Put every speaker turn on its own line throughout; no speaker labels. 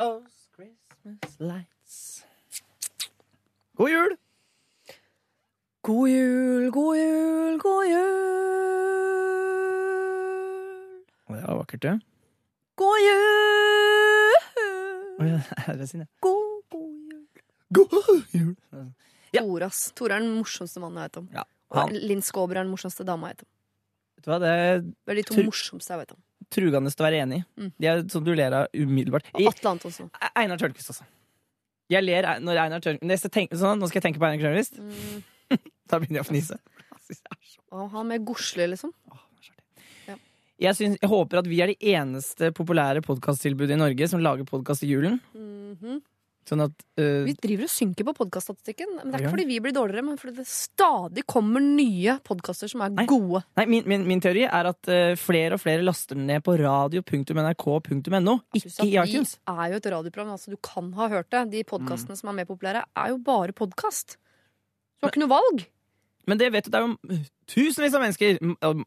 those Christmas lights. God jul!
God jul, god jul, god jul.
Det var vakkert, det.
God jul. God, god jul.
God jul! Ja.
Tore, ass. Tore er den morsomste mannen jeg vet om.
Ja, han,
Linn Skåber er den morsomste dama jeg vet om.
vet du hva, det
Det er de to morsomste jeg vet om.
Trugende til å være enig i.
Mm.
De er sånn du ler av umiddelbart.
Og Atle Antonsen.
Einar Tørnquist, også. Jeg ler når Einar Tørnquist sånn, Nå skal jeg tenke på Einar Tørnquist.
Mm.
Da begynner jeg å fnise.
Og han med godslig, liksom.
Åh, det.
Ja.
Jeg, synes, jeg håper at vi er de eneste populære podkasttilbudet i Norge som lager podkast i julen. Sånn at uh,
Vi driver og synker på podkaststatistikken. Det er
Ja.
ikke fordi vi blir dårligere, men fordi det stadig kommer nye podkaster som er
Nei.
gode.
Nei, min, min, min teori er at uh, flere og flere laster den ned på radio.nrk.no, ikke i iTunes.
Vi er jo et radioprogram, altså du kan ha hørt det. De podkastene som er mer populære, er jo bare podkast. Du har ikke noe valg.
Men det vet du, det er jo tusenvis av mennesker,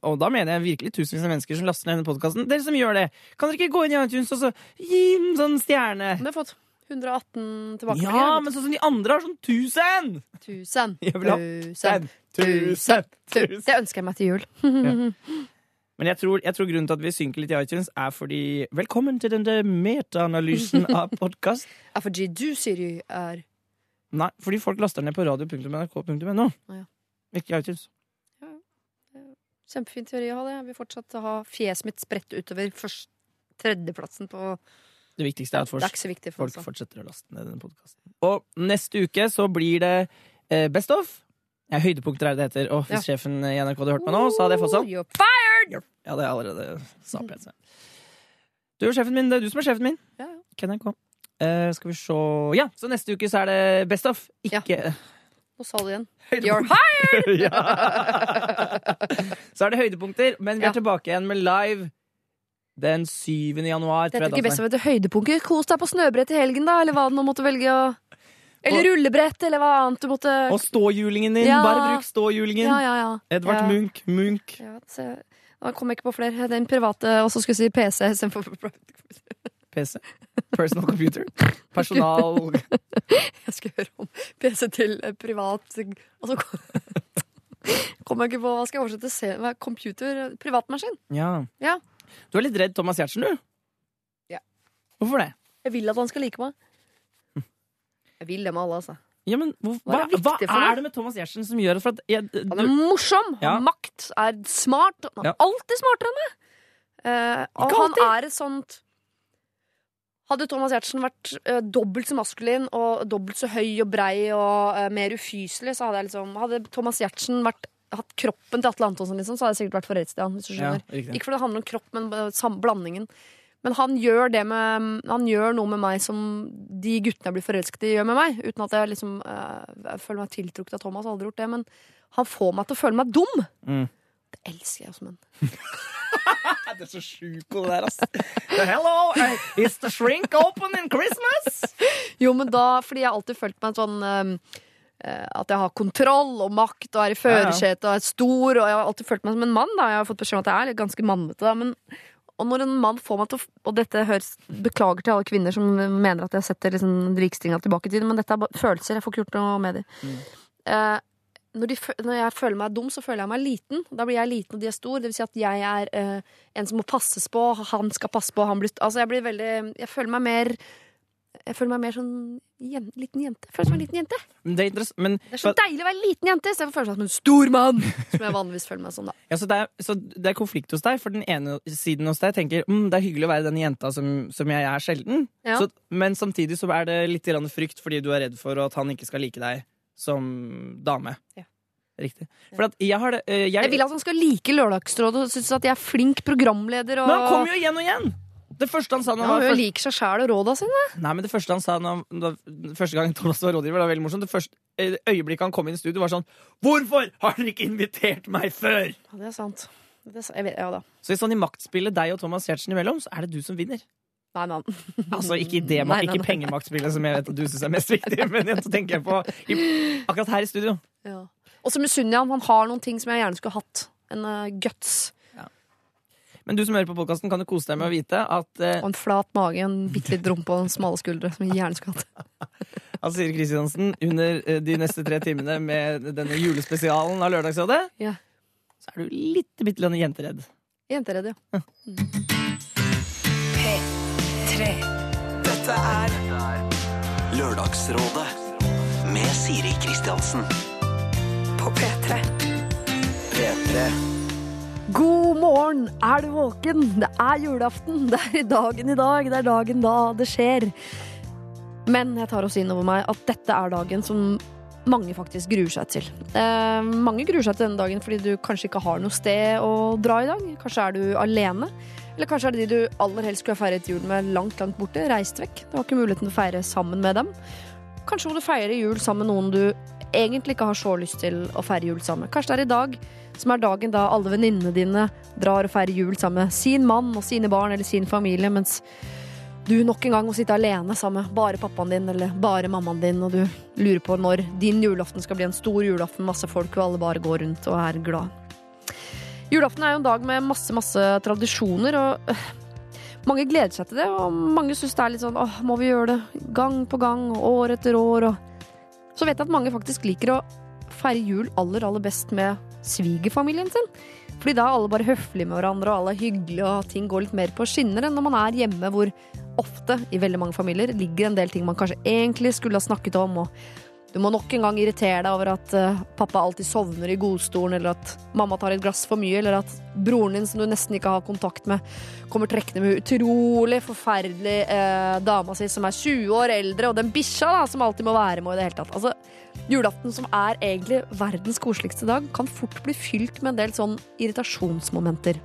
og da mener jeg virkelig tusenvis av mennesker som laster ned denne podkasten. Dere som gjør det, kan dere ikke gå inn i iTunes og så gi en sånn stjerne?
Det har fått 118 tilbakemeldinger.
Ja, men sånn som de andre har sånn tusen!
Tusen.
Jeg vil ha
Tusen.
Tusen! Tusen!
Det ønsker jeg meg til jul.
Men jeg tror, jeg tror grunnen til at vi synker litt i iTunes, er fordi Velkommen til denne metaanalysen av podkast.
Ja, fordi du, Siri, er
Nei, fordi folk laster ned på radio.nrk.no.
Å, ja.
Ikke iTunes.
Kjempefin teori å ha det. Jeg vil fortsatt ha fjeset mitt spredt utover først tredjeplassen på
Det viktigste er at folk,
er for
folk fortsetter å laste ned denne podkasten. Og neste uke så blir det eh, Best of. Ja, høydepunkter er det det heter. Og hvis sjefen i NRK hadde hørt meg nå, så hadde jeg fått sånn.
You're fired!
Ja, det er allerede sa seg. Du er sjefen min. Det er du som er sjefen min.
Ja, ja.
Ikke NRK. Eh, skal vi se Ja, så neste uke så er det Best of. Ikke
Nå sa du igjen. You're hired!
ja. Så er det høydepunkter, men vi er
Ja.
tilbake igjen med live den 7. januar.
Dette er ikke best
å
vite et høydepunkt. Kos deg på snøbrett i helgen, da, eller hva du nå måtte velge. å- Eller rullebrett, eller hva annet du måtte.
Og ståhjulingen din.
Ja.
Bare bruk ståhjulingen.
Ja, ja, ja.
Edvard. Munch. Munch.
Ja. Da kom jeg ikke på flere. Den private, og så skulle jeg si PC istedenfor
PC. Personal computer. Personal
Jeg skal høre om PC til eh, privat Og så kom jeg ikke på Hva skal jeg oversette? Se, er computer? Privatmaskin?
Ja.
Ja.
Du er litt redd Thomas Giertsen, du?
Ja.
Hvorfor det?
Jeg vil at han skal like meg. Jeg vil det med alle, altså.
Ja, men
Hva
hva,
er viktig
hva er det med Thomas Giertsen som gjør at jeg, du,
Han er morsom,
Ja.
makt, er smart. Han er
Ja.
alltid smartere enn meg! Uh, og han er et sånt Hadde Thomas Giertsen vært uh, dobbelt så maskulin og dobbelt så høy og brei og uh, mer ufyselig, så hadde jeg liksom Hadde Thomas Giertsen vært, hatt kroppen til Atle Antonsen, liksom, så hadde jeg sikkert vært forelsket i han. Hvis du skjønner.
riktig.
Ikke fordi det handler om kropp, men blandingen. Men han gjør, det med, han gjør noe med meg som de guttene jeg blir forelsket i, gjør med meg. Uten at jeg liksom eh, jeg føler meg tiltrukket av Thomas. Aldri gjort det. Men han får meg til å føle meg dum.
Mm.
Det elsker jeg som menn.
Det er så sjukt det der, ass. Hello, is the shrink open in Christmas?
Jo, men da, fordi jeg har alltid følt meg sånn eh, eh, At jeg har kontroll og makt og er i førersetet og er stor. Og jeg har alltid følt meg som en mann. da Jeg har fått beskjed om at jeg er litt ganske mannete. da Men og når en mann får meg til å Og dette høres Beklager til alle kvinner som mener at jeg setter liksom likestillinga tilbake i tid, men dette er bare følelser. Jeg får ikke gjort noe med dem.
Mm.
Eh, når, de, når jeg føler meg dum, så føler jeg meg liten. Da blir jeg liten, og de er stor. Det vil si at jeg er eh, en som må passes på. Han skal passe på. Han blir, altså jeg blir veldig Jeg føler meg mer Jeg føler meg mer sånn jen, liten jente. Føler som en liten jente.
Men det er men,
Det er så deilig å være liten jente istedenfor å føle seg som en stor mann. Som jeg vanligvis føler meg som, da.
ja, så, det er, så det er konflikt hos deg, for den ene siden hos deg tenker mm, det er hyggelig å være den jenta som, som jeg er sjelden.
Ja.
Så, men samtidig så er det litt frykt fordi du er redd for at han ikke skal like deg som dame.
Ja.
Riktig. For at jeg har det eh, jeg,
Jeg vil at han skal like Lørdagsrådet og synes at jeg er flink programleder. Og...
Men han kommer jo igjen og igjen! Det første han sa når
ja, Hun
først...
liker seg sjæl og råda sine.
Nei, men det første han sa når, første gang Thomas var rådgiver, det var veldig morsomt. Det første øyeblikket han kom inn i studio, var sånn Hvorfor har dere ikke invitert meg før?!
Ja, det er sant. Det er, sa- vet, ja.
Så i sånn i maktspillet deg og Thomas Giertsen imellom, så er det du som vinner.
Nei, nei.
Altså ikke, det,
Nei,
ikke pengemaktspillet, som jeg vet at du syns er mest viktig, men så tenker jeg på i, akkurat her i studio.
Ja. Og så misunner jeg han. Han har noen ting som jeg gjerne skulle hatt. En uh, guts.
Men du som hører på podkasten, kan jo kose deg med å vite at eh,
Og en flat mage, en bitte litt rumpe og en smale skuldre, som en gjerne skulle hatt.
at Siri Kristiansen under eh, de neste tre timene med denne julespesialen av Lørdagsrådet,
Ja.
så er du litt bitte litt jenteredd.
Jenteredd, ja.
P3. Dette er
Lørdagsrådet med Siri Kristiansen.
på P3.
P3.
God morgen! Er du våken? Det er julaften. Det er dagen i dag. Det er dagen da det skjer. Men jeg tar også inn over meg at dette er dagen som mange faktisk gruer seg til. Eh, mange gruer seg til denne dagen fordi du kanskje ikke har noe sted å dra i dag. Kanskje er du alene. Eller kanskje er det de du aller helst skulle ha feiret jul med langt, langt borte, reist vekk. Du har ikke muligheten til å feire sammen med dem. Kanskje må du feire jul sammen med noen du egentlig ikke har så lyst til å feire jul sammen med. Kanskje det er i dag som er dagen da alle venninnene dine drar og feirer jul sammen med sin mann og sine barn eller sin familie, mens du nok en gang må sitte alene sammen med bare pappaen din eller bare mammaen din, og du lurer på når din julaften skal bli en stor julaften, masse folk, og alle bare går rundt og er glad. Julaften er jo en dag med masse, masse tradisjoner, og mange gleder seg til det, og mange syns det er litt sånn åh, må vi gjøre det gang på gang, år etter år, og så vet jeg at mange faktisk liker å feire jul aller, aller best med svigerfamilien sin. Fordi da er alle bare høflige med hverandre, og alle er hyggelige, og ting går litt mer på skinner enn når man er hjemme, hvor ofte, i veldig mange familier, ligger en del ting man kanskje egentlig skulle ha snakket om, og du må nok en gang irritere deg over at eh, pappa alltid sovner i godstolen, eller at mamma tar et glass for mye, eller at broren din, som du nesten ikke har kontakt med, kommer trekkende med utrolig forferdelig eh, dama si som er 20 år eldre, og den bikkja som alltid må være med i det hele tatt. Altså, julaften, som er egentlig verdens koseligste dag, kan fort bli fylt med en del sånn irritasjonsmomenter.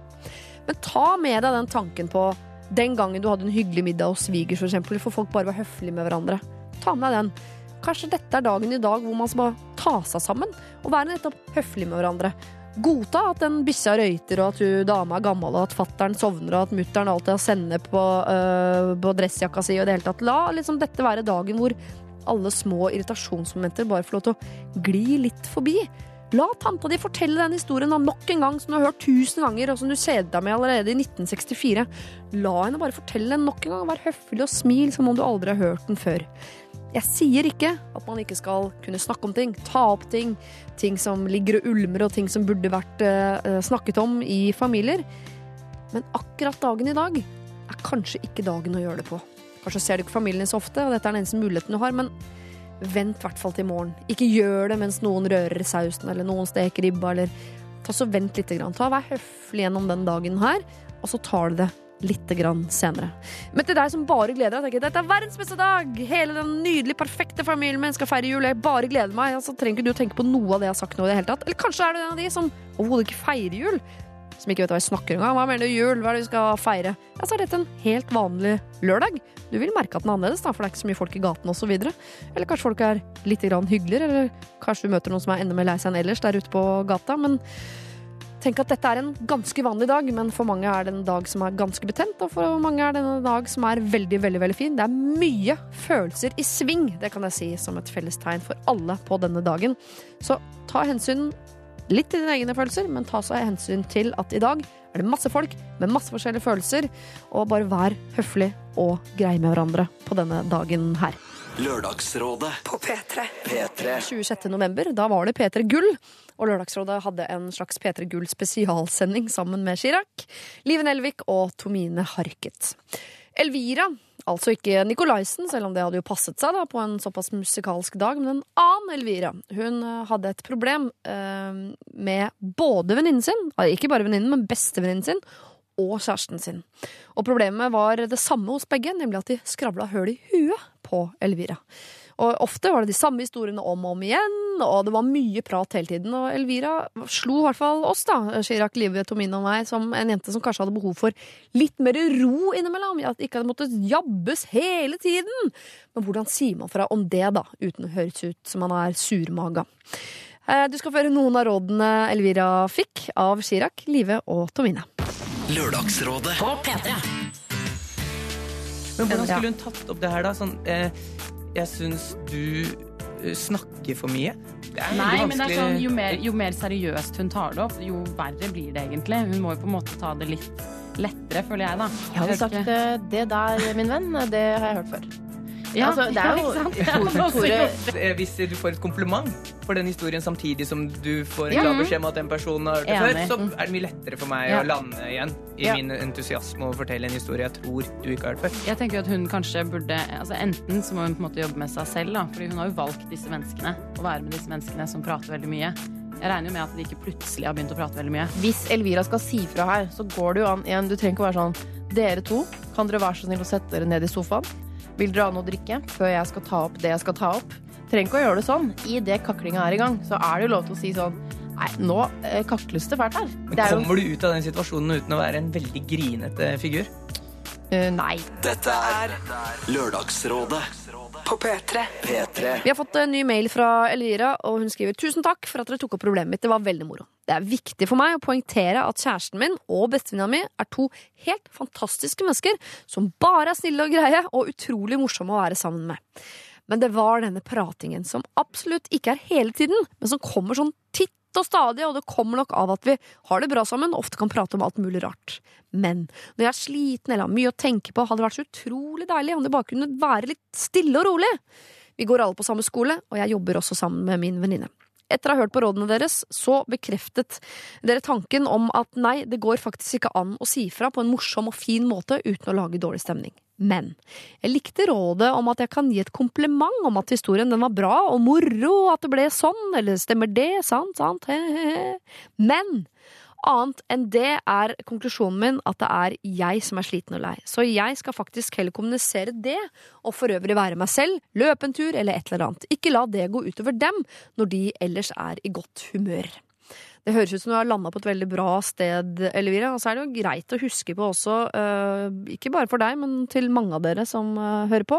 Men ta med deg den tanken på den gangen du hadde en hyggelig middag hos svigers, for eksempel, for folk bare var høflige med hverandre. Ta med deg den. Kanskje dette er dagen i dag hvor man skal ta seg sammen og være nettopp høflig med hverandre. Godta at den bikkja røyter, og at hun dama er gammel, og at fattern sovner, og at mutter'n alltid har sennep på, øh, på dressjakka si, og det hele tatt. La liksom dette være dagen hvor alle små irritasjonsmomenter bare får lov til å gli litt forbi. La tanta di fortelle den historien nok en gang som du har hørt tusen ganger, og som du kjedet deg med allerede i 1964. La henne bare fortelle den nok en gang, vær høflig og smil som om du aldri har hørt den før. Jeg sier ikke at man ikke skal kunne snakke om ting, ta opp ting, ting som ligger og ulmer, og ting som burde vært eh, snakket om i familier. Men akkurat dagen i dag er kanskje ikke dagen å gjøre det på. Kanskje ser du ikke familien din så ofte, og dette er den eneste muligheten du har, men vent i hvert fall til i morgen. Ikke gjør det mens noen rører sausen, eller noen steker ribba, eller ta så vent litt. Grann. Ta, vær høflig gjennom den dagen her, og så tar du det litt grann senere. Men til deg som bare gleder deg, tenker dette er verdens beste dag! Hele den nydelige, perfekte familien min skal feire jul, jeg bare gleder meg. Altså, trenger ikke du å tenke på noe av det jeg har sagt nå i det hele tatt. Eller kanskje er du en av de som overhodet ikke feirer jul? Som ikke vet hva jeg snakker engang. Hva mener du jul? Hva er det vi skal feire? Ja, så er dette en helt vanlig lørdag. Du vil merke at den er annerledes, da, for det er ikke så mye folk i gaten osv. Eller kanskje folk er litt hyggeligere, eller kanskje du møter noen som er enda mer lei seg enn ellers der ute på gata. Men Tenk at dette er en ganske vanlig dag, men for mange er det en dag som er ganske betent, og for mange er det en dag som er veldig, veldig veldig fin. Det er mye følelser i sving, det kan jeg si som et fellestegn for alle på denne dagen. Så ta hensyn litt til dine egne følelser, men ta seg hensyn til at i dag er det masse folk med masse forskjellige følelser, og bare vær høflig og grei med hverandre på denne dagen her.
Lørdagsrådet
På P3.
P3.
26. november. Da var det P3 Gull. Og Lørdagsrådet hadde en slags P3 Gull spesialsending sammen med Chirag, Live Nelvik og Tomine Harket. Elvira, altså ikke Nikolaisen, selv om det hadde jo passet seg da på en såpass musikalsk dag, men en annen Elvira. Hun eh, hadde et problem eh, med både venninnen sin, ikke bare venninnen, men bestevenninnen sin, og kjæresten sin. Og problemet var det samme hos begge, nemlig at de skravla høl i huet på Elvira. Og ofte var det de samme historiene om og om igjen, og det var mye prat hele tiden. Og Elvira slo i hvert fall oss, da, Chirag, Live, Tomine og meg, som en jente som kanskje hadde behov for litt mer ro innimellom. At ikke hadde måttet jabbes hele tiden. Men hvordan sier man fra om det, da, uten å høres ut som man er surmaga? Eh, Du skal få høre noen av rådene Elvira fikk av Chirag, Live og Tomine.
Lørdagsrådet
På P3.
Men hvordan skulle hun tatt opp det her, da? Sånn, eh, jeg syns du
snakker for mye. Det er
Nei, men det er sånn, jo mer, jo mer seriøst hun tar det opp, jo verre blir det egentlig. Hun må jo på en måte ta det litt lettere, føler jeg, da.
Jeg hadde sagt eh, det der, min venn, det har jeg hørt før.
Ja,
altså, det er jo-
ja.
Tore- Tore-.
Eh, Hvis du får et kompliment for den historien samtidig som du får en
Ja.
klar beskjed om at den personen har hørt det før, så er det mye lettere for meg
Ja.
å lande igjen i
Ja.
min entusiasme og fortelle en historie jeg tror du ikke har hørt før.
Jeg tenker jo at hun kanskje burde altså Enten så må hun på en måte jobbe med seg selv, da, fordi hun har jo valgt disse menneskene. Å være med disse menneskene som prater veldig mye. Jeg regner jo med at de ikke plutselig har begynt å prate veldig mye.
Hvis Elvira skal si fra her, så går det jo an igjen. Du trenger ikke å være sånn Dere to, kan dere være så snill å sette dere ned i sofaen? Vil dere ha noe å drikke før jeg skal ta opp det jeg skal ta opp? Trenger ikke å gjøre det sånn. I det kaklinga er i gang, så er det jo lov til å si sånn Nei, nå eh, kakles det fælt her.
Men
Det er
kommer du ut av den situasjonen uten å være en veldig grinete figur?
Uh, Nei.
Dette er Lørdagsrådet
På P3.
P3.
Vi har fått en ny mail fra Elvira, og hun skriver Tusen takk for at dere tok opp problemet mitt. Det var veldig moro. Det er viktig for meg å poengtere at kjæresten min og bestevenninna mi er to helt fantastiske mennesker som bare er snille og greie og utrolig morsomme å være sammen med. Men det var denne pratingen som absolutt ikke er hele tiden, men som kommer sånn titt og stadig, og det kommer nok av at vi har det bra sammen og ofte kan prate om alt mulig rart. Men når jeg er sliten eller har mye å tenke på, hadde det vært så utrolig deilig om det bare kunne være litt stille og rolig. Vi går alle på samme skole, og jeg jobber også sammen med min venninne. Etter å ha hørt på rådene deres, så bekreftet dere tanken om at nei, det går faktisk ikke an å si fra på en morsom og fin måte uten å lage dårlig stemning. Men jeg likte rådet om at jeg kan gi et kompliment om at historien den var bra og moro, at det ble sånn, eller stemmer det, sant, sant, he-he-he. Men annet enn det er konklusjonen min at det er jeg som er sliten og lei. Så jeg skal faktisk heller kommunisere det, og for øvrig være meg selv, løpe en tur eller et eller annet. Ikke la det gå utover dem når de ellers er i godt humør. Det høres ut som du har landa på et veldig bra sted, Elvira. Og så er det jo greit å huske på også, øh, ikke bare for deg, men til mange av dere som øh, hører på,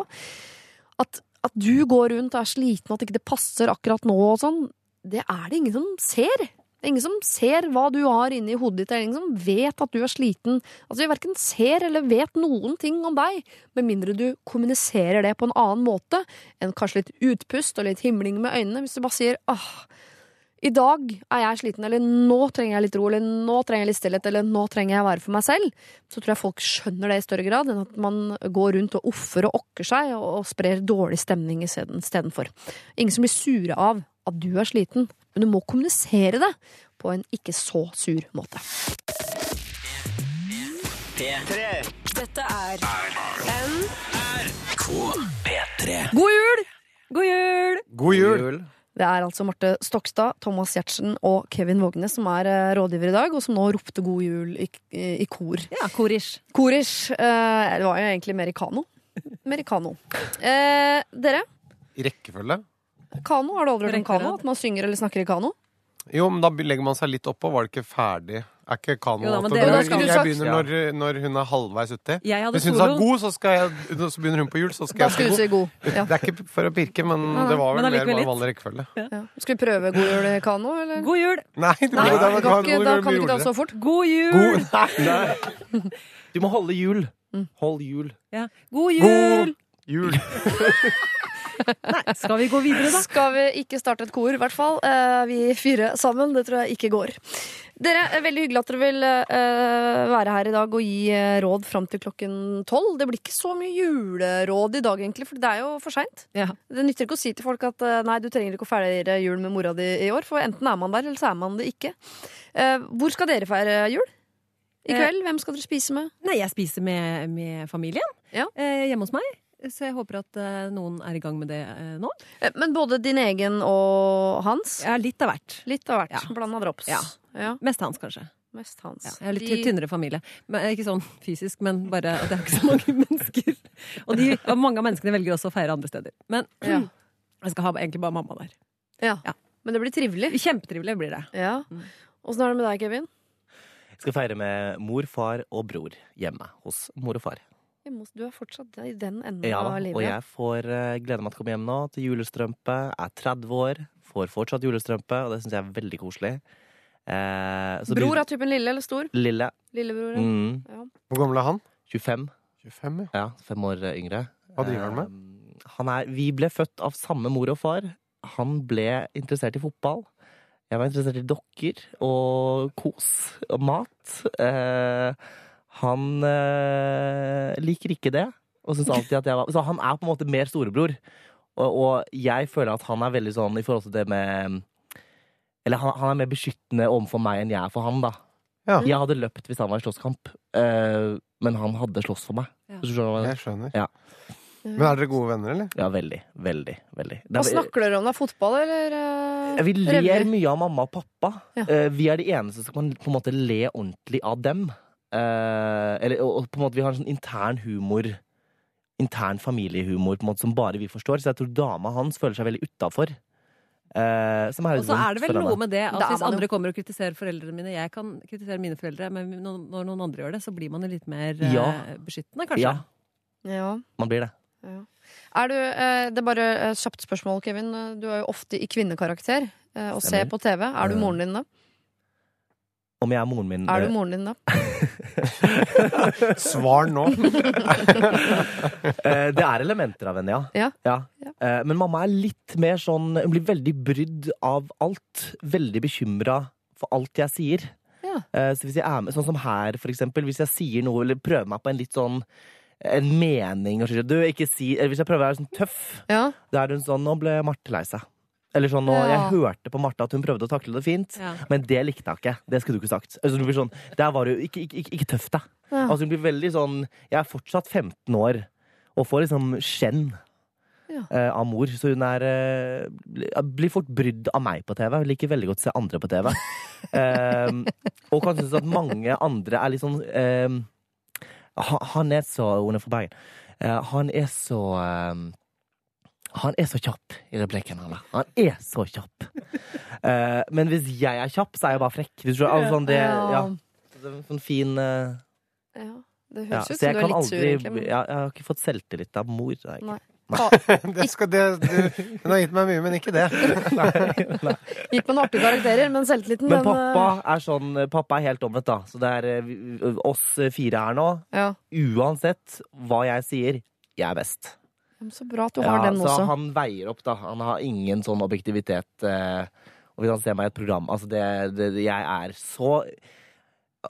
at, at du går rundt og er sliten, og at ikke det passer akkurat nå og sånn, det er det ingen som ser. Det er ingen som ser hva du har inni hodet ditt, det er ingen som vet at du er sliten. Altså, Vi verken ser eller vet noen ting om deg, med mindre du kommuniserer det på en annen måte enn kanskje litt utpust og litt himling med øynene. Hvis du bare sier åh, i dag er jeg sliten, eller nå trenger jeg litt ro, eller nå trenger jeg litt stillhet, eller nå trenger jeg å være for meg selv, så tror jeg folk skjønner det i større grad enn at man går rundt og offer og okker seg og, og sprer dårlig stemning istedenfor. Ingen som blir sure av at du er sliten, men du må kommunisere det på en ikke så sur måte.
Dette er
P3.
God jul! God jul!
God jul!
Det er altså Marte Stokstad, Thomas Giertsen og Kevin Vågnes som er eh, rådgiver i dag, og som nå ropte god jul i, i, i kor.
Ja, korish.
Korish. Eh, det var jo egentlig Americano. Americano. Eh, dere,
I rekkefølge?
kano, har du aldri hørt om kano? At man synger eller snakker i kano?
Jo, men da legger man seg litt oppå. Var det ikke ferdig? Er ikke kano
Jo da, det-
når-
da skulle
du
Jeg begynner når, når hun er halvveis uti. Hvis hun sa god, så, skal jeg, så begynner hun på jul, så skal jeg
skulle du
si god.
god. Ja.
Det er ikke for å pirke, men det var vel mer bare vanlig rekkefølge.
Ja. Skal vi prøve god jul-kano, eller?
God jul!
Nei, du,
Nei,
Da,
da, kan da kan vi ikke ta så fort.
God jul!
God, nei,
Du må holde jul.
Mm.
Hold jul.
Ja. God jul!
god jul.
Nei, skal vi gå videre, da?
Skal vi ikke starte et kor, i hvert fall. Eh, vi fire sammen. Det tror jeg ikke går. Dere, er Veldig hyggelig at dere vil eh, være her i dag og gi eh, råd fram til klokken tolv. Det blir ikke så mye juleråd i dag, egentlig, for det er jo for seint.
Ja.
Det nytter ikke å si til folk at eh, nei, du trenger ikke å feire jul med mora di i år, for enten er man der, eller så er man det ikke. Eh, hvor skal dere feire jul? I
Eh,
kveld? Hvem skal dere spise med?
Nei, jeg spiser med, med familien
Ja.
eh, hjemme hos meg. Så jeg håper at eh, noen er i gang med det eh, nå.
Eh, men både din egen og hans?
Ja, litt av hvert.
Litt av hvert.
Ja.
Blanda drops.
Ja.
Ja,
Mest hans, kanskje.
mest hans.
Ja, jeg har litt
De-
tynnere familie. Men, ikke sånn fysisk, men bare at jeg har ikke så mange mennesker. Og, de, og mange av menneskene velger også å feire andre steder. Men
Ja.
jeg skal ha egentlig bare mamma der.
Ja.
Ja.
Men det blir trivelig.
Kjempetrivelig blir det.
Ja.
Mm.
Åssen er det med deg, Kevin?
Jeg skal feire med mor, far og bror hjemme hos mor og far.
Hjemme Du er fortsatt i den enden
Ja,
av livet.
Ja, og jeg får uh, gleder meg til å komme hjem nå til julestrømpe. Jeg er 30 år, får fortsatt julestrømpe, og det syns jeg er veldig koselig. Eh, så
Bror
av
er typen lille eller stor?
Lille.
Lillebror, ja.
Mm,
ja.
Hvor gammel er han?
25.
25, ja.
Ja, fem år eh, yngre.
Hva driver han med?
Eh, han er, vi ble født av samme mor og far, han ble interessert i fotball. Jeg var interessert i dokker og kos og mat. Eh, han eh, liker ikke det, og syns alltid at jeg var Så han er på en måte mer storebror. Og, og jeg føler at han er veldig sånn i forhold til det med Eller han, han er mer beskyttende overfor meg enn jeg er for han, da.
Ja.
Jeg hadde løpt hvis han var i slåsskamp, eh, men han hadde slåss for meg.
Ja.
Skjønner jeg
skjønner.
Ja.
Men er dere gode venner, eller?
Ja, veldig. Veldig. veldig.
Hva
er-
snakker dere om da? Fotball, eller? Uh,
vi ler mye av mamma og pappa.
Ja.
Uh, vi er de eneste som kan på en måte le ordentlig av dem. Eh, eller, og, og på en måte Vi har en sånn intern humor. Intern familiehumor på en måte som bare vi forstår. Så jeg tror dama hans føler seg veldig utafor. Uh, som er
Og så er det vel noe med det at hvis
jo.
andre kommer og kritiserer foreldrene mine Jeg kan kritisere mine foreldre, men når noen andre gjør det, så blir man jo litt mer eh,
Ja.
beskyttende, kanskje.
Ja,
Ja.
man blir det.
Er du, eh, det er bare et kjapt spørsmål, Kevin. Du er jo ofte i kvinnekarakter eh, og ser på TV. Er du moren din da?
Om jeg er moren min
Er
eh,
du moren din da?
Svar nå.
Eh, det er elementer av henne, ja.
Ja.
Ja. Eh, men mamma er litt mer sånn Hun blir veldig brydd av alt. Veldig bekymra for alt jeg sier.
Ja.
Eh, så hvis jeg er med, sånn som her, for eksempel, hvis jeg sier noe eller prøver meg på en litt sånn en mening og sånn, du, ikke si, Hvis jeg prøver å være sånn tøff,
Ja.
da er hun sånn Nå ble Marte lei seg. Eller sånn,
og
Jeg hørte på Martha at hun prøvde å takle det fint,
Ja.
men det likte hun ikke. Det skulle du ikke sagt. Altså, du sånn, Der var du ikke, ikke, ikke, ikke tøff da.
Ja.
Altså, hun blir veldig sånn Jeg er fortsatt 15 år og får liksom skjenn
Ja.
uh, av mor. Så hun er uh, blir fort brydd av meg på TV. Hun liker veldig godt å se andre på TV. uh, og kan synes at mange andre er litt sånn eh, Han er så Hun er fra Bergen. Eh, han er så eh, han er så kjapp i replikken. Han, han er så kjapp. Uh, men hvis jeg er kjapp, så er jeg bare frekk. Hvis du, altså, sånn, det, ja. Det er en sånn fin uh...
Ja. Det
ja.
høres ut som du er
kan
litt sur,
aldri
egentlig. men-
ja, Jeg har ikke fått selvtillit av mor. det ikke.
Nei.
Det skal, det, du, hun har gitt meg mye, men ikke det.
Gikk med noen artige karakterer, men selvtilliten
Men
eh,
pappa er sånn Pappa er helt omvendt, da. Så det er eh, vi- oss fire her nå.
ja.
Uansett hva jeg sier, jeg er best.
Så bra at du har den
så
også.
han veier opp, da. Han har ingen sånn objektivitet. Eh, og hvis han ser meg i et program Altså, det, det Jeg er så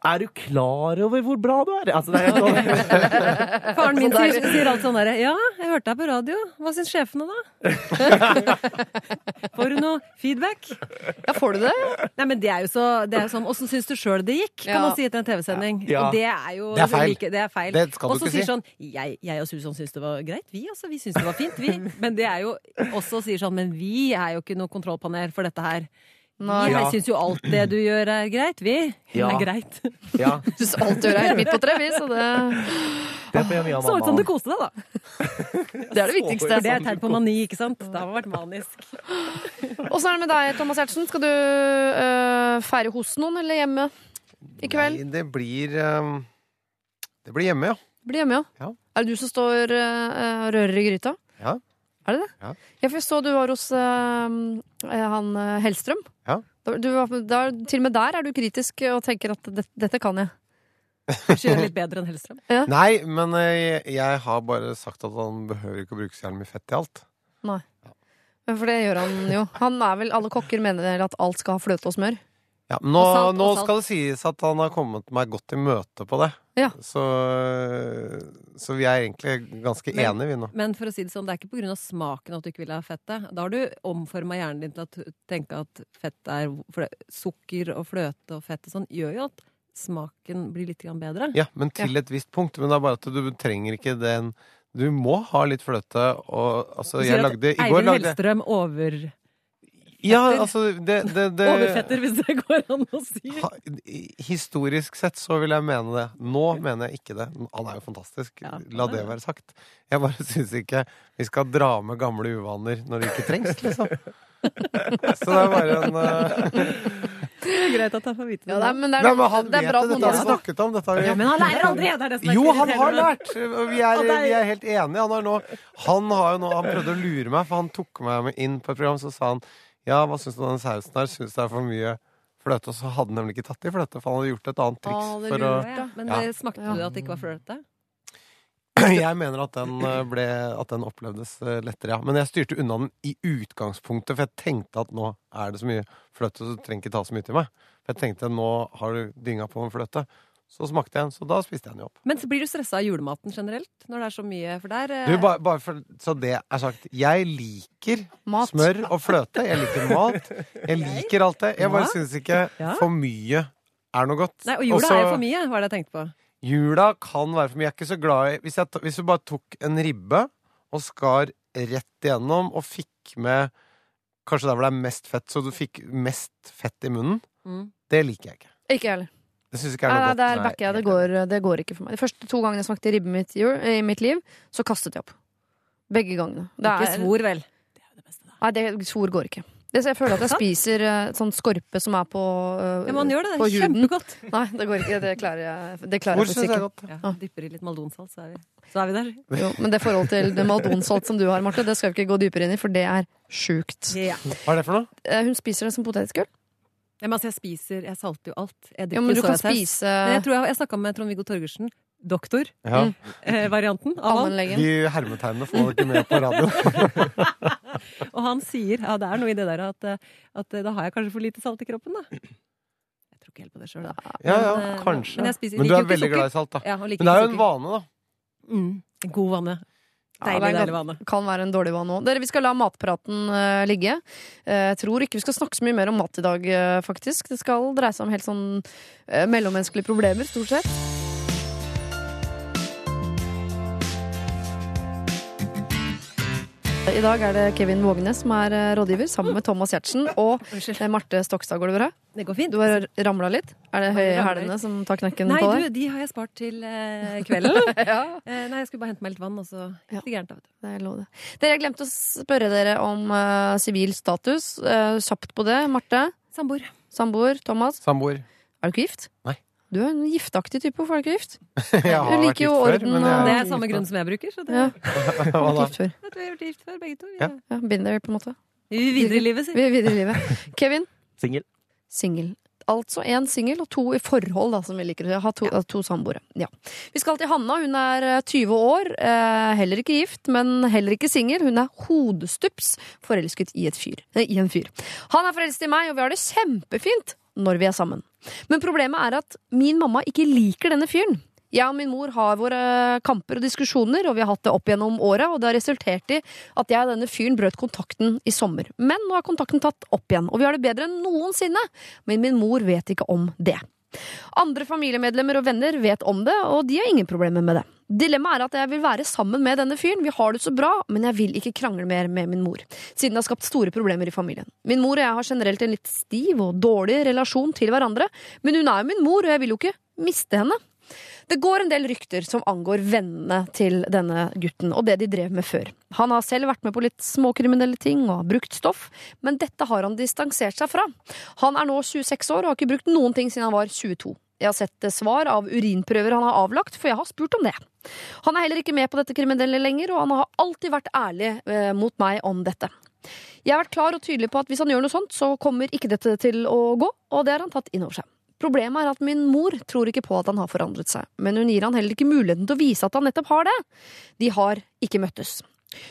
Er du klar over hvor bra du er? Altså, det er
Faren min sier, sier alt sånn derre Ja, jeg hørte deg på radio. Hva syns sjefene, da? Får du noe feedback?
Ja, får du det?
Nei, men det er jo så det er sånn Åssen syns du sjøl det gikk? Kan
Ja.
man si etter en TV-sending.
Ja.
Og det er jo
Det er feil.
Like, det er feil.
Det skal du
Og
ikke
sier
si.
sånn jeg, jeg og Susan syns det var greit, vi altså. Vi syns det var fint, vi. Men det er jo også sier sånn Men vi er jo ikke noe kontrollpanel for dette her.
Nei.
Vi
Ja.
syns jo alt det du gjør er greit, vi.
Ja.
Er greit.
Ja,
Syns alt du gjør er helt midt på treet, vi, så det,
det får mye av
Så ut som du koste deg, da.
det er det viktigste.
For det er tegn på mani, ikke sant? Det har vært manisk.
Åssen er det med deg, Thomas Giertsen? Skal du øh, feire hos noen eller hjemme i kveld?
Nei, det blir øh, Det blir hjemme, ja.
Blir hjemme, ja.
Ja.
Er det du som står øh, og rører i gryta?
Ja.
Er det det?
Ja.
for jeg så du var hos øh, han øh, Hellstrøm.
Ja.
Da- Du, var- da, til og med der er du kritisk og tenker at dette, dette kan jeg.
Kanskje gjøre litt bedre enn Hellstrøm.
Nei, men eh, jeg har bare sagt at han behøver ikke å bruke så jævlig mye fett i alt.
Men For det gjør han jo. Han er vel, Alle kokker mener at alt skal ha fløte og smør.
Ja, nå,
salt,
nå skal det sies at han har kommet meg godt i møte på det.
Ja.
Så, så vi er egentlig ganske
Men-
enige, vi nå.
Men for å si det sånn, det er ikke pga. smaken at du ikke vil ha fettet. Da har du omforma hjernen din til å tenke at fett er for det, Sukker og fløte og fett og sånn gjør jo at smaken blir litt bedre.
Ja, men til et visst punkt. Men det er bare at du trenger ikke den Du må ha litt fløte og altså, jeg lagde I går
Eivind Hellstrøm over,
Ja, altså det, det, det
overfetter, hvis det går an å si.
ha, Historisk sett så vil jeg mene det. Nå mener jeg ikke det. Han er jo fantastisk.
Ja,
La det være sagt. Jeg bare syns ikke vi skal dra med gamle uvaner når det ikke trengs, liksom. Så det er bare en uh...
Det er greit at han får vite det.
Ja, men det er,
Nei, men han
det er
vet det. Dette har vi snakket om. Dette vi
ja, men han lærer aldri! Det er det som er
Jo, han har lært! Vi er,
er-
vi er helt enige. Han har, nå, han har jo nå Han prøvde å lure meg, for han tok meg inn på et program, så sa han Ja, hva syns du om den sausen her? Syns det er for mye fløte? Og så hadde han nemlig ikke tatt i fløte, for han hadde gjort et annet triks
Å, det
for å
lurer
Ja, men
Ja.
det smakte du at det ikke var fløte?
Jeg mener at den, eh, ble, at den opplevdes eh, lettere, ja. Men jeg styrte unna den i utgangspunktet, for jeg tenkte at nå er det så mye fløte, så du trenger ikke ta så mye til meg. For jeg tenkte nå har du dynga på med fløte. Så smakte jeg den, så da spiste jeg den jo opp.
Men så blir du stressa av julematen generelt? Når det er så mye For der eh,
Du, bare, bare for, så det er sagt. Jeg liker
Mat.
smør og fløte. Jeg liker mat. Jeg liker alt det. Jeg bare
Ja.
syns ikke
Ja.
for mye er noe godt.
Nei, og jula
Også-
er jo for mye, var det jeg tenkte på.
Jula kan være for mye. Jeg er ikke så glad i Hvis, jeg, ta- hvis du bare tok en ribbe og skar rett igjennom og fikk med Kanskje der hvor det er mest fett, så du fikk mest fett i munnen.
Mm.
Det liker jeg ikke.
Ikke jeg heller.
Det syns ikke jeg er
nei,
noe godt.
backer nei, Det går, det går ikke for meg. De første to gangene jeg smakte ribbe mitt, i mitt liv, så kastet jeg opp. Begge gangene. Det
Ikke svor, vel.
Nei, det, svor går ikke. Det, jeg føler at jeg spiser eh, sånn skorpe som er på, eh,
Ja, man gjør det. Det er kjempegodt.
Nei, det går ikke. Det klarer jeg, det klarer
Hvor syns jeg
er
godt?
Ja, dypper i litt maldonsalt, så er vi, så er vi der.
Jo, men det forholdet til det maldonsalt som du har, Marte, det skal vi ikke gå dypere inn i, for det er sjukt.
Ja.
Hva er det for noe?
Eh, Hun spiser det som potetgull.
Nei, men altså, jeg spiser Jeg salter jo alt. Jeg
Ja, men du kan spise
Men jeg tror jeg, jeg snakka med Trond-Viggo Torgersen, doktor,
Ja.
Mm.
eh, varianten av han.
De hermetegnene får du ikke med på radio.
Og han sier ja, det er noe i det der at, eh, at eh, da har jeg kanskje for lite salt i kroppen, da. Jeg tror ikke helt på det sjøl, da.
Ja, ja,
Men, eh,
kanskje.
men jeg spiser-
Men du er veldig glad i salt, da.
Ja,
Men det er jo en vane, da.
Mm, en god vane.
Ja,
Deilig,
det er
deilig vane.
Kan være en dårlig vane òg. Dere, vi skal la matpraten uh, ligge. Eh, Jeg tror ikke vi skal snakke så mye mer om mat i dag, uh, faktisk. Det skal dreie seg om helt sånn mellommenneskelige problemer, stort sett. I dag er det Kevin Vågenes som er eh, rådgiver, sammen med Thomas Giertsen og eh, Marte Stokstad. Går det bra?
Det går fint.
Du har ramla litt? Er det høye hælene som tar knekken
Nei,
på deg?
Nei, de har jeg spart til eh, kvelden.
ja,
eh, nei, jeg skulle bare hente meg litt vann, og så
Ja.
gikk det gærent. da, vet du.
det er lov det. Dere, jeg glemte å spørre dere om eh, status. Eh, Kjapt på det. Marte?
Samboer.
Samboer? Thomas?
Samboer.
Er du ikke gift?
Nei.
Du er en giftaktig type, hvorfor er du ikke gift?
Jeg
Du liker jo orden og-
Det
er
samme grunn som jeg bruker. Så det,
Ja,
Hva
du er
da?
gift før.
At vi har vært gift før, begge to.
Ja.
Ja, been there, på en måte.
vi vil videre i livet, si.
Vi er videre i livet. Kevin?
Singel.
Singel. Altså én singel og to i forhold, da, som vi liker å ha. To, to samboere. Ja. Vi skal til Hanna. Hun er eh, 20 år. Eh, heller ikke gift, men heller ikke singel. Hun er hodestups forelsket i, et fyr, Nei, i en fyr. Han er forelsket i meg, og vi har det kjempefint når vi er sammen. Men problemet er at min mamma ikke liker denne fyren. Jeg og min mor har våre kamper og diskusjoner, og vi har hatt det opp gjennom året, og det har resultert i at jeg og denne fyren brøt kontakten i sommer. Men nå er kontakten tatt opp igjen, og vi har det bedre enn noensinne. Men min mor vet ikke om det. Andre familiemedlemmer og venner vet om det, og de har ingen problemer med det. Dilemmaet er at jeg vil være sammen med denne fyren, vi har det så bra, men jeg vil ikke krangle mer med min mor, siden det har skapt store problemer i familien. Min mor og jeg har generelt en litt stiv og dårlig relasjon til hverandre, men hun er jo min mor, og jeg vil jo ikke miste henne. Det går en del rykter som angår vennene til denne gutten, og det de drev med før. Han har selv vært med på litt småkriminelle ting og har brukt stoff, men dette har han distansert seg fra. Han er nå 26 år og har ikke brukt noen ting siden han var 22. Jeg har sett svar av urinprøver han har avlagt, for jeg har spurt om det. Han er heller ikke med på dette kriminelle lenger, og han har alltid vært ærlig eh, mot meg om dette. Jeg har vært klar og tydelig på at hvis han gjør noe sånt, så kommer ikke dette til å gå, og det har han tatt inn over seg. Problemet er at min mor tror ikke på at han har forandret seg, men hun gir han heller ikke muligheten til å vise at han nettopp har det. De har ikke møttes.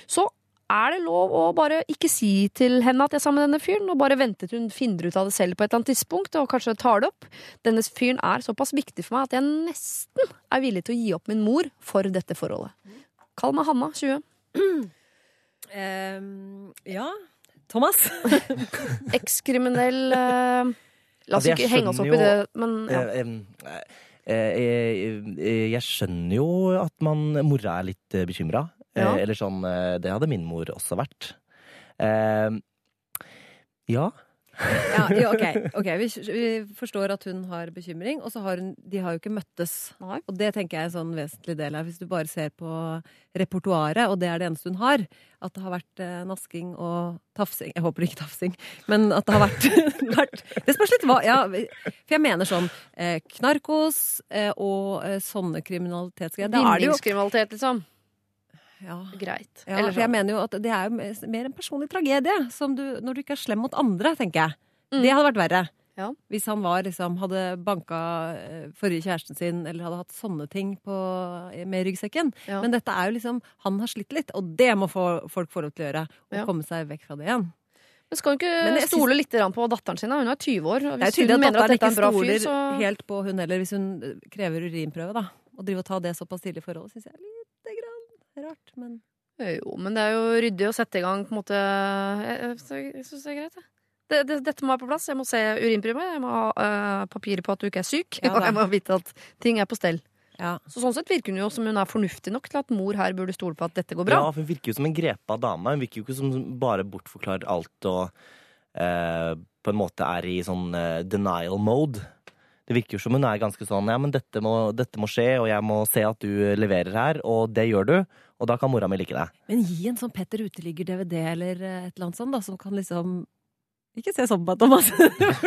Så er det lov å bare ikke si til henne at jeg er sammen med denne fyren, og bare vente til hun finner ut av det selv på et eller annet tidspunkt, og kanskje tar det opp. Denne fyren er såpass viktig for meg at jeg nesten er villig til å gi opp min mor for dette forholdet. Kall meg Hanna, 20.
Ehm, ja. Thomas?
Ekskriminell uh, La oss
Altså,
ikke henge oss opp i det, men ja.
Eh, em, eh, eh, eh, Jeg skjønner jo at man, mora er litt bekymra.
Ja.
Eller sånn eh, Det hadde min mor også vært. Eh, ja.
Ja, ja, ok, ok, vi, vi forstår at hun har bekymring, og så har hun De har jo ikke møttes.
Nei.
Og det tenker jeg er en sånn vesentlig del her. Hvis du bare ser på repertoaret, og det er det eneste hun har, at det har vært eh, nasking og tafsing Jeg håper ikke tafsing, men at det har vært, vært Det spørs litt hva ja, For jeg mener sånn eh, knarkos eh, og eh, sånne kriminalitetsgreier. Er
Vinningskriminalitet, liksom.
Ja,
Greit.
ja,
Eller
for jeg mener jo at det er jo mer- en personlig tragedie som du, når du ikke er slem mot andre, tenker jeg.
Mm.
Det hadde vært verre.
Ja.
Hvis han var, liksom, hadde banka eh, forrige kjæresten sin, eller hadde hatt sånne ting på, med ryggsekken.
Ja.
Men dette er jo liksom Han har slitt litt, og det må få, folk få lov til å gjøre. Og
Ja.
komme seg vekk fra det igjen.
Men skal hun ikke stole litt på datteren sin? Hun er 20 år. Og hvis hun mener at dette er en bra fyr, så
helt på hun heller, hvis hun eh, krever urinprøve, da. Å drive og ta det såpass tidlig i forholdet syns jeg er grann rart, men
Jo, men det er jo ryddig å sette i gang på en måte Jeg, jeg, jeg syns det er greit, jeg. Det, det, dette må være på plass. Jeg må se urinprøve. Jeg må ha øh, papirer på at du ikke er syk.
Ja,
og jeg må vite at ting er på stell.
ja.
Så sånn sett virker hun jo som hun er fornuftig nok til at mor her burde stole på at dette går bra.
Ja, for Hun virker jo som en grepa dame. Hun virker jo ikke som bare bortforklarer alt og eh, på en måte er i sånn eh, denial mode. Det virker jo som hun er ganske sånn ja, men dette må, dette må skje, og jeg må se at du leverer her, og det gjør du. Og da kan mora mi like deg.
Men gi en sånn Petter Uteligger-DVD eller eh, et eller annet sånt, da, som kan liksom Ikke se sånn på meg, Thomas.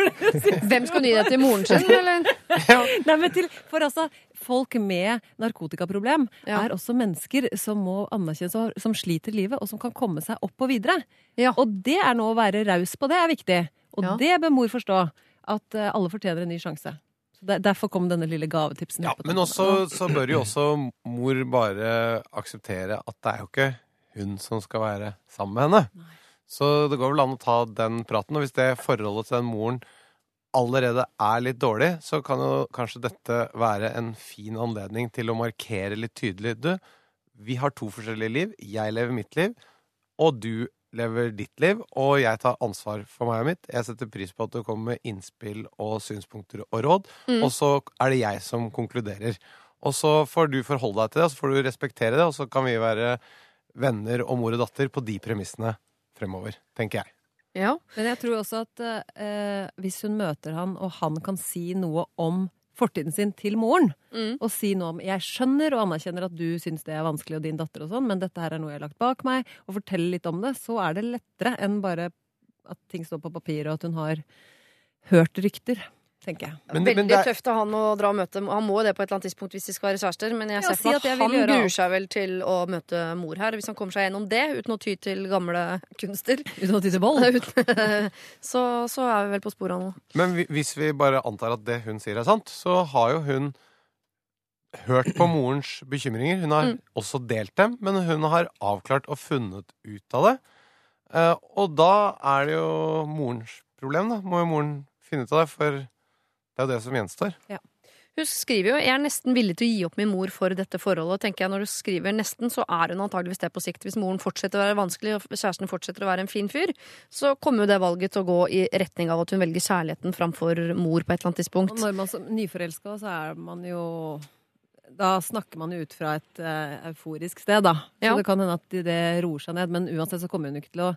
Hvem skal gi det til moren sin, eller?
Nei, men til, for altså, folk med narkotikaproblem
Ja.
er også mennesker som må anerkjennes, og som sliter i livet, og som kan komme seg opp og videre.
Ja.
Og det er nå å være raus på, det er viktig. Og
Ja.
det bør mor forstå. At eh, alle fortjener en ny sjanse. Derfor kom denne lille gavetipsen.
Ja, men også så bør jo også mor bare akseptere at det er jo ikke hun som skal være sammen med henne. Så det går vel an å ta den praten. Og hvis det forholdet til den moren allerede er litt dårlig, så kan jo kanskje dette være en fin anledning til å markere litt tydelig. Du, vi har to forskjellige liv. Jeg lever mitt liv, og du lever ditt liv. Og jeg tar ansvar for meg og mitt. Jeg setter pris på at du kommer med innspill og synspunkter og råd.
Mm.
Og så er det jeg som konkluderer. Og så får du forholde deg til det, og så får du respektere det, og så kan vi være venner og mor og datter på de premissene fremover, tenker jeg.
Ja.
Men jeg tror også at eh, hvis hun møter han, og han kan si noe om fortiden sin til moren,
Mm.
og si noe om 'jeg skjønner og anerkjenner at du syns det er vanskelig, og din datter og sånn, men dette her er noe jeg har lagt bak meg', og fortelle litt om det, så er det lettere enn bare at ting står på papir, og at hun har hørt rykter, tenker jeg.
Men-
Veldig
men det er-
tøft av han å dra og møte Han må jo det på et eller annet tidspunkt hvis de skal være kjærester, men jeg ser for meg
jeg
at han
gjøre
gruer seg vel til å møte mor her. Hvis han kommer seg gjennom det uten å ty til gamle kunster,
Uten å ty til vold.
Så, så er vi vel på sporet av noe.
Men hvis vi bare antar at det hun sier er sant, så har jo hun hørt på morens bekymringer. Hun har
Mm.
også delt dem, men hun har avklart og funnet ut av det. Eh, og da er det jo morens problem, da. Må jo moren finne ut av det, for det er jo det som gjenstår.
Hun skriver jo 'Jeg er nesten villig til å gi opp min mor for dette forholdet'. Og tenker jeg Når du skriver 'nesten', så er hun antageligvis det på sikt. Hvis moren fortsetter å være vanskelig, og kjæresten fortsetter å være en fin fyr, så kommer jo det valget til å gå i retning av at hun velger kjærligheten framfor mor på et eller annet
Og
tidspunkt.
når man som nyforelska, så er man jo Da snakker man jo ut fra et uh, euforisk sted, da. Så
Ja.
det kan hende at det roer seg ned, men uansett så kommer hun ikke til å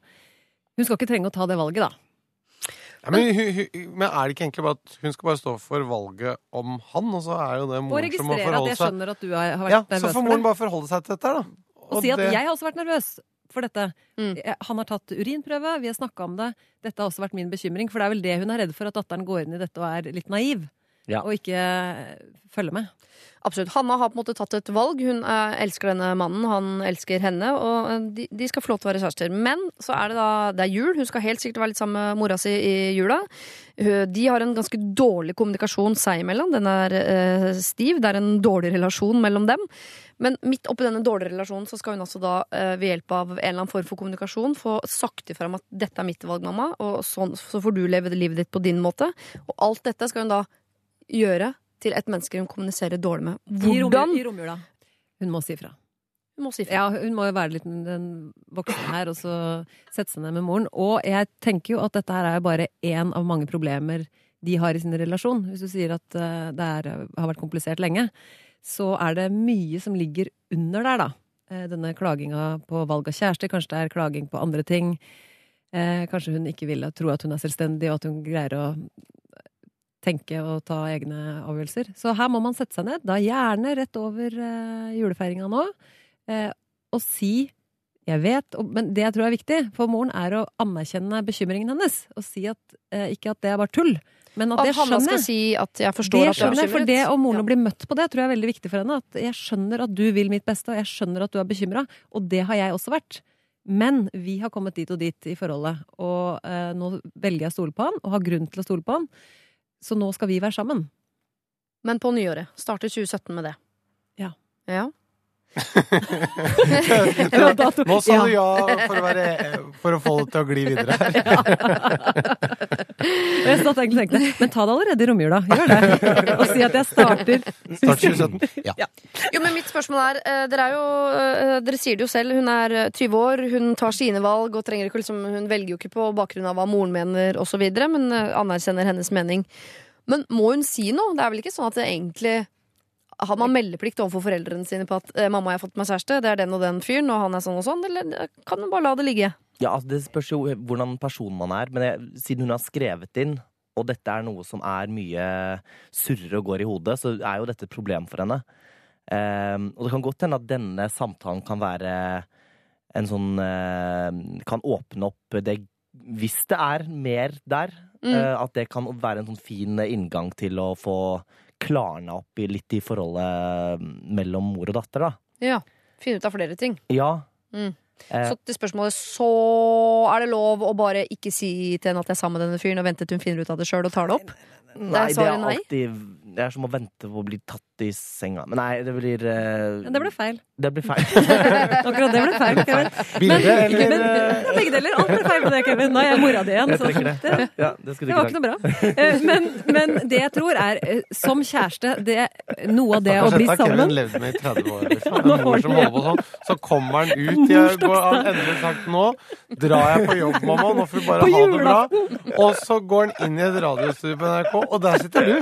Hun skal ikke trenge å ta det valget, da.
Ja, men, hun, hun, men er det ikke egentlig bare at hun skal bare stå for valget om han, og så er jo det
Og
moren som må
registrere at
forholde
jeg
seg
skjønner at du har, har vært
Ja, så får moren bare forholde seg til dette, da.
Og si at
det-
jeg har også vært nervøs for dette.
Mm.
Han har tatt urinprøve, vi har snakka om det. Dette har også vært min bekymring, for det er vel det hun er redd for, at datteren går inn i dette og er litt naiv.
Ja.
Og ikke følge med.
Absolutt. Hanna har på en måte tatt et valg. Hun eh, elsker denne mannen, han elsker henne, og eh, de, de skal få lov til å være kjærester. Men så er det da det er jul. Hun skal helt sikkert være litt sammen med mora si i jula. De har en ganske dårlig kommunikasjon seg imellom. Den er eh, stiv. Det er en dårlig relasjon mellom dem. Men midt oppi denne dårlige relasjonen så skal hun altså da eh, ved hjelp av en eller annen form for kommunikasjon få sagt ifra om at dette er mitt valg, mamma, og sånn, så får du leve livet ditt på din måte. Og alt dette skal hun da gjøre til et menneske hun kommuniserer dårlig med. Hvordan?
I romjula. Hun må si ifra.
Hun må si fra.
Ja, hun må jo være litt den voksne her, og så sette seg ned med moren. Og jeg tenker jo at dette her er jo bare én av mange problemer de har i sin relasjon. Hvis du sier at eh, det er, har vært komplisert lenge, så er det mye som ligger under der, da. Eh, Denne klaginga på valg av kjæreste, kanskje det er klaging på andre ting. Eh, kanskje hun ikke vil tro at hun er selvstendig, og at hun greier å tenke og ta egne avgjørelser. Så her må man sette seg ned, da gjerne rett over eh, julefeiringa nå, eh, og si jeg vet, og, Men det jeg tror er viktig for moren, er å anerkjenne bekymringen hennes. Og si at, eh, ikke at det er bare tull, men at,
At
det skjønner jeg.
si at jeg forstår
Det
at er
skjønner for det og moren
Ja.
å bli møtt på det tror jeg er veldig viktig for henne. At jeg skjønner at du vil mitt beste, og jeg skjønner at du er bekymra. Og det har jeg også vært. Men vi har kommet dit og dit i forholdet, og eh, nå velger jeg å stole på han, og har grunn til å stole på han. Så nå skal vi være sammen.
Men på nyåret. Starter 2017 med det.
Ja.
Ja.
Nå sa du ja for å, være, for å få det til å gli videre her.
Jeg satt egentlig og tenkte men ta det allerede i romjula. Gjør det. Og si at jeg starter
Start 2017. Ja.
Jo, men mitt spørsmål er, eh, dere er jo eh, Dere sier det jo selv, hun er eh, 20 år, hun tar sine valg og trenger ikke liksom Hun velger jo ikke på bakgrunn av hva moren mener osv., men eh, anerkjenner hennes mening. Men må hun si noe? Det er vel ikke sånn at det egentlig har man meldeplikt overfor foreldrene sine på at eh, 'mamma, jeg har fått meg kjæreste, det er den og den fyren, og han er sånn og sånn', eller eh, kan man bare la det ligge?
Ja, altså Det spørs jo hvordan person man er, men jeg, siden hun har skrevet inn, og dette er noe som er mye surrer og går i hodet, så er jo dette et problem for henne. Um, og det kan godt hende at denne samtalen kan være en sånn uh, Kan åpne opp det Hvis det er mer der,
Mm.
uh, at det kan være en sånn fin inngang til å få klarna opp i, litt i forholdet mellom mor og datter, da.
Ja. Finne ut av flere ting.
Ja.
Mm.
Eh,
Så til spørsmålet, så er det lov å bare ikke si til henne at jeg er sammen med denne fyren, og vente til hun finner ut av det sjøl og tar det opp?
Nei,
det er
det
svaret
er
nei.
alltid Det er som å vente på å bli tatt i senga. Men nei, det blir
uh, Det ble feil.
Det blir feil.
Akkurat det ble feil, Kevin.
Bilde eller
Men, ja, begge deler. Alt ble feil med det, Kevin. Nå er jeg mora di igjen. Så
det.
det,
Ja, det
det var
ikke
noe bra. Eh, Men, men det jeg tror er, eh, som kjæreste det, Noe av det å bli
sammen Kevin
sammen
med i 30 år. Liksom. På sånn. Så kommer han ut. Jeg går, av endelig sagt nå drar jeg på jobb, mamma. Nå får du bare ha det bra. Og så går han inn i et radiostudio på NRK, og der sitter du.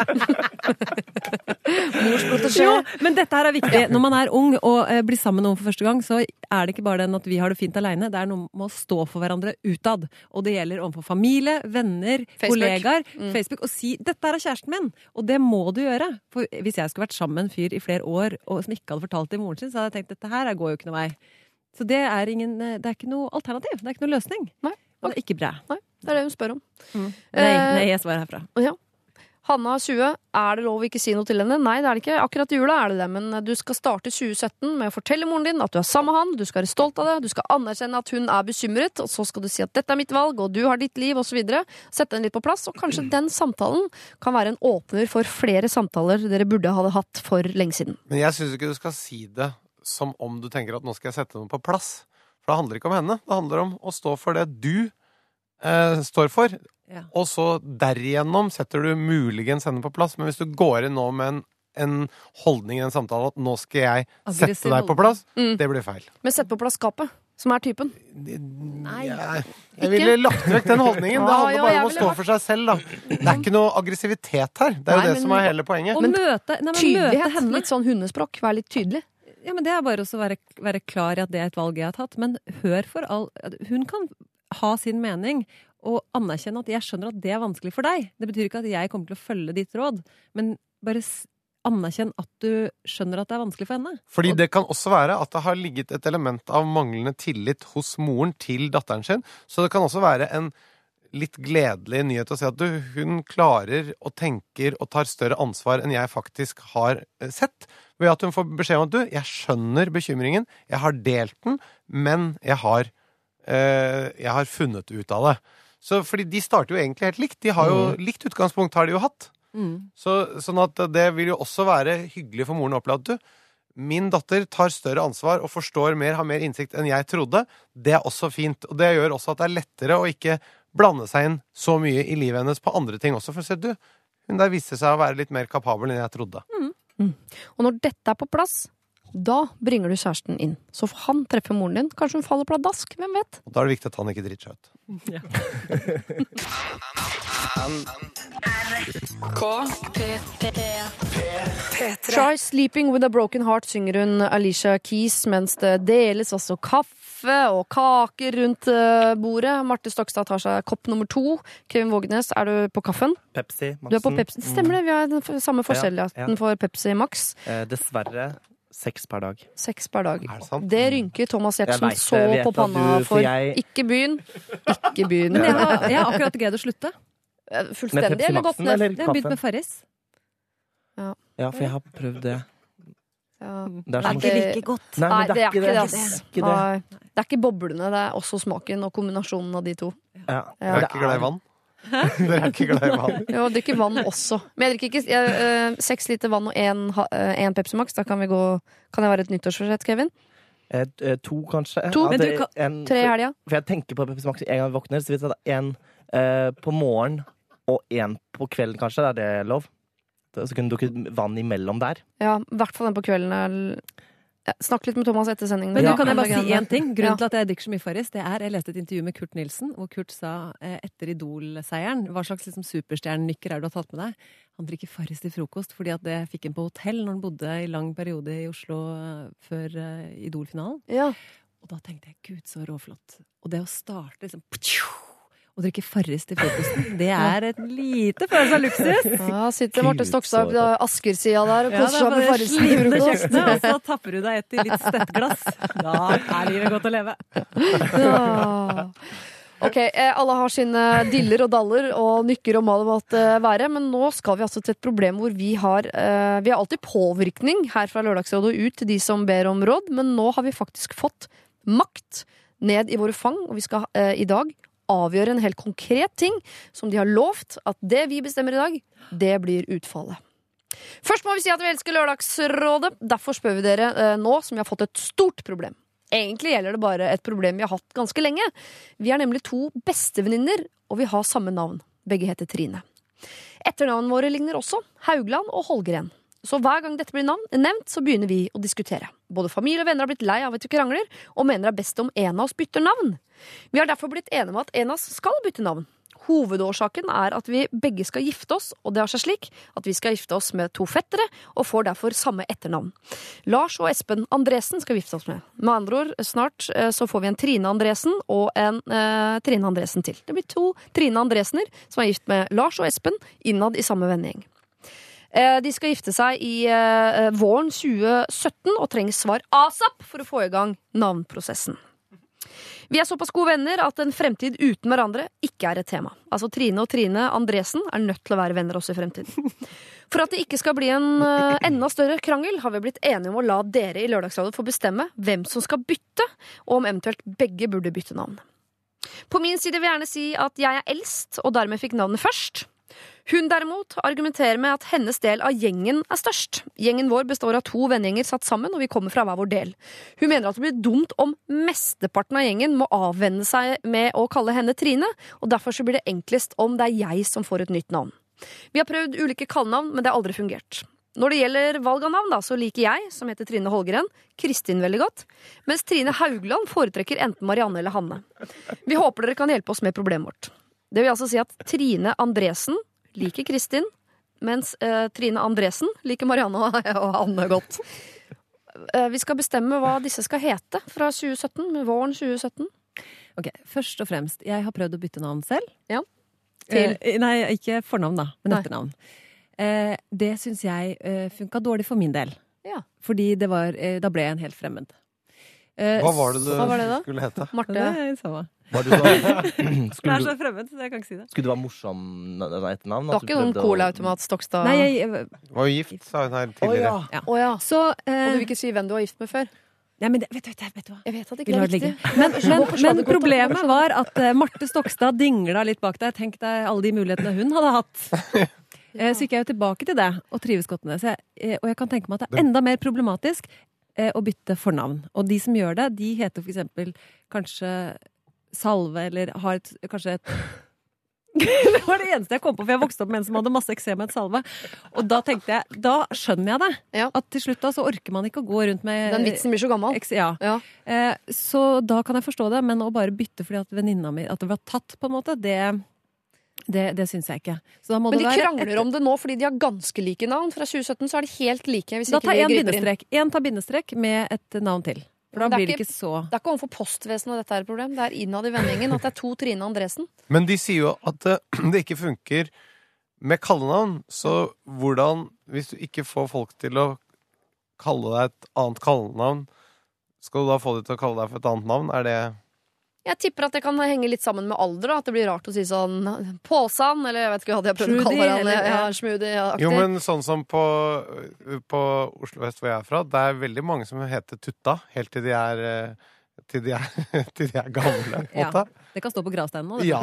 Jo, men dette her er viktig. Når man er ung og eh, blir sammen med noen for første gang, så er det ikke bare den at vi har det fint aleine, det er noe med å stå for hverandre utad. Og det gjelder overfor familie, venner,
Facebook.
kollegaer,
Mm.
Facebook, og si 'dette her er kjæresten min'. Og det må du gjøre. For hvis jeg skulle vært sammen med en fyr i flere år og som ikke hadde fortalt det til moren sin, så hadde jeg tenkt 'dette her går jo ikke noe vei'. Så det er, ingen, eh, det er ikke noe alternativ. Det er ikke noe løsning.
Nei.
Og det er ikke bra.
Nei, det er det hun spør om.
Nei,
Eh,
nei, jeg svarer herfra.
Ja. Hanna er 20, er det lov å ikke si noe til henne? Nei, det er det ikke. Akkurat i jula er det det, men du skal starte 2017 med å fortelle moren din at du er sammen med han, du skal være stolt av det, du skal anerkjenne at hun er bekymret, og så skal du si at dette er mitt valg, og du har ditt liv, osv. Sette den litt på plass, og kanskje den samtalen kan være en åpner for flere samtaler dere burde ha hatt for lenge siden.
Men jeg syns ikke du skal si det som om du tenker at nå skal jeg sette noe på plass. For det handler ikke om henne. Det handler om å stå for det du eh, står for.
Ja.
Og så derigjennom setter du muligens henne på plass. Men hvis du går inn nå med en, en holdning i en samtale at nå skal jeg
Aggressiv
sette deg på plass,
Mm.
det blir feil.
Men sett på plass skapet, som er typen.
Nei.
Jeg, jeg ville lagt vekk den holdningen. Det handler bare om å stå for seg selv, da. Det er ikke noe aggressivitet her. Det er jo
Nei,
det som er hele poenget.
Å
møte, nei, men møte henne.
Litt sånn hundespråk. Vær litt tydelig.
Ja, men Det er bare å være, være klar i at det er et valg jeg har tatt. Men hør for all Hun kan ha sin mening og anerkjenne at jeg skjønner at det er vanskelig for deg. Det betyr ikke at jeg kommer til å følge ditt råd, men bare anerkjenn at du skjønner at det er vanskelig for henne.
Fordi det kan også være at det har ligget et element av manglende tillit hos moren til datteren sin. Så det kan også være en litt gledelig nyhet å si at du, hun klarer og tenker og tar større ansvar enn jeg faktisk har eh, sett. Ved at hun får beskjed om at du, jeg skjønner bekymringen, jeg har delt den, men jeg har, øh, jeg har funnet ut av det. Så fordi de starter jo egentlig helt likt. De har jo likt utgangspunkt, har de jo hatt. Så, sånn at det vil jo også være hyggelig for moren å oppleve at du, min datter tar større ansvar og forstår mer, har mer innsikt enn jeg trodde. Det er også fint. Og det gjør også at det er lettere å ikke blande seg inn så mye i livet hennes på andre ting også. For se, du, hun der viste seg å være litt mer kapabel enn jeg trodde.
Og når dette er på plass, da bringer du kjæresten inn. Så han treffer moren din. Kanskje hun faller pladask. Hvem vet?
Og da er det viktig at han ikke driter seg ut.
Try sleeping with a broken heart, synger hun Alicia Keys, mens det deles også kaffe og kaker rundt eh, bordet. Marte Stokstad tar seg kopp nummer to. Kevin Vågenes, er du på kaffen?
Pepsi,
Du er på. Pepsi. Stemmer det, vi har den samme forskjelligheten
ja.
for Pepsi Max.
Eh, dessverre seks per dag.
Seks per dag.
Er det sant?
Det rynker Thomas Giertsen
vet
så
jeg
på panna
du- for jeg-
Ikke begynn. Ikke begynn.
Men jeg har, jeg har akkurat greid å slutte.
Fullstendig.
Med
eller gått
Maxen
ned?
eller
Jeg har begynt med Farris.
Ja, for jeg har prøvd det.
Ja.
Det er
Det er ikke
like godt.
Nei,
det er ikke det.
det. er ikke det.
Det er ikke boblene, det er også smaken og kombinasjonen av de to.
Ja.
Ja.
Jeg er ikke glad i vann. Dere er ikke glad i vann?
Jo, drikker vann også. Men jeg drikker ikke jeg, eh, seks liter vann og én ha- eh, én Pepsi Max. Da kan vi gå Kan det være et nyttårsforsett, Kevin?
Eh, eh, to, kanskje.
To?
Ja, det
du kan-
en-
Tre i helga?
For jeg tenker på Pepsi Max en gang jeg våkner, så hvis det er én eh, på morgen og én på kvelden, kanskje, er det lov? Så kunne du dukket vann imellom der.
Ja, i hvert fall den på kvelden. Ja, Snakk litt med Thomas etter sendingen.
Men
Ja.
du kan jeg bare si én ting. Grunnen
Ja.
til at jeg drikker så mye Farris, det er Jeg leste et intervju med Kurt Nilsen, hvor Kurt sa eh, etter Idol-seieren Hva slags liksom, superstjernenykker er det du har tatt med deg? Han drikker Farris til frokost fordi at det fikk han på hotell når han bodde i lang periode i Oslo eh, før eh, Idol-finalen.
Ja.
Og da tenkte jeg gud, så råflott. Og det å starte liksom Å drikke Farris til frokosten, det er et lite følelse av luksus.
Ja, sitter Marte Stokstad på Asker-sida der og koser
er
seg med Farris til frokost.
og så tapper du deg et i litt støtt glass. Da er livet godt å leve.
Ja. Ok, eh, alle har sine diller og daller og nykker og mal måtte være, men nå skal vi altså til et problem hvor vi har eh, Vi har alltid påvirkning her fra Lørdagsrådet og ut til de som ber om råd, men nå har vi faktisk fått makt ned i våre fang, og vi skal eh, i dag avgjøre en helt konkret ting som de har lovt at det vi bestemmer i dag, det blir utfallet. Først må vi si at vi elsker Lørdagsrådet. Derfor spør vi dere eh, nå som vi har fått et stort problem. Egentlig gjelder det bare et problem vi har hatt ganske lenge. Vi er nemlig to bestevenninner, og vi har samme navn. Begge heter Trine. Etternavnene våre ligner også. Haugland og Holgren. Så hver gang dette blir nevnt, så begynner vi å diskutere. Både familie og venner har blitt lei av at vi krangler, og mener det er best om en av oss bytter navn. Vi har derfor blitt enige om at en av oss skal bytte navn. Hovedårsaken er at vi begge skal gifte oss, og det har seg slik at vi skal gifte oss med to fettere, og får derfor samme etternavn. Lars og Espen Andresen skal vi gifte oss med. Med andre ord, snart eh, så får vi en Trine Andresen og en eh, Trine Andresen til. Det blir to Trine Andresener som er gift med Lars og Espen, innad i samme vennegjeng. Eh, De skal gifte seg i eh, våren 2017 og trenger svar asap for å få i gang navnprosessen. Vi er såpass gode venner at en fremtid uten hverandre ikke er et tema. Altså Trine og Trine Andresen er nødt til å være venner også i fremtiden. For at det ikke skal bli en eh, enda større krangel, har vi blitt enige om å la dere i Lørdagsrådet få bestemme hvem som skal bytte, og om eventuelt begge burde bytte navn. På min side vil jeg gjerne si at jeg er eldst, og dermed fikk navnet først. Hun derimot argumenterer med at hennes del av gjengen er størst. Gjengen vår består av to vennegjenger satt sammen, og vi kommer fra hver vår del. Hun mener at det blir dumt om mesteparten av gjengen må avvenne seg med å kalle henne Trine, og derfor så blir det enklest om det er jeg som får et nytt navn. Vi har prøvd ulike kallenavn, men det har aldri fungert. Når det gjelder valg av navn, da, så liker jeg, som heter Trine Holgren, Kristin veldig godt, mens Trine Haugland foretrekker enten Marianne eller Hanne. Vi håper dere kan hjelpe oss med problemet vårt. Det vil altså si at Trine Andresen liker Kristin, mens eh, Trine Andresen liker Marianne og, Anne godt. Eh, vi skal bestemme hva disse skal hete fra 2017, med våren 2017.
Ok, Først og fremst, jeg har prøvd å bytte navn selv.
Ja. Til?
Eh, nei, ikke fornavn, da, men etternavn. Eh, det syns jeg eh, funka dårlig for min del.
Ja.
Fordi det var, eh, da ble jeg en helt fremmed. Eh,
Hva var det du
Hva var det da?
skulle hete?
Marte.
Det er samme.
Var du så,
Det er så fremmed, så jeg kan ikke si det.
skulle du være morsom et navn?
Det var ikke noen colaautomat Stokstad?
Nei, jeg,
Var jo gift, sa hun her
Å
tidligere.
ja.
Oh, ja.
så
Og
eh,
du vil ikke si hvem du var gift med før?
Nei, men det, vet, du, vet, vet du hva?
Jeg vet at det ikke er riktig.
Men, men, men problemet var at eh, Marte Stokstad dingla litt bak deg. Tenk deg alle de mulighetene hun hadde hatt. Eh, Så gikk jeg jo tilbake til det, og trives godt med det. Så jeg, og jeg kan tenke meg at det er enda mer problematisk å bytte fornavn. Og de som gjør det, de heter for eksempel kanskje Salve, eller har et, kanskje et det var det eneste jeg kom på, for jeg vokste opp med en som hadde masse eksem med et salve. Og da tenkte jeg, da skjønner jeg det.
Ja.
At til slutt da så orker man ikke å gå rundt med
Den vitsen blir så gammel.
Eks- Ja.
Ja.
Eh, så da kan jeg forstå det, men å bare bytte fordi at venninna mi At det var tatt, på en måte, det, det, det syns jeg ikke. Så da må
Men
det
de
være
krangler om det nå fordi de har ganske like navn. Fra 2017 så er de helt like. Hvis
Da tar én bindestrek. Én tar bindestrek med et navn til. For da
det er
blir det
ikke-
ikke så
Det er ikke overfor postvesenet dette er et problem. Det er innad i vendingen at det er to Trine Andresen.
Men de sier jo at det ikke funker med kallenavn. Så hvordan Hvis du ikke får folk til å kalle deg et annet kallenavn, skal du da få dem til å kalle deg for et annet navn? Er det
Jeg tipper at det kan henge litt sammen med alder. Da. At det blir rart å si sånn Påsan, eller jeg vet ikke hva de har prøvd å kalle hverandre. Ja. Schmoody-aktig.
Jo, men sånn som på, på Oslo vest, hvor jeg er fra, det er veldig mange som heter Tutta helt til de er eh, til de er, til de er gamle. på
Ja. Det kan stå på gravsteinen nå.
Ja.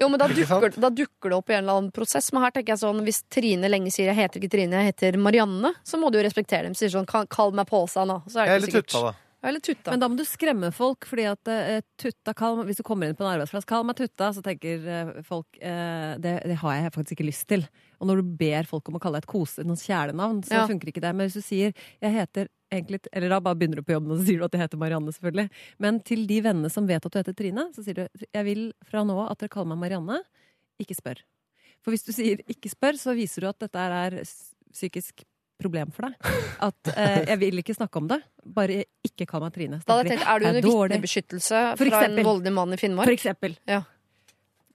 Jo, men da dukker, da dukker det opp i en eller annen prosess. Men her tenker jeg sånn, hvis Trine lenge sier 'jeg heter ikke Trine, jeg heter Marianne', så må du jo respektere dem. Sier sånn 'kall kall meg Påsan', da. Så er det
Eller
ikke sikkert.
tutta, da.
Ja, Eller tutta.
Men da må du skremme folk, fordi at uh, tutta, kall, hvis du kommer inn på en arbeidsplass, kall meg tutta, så tenker uh, folk uh, det, det har jeg faktisk ikke lyst til. Og når du ber folk om å kalle deg et kose, noen kjælenavn, så
Ja.
funker ikke det. Men hvis du sier jeg heter egentlig Eller da bare begynner du på jobben og så sier du at jeg heter Marianne, selvfølgelig. Men til de vennene som vet at du heter Trine, så sier du jeg vil fra nå av at dere kaller meg Marianne. Ikke spør. For hvis du sier ikke spør, så viser du at dette er psykisk problem for deg. At eh, jeg vil ikke snakke om det. Bare ikke kall meg Trine.
Da hadde jeg tenkt, Er du
«Jeg
under
dårlig».
vitnebeskyttelse fra en voldelig mann i Finnmark?
For eksempel.
Ja.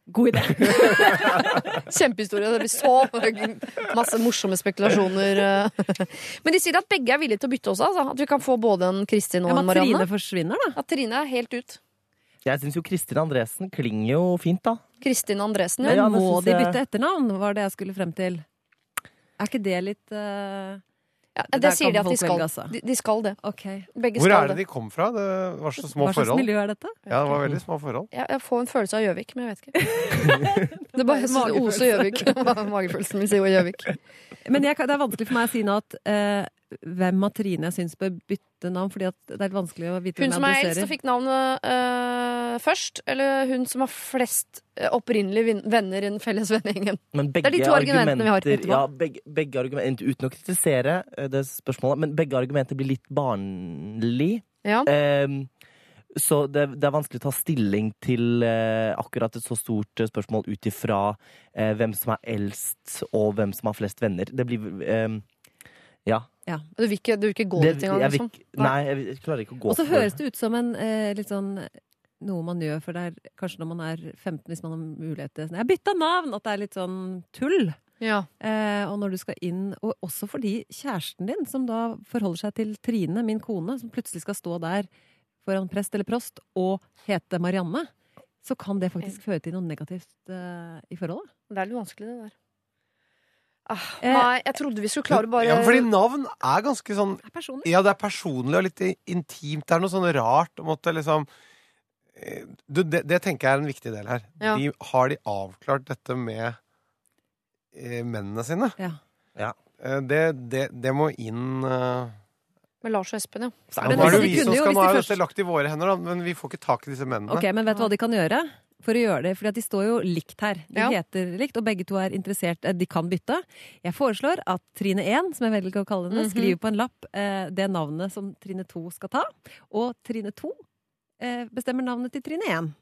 God idé.
Kjempehistorie. Det blir så masse morsomme spekulasjoner. eh. Men de sier at begge er villige til å bytte også. Altså. At vi kan få både en Kristin og
Ja,
en
Marianne. at Trine forsvinner, da.
At Trine er helt ut.
Jeg syns jo Kristin Andresen klinger jo fint, da.
Kristin Andresen, ja.
Ja,
må de bytte etternavn, var det jeg skulle frem til. Er ikke det litt uh,
ja
Det
det sier de at de skal.
altså.
De, de skal det.
OK.
Begge
Hvor
skal
er det de kom fra? Det var så små
Hva slags
forhold.
miljø er dette?
Ja, det var veldig små forhold.
Jeg, jeg får en følelse av Gjøvik, men jeg vet ikke. Det er bare jeg synes det oser Gjøvik. Magefølelsen min sier jo Gjøvik.
Men jeg, det er vanskelig for meg å si nå at eh, hvem av Trine jeg syns bør bytte navn, fordi at det er vanskelig å vite
Hun
hvem
som
jeg
er eldst og
adresserer.
fikk navnet øh, først, eller hun som har flest øh, opprinnelige venner i den felles vennegjengen?
Det
er de to argumentene vi har.
Ja, begge, begge argumenter, uten å kritisere eh, det spørsmålet, men begge argumenter blir litt barnlig.
Ja.
Ehm, så det, det er vanskelig å ta stilling til eh, akkurat et så stort eh, spørsmål ut ifra eh, hvem som er eldst, og hvem som har flest venner. Det blir ehm, Ja.
Du vil ikke, du vil ikke gå
Det,
dit engang? Liksom.
nei, jeg, jeg klarer ikke å gå
Og så høres det ut som en eh, litt sånn noe man gjør for det er kanskje når man er 15, hvis man har mulighet til sånn, Jeg bytta navn! At det er litt sånn tull.
Ja.
Eh, og når du skal inn, og også fordi kjæresten din, som da forholder seg til Trine, min kone, som plutselig skal stå der foran prest eller prost og hete Marianne, så kan det faktisk føre til noe negativt eh, i forholdet.
Det er litt vanskelig, det der. Ah,
Eh,
nei, jeg trodde vi skulle klare bare
Ja, fordi navn er ganske sånn
Det er personlig.
Ja, det er personlig og litt intimt. Det er noe sånn rart å måtte liksom eh, du, det, det tenker jeg er en viktig del her.
Ja.
De, har de avklart dette med eh, mennene sine?
Ja.
Ja.
Eh, det, det, det må inn uh...
med Lars og Espen, ja.
Nå er det vi som skal nå er dette lagt i våre hender, da, men vi får ikke tak i disse mennene.
Ok, Men vet du hva de kan gjøre for å gjøre det? Fordi de står jo likt her. De
Ja.
heter likt, og begge to er interessert. eh, De kan bytte. Jeg foreslår at Trine 1, som jeg velger å kalle henne,
Mhm.
skriver på en lapp eh, det navnet som Trine 2 skal ta. Og Trine 2 eh, bestemmer navnet til Trine 1.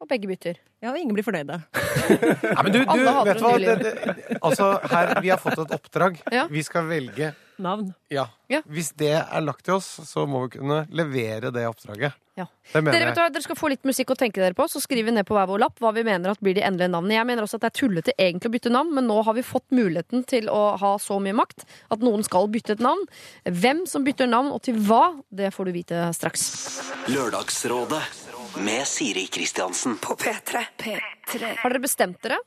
Og begge bytter.
Ja, og ingen blir fornøyde.
Nei, men du, du vet du hva? Det, det, altså, her, vi har fått et oppdrag.
Ja.
Vi skal velge
Navn.
Ja.
Ja.
Hvis det er lagt til oss, så må vi kunne levere det oppdraget.
Ja.
Det mener
Dere, vet du,
jeg.
hva, dere skal få litt musikk å tenke dere på, så skriver vi ned på hver vår lapp hva vi mener at blir de endelige navnene. Jeg mener også at det er tullete egentlig å bytte navn, men nå har vi fått muligheten til å ha så mye makt at noen skal bytte et navn. Hvem som bytter navn, og til hva, det får du vite straks.
Lørdagsrådet med Siri Kristiansen.
På P3.
Har dere bestemt dere?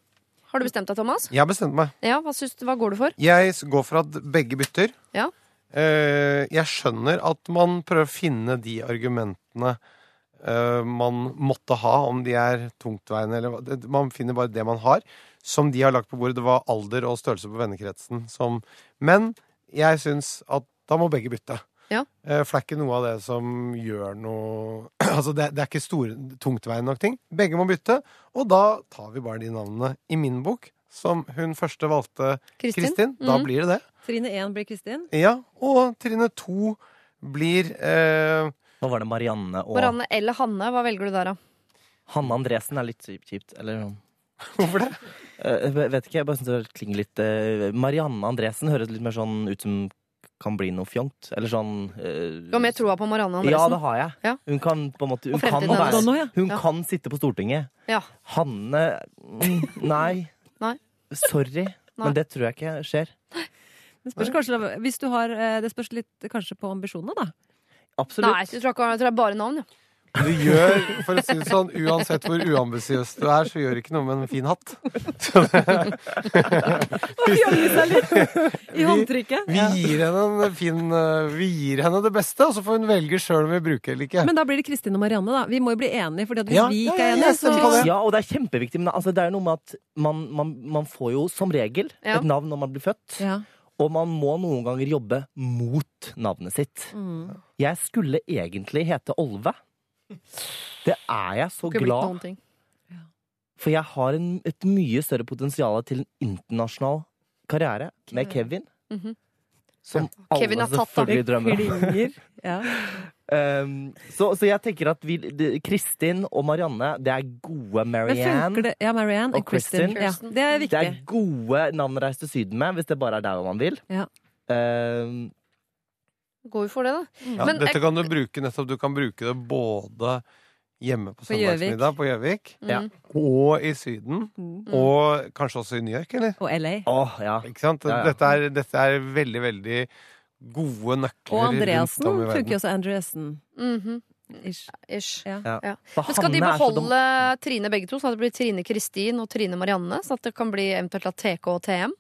Har du bestemt deg, Thomas?
Jeg har bestemt meg.
Ja, Hva, syns hva går du for?
Jeg går for at begge bytter.
Ja.
Eh, jeg skjønner at man prøver å finne de argumentene eh, man måtte ha, om de er tungtveiende eller hva. Man finner bare det man har. Som de har lagt på bordet. Det var alder og størrelse på vennekretsen som Men jeg syns at da må begge bytte.
Ja.
Eh, For det er ikke noe av det som gjør noe Altså, det, det er ikke store, tungtveiende nok ting. Begge må bytte, og da tar vi bare de navnene i min bok. Som hun første valgte
Kristin?
Kristin. Da
mm.
blir det det.
Trine 1 blir Kristin.
Ja, og Trine 2 blir eh,
Nå var det Marianne og
Marianne eller Hanne, hva velger du der, da?
Hanne Andresen er litt kjipt-. Eller sånn.
Hvorfor det?
Uh, vet ikke, jeg bare synes det klinger litt uh, Marianne Andresen høres litt mer sånn ut som kan bli noe fjongt. Eller sånn eh,
Du har mer troa på Marianne
Ja, det har jeg.
Ja.
Hun kan på en måte Hun kan, være,
Nå, ja.
hun
Ja.
kan sitte på Stortinget.
Ja.
Hanne mm, Nei.
Nei.
Sorry.
Nei.
Men det tror jeg ikke skjer.
Det spørs kanskje, hvis du har, eh, det spørs litt kanskje på ambisjonene, da.
Absolutt.
Nei, jeg tror, ikke, jeg tror det er bare navn. Ja.
Du gjør, for å si det sånn, uansett hvor uambisiøs du er, så gjør det ikke noe med en fin hatt. Så det,
seg litt i håndtrykket.
vi gir henne en fin eh, Vi gir henne det beste, og så får hun velge sjøl om vi bruker eller ikke.
Men da blir det Kristin og Marianne, da. Vi må jo bli enige, fordi at hvis
Ja,
vi ikke er
ja,
enige, så.
Ja, og det er kjempeviktig, men altså, det er jo noe med at man, man, man får jo som regel
Ja.
et navn når man blir født.
ja.
Og man må noen ganger jobbe mot navnet sitt.
Mm.
Jeg skulle egentlig hete Olve. Det er jeg så glad. For jeg har en, et mye større potensial til en internasjonal karriere med Kevin.
Mhm.
Som
Kevin
alle
har tatt,
selvfølgelig drømmer om.
Ja.
Um, så, så jeg tenker at vi, de, Kristin og Marianne, det er gode Marianne.
Ja, Marianne og
Kristin.
Ja, det er
Det er gode navn å reise til Syden med, hvis det bare er der man vil.
Ja.
Um,
Går vi for det, da?
Ja,
Men
dette kan du bruke nettopp. Du kan bruke det både hjemme på
På
søndagsmiddag på Gjøvik,
Mm.
Ja.
og i Syden,
Mm.
og kanskje også i New York, eller?
Og LA.
Oh, ja.
Ikke sant?
Ja, ja.
Dette, er, dette er veldig, veldig gode nøkler
Og Andreassen funker jo også. Andreassen.
Mhm.
Ish.
Ish.
Ja.
Ja.
Ja. Men skal de
så
beholde Trine begge to, sånn at det blir Trine Kristin og Trine Marianne? Sånn at det kan bli eventuelt TK og TM?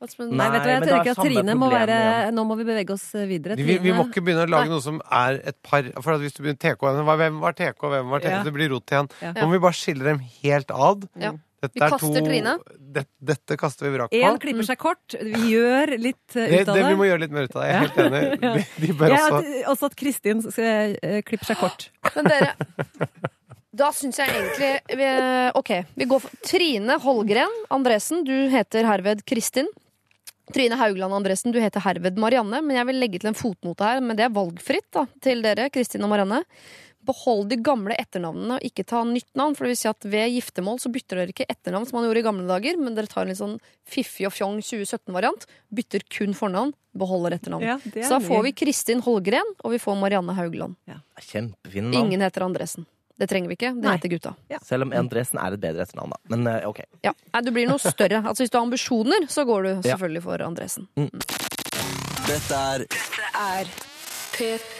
With-
Nei, vet du hva, jeg
tror det er
at Trine må være
igjen.
Nå må vi bevege oss videre.
Vi, vi må ikke begynne å lage noe som er et par For at hvis du begynner TK Hvem var TK, hvem var TK?
Ja.
Det blir rot igjen.
Ja.
Nå må vi bare skille dem helt ad.
Ja.
Dette
Vi
er
kaster Trine.
Det, dette kaster vi vrak på.
Én klipper seg kort. Vi gjør litt uh,
Det,
ut av
det,
det.
vi må gjøre litt mer ut av det. Jeg er helt enig.
Ja.
De, de bør
Ja,
også
at, også at Kristin uh, klipper seg kort.
Men dere, da syns jeg egentlig vi, Ok, vi går for Trine Holgren Andresen, du heter herved Kristin. Trine Haugland Andresen, du heter herved Marianne. Men jeg vil legge til en fotnote her, men det er valgfritt da, til dere, Kristin og Marianne. Behold de gamle etternavnene og ikke ta nytt navn. For det vil si at ved giftermål så bytter dere ikke etternavn som man gjorde i gamle dager, men dere tar en litt sånn fiffig og fjong 2017-variant. Bytter kun fornavn, beholder etternavn.
Ja,
så da får vi Kristin Holgren, og vi får Marianne Haugland.
Navn.
Ingen heter Andresen. Det trenger vi ikke. Det
Nei.
heter gutta.
Selv om Andresen er et bedre etternavn, da. Men eh, ok.
Ja. Nei, du blir noe større. Altså Hvis du har ambisjoner, så går du selvfølgelig for Andresen.
Dette er
er P3.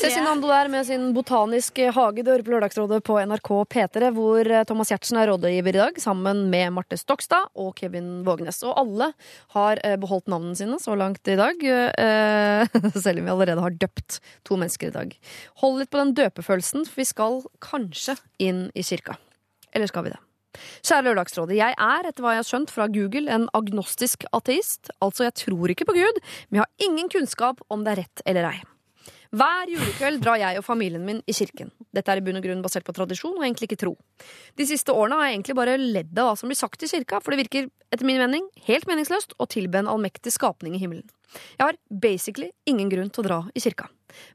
Cezinando der med sin botaniske hage. Du hører på Lørdagsrådet på NRK P3, hvor eh, Thomas Giertsen er rådgiver i dag, sammen med Marte Stokstad og Kevin Vågenes. Og alle har eh, beholdt navnene sine så langt i dag, eh, selv om vi allerede har døpt to mennesker i dag. Hold litt på den døpefølelsen, for vi skal kanskje inn i kirka. Eller skal vi det? Kjære Lørdagsrådet, jeg er, etter hva jeg har skjønt fra Google, en agnostisk ateist. Altså, jeg tror ikke på Gud, men jeg har ingen kunnskap om det er rett eller ei. Hver julekveld drar jeg og familien min i kirken. Dette er i bunn og grunn basert på tradisjon og egentlig ikke tro. De siste årene har jeg egentlig bare ledd av hva som blir sagt i kirka, for det virker etter min mening helt meningsløst å tilbe en allmektig skapning i himmelen. Jeg har basically ingen grunn til å dra i kirka.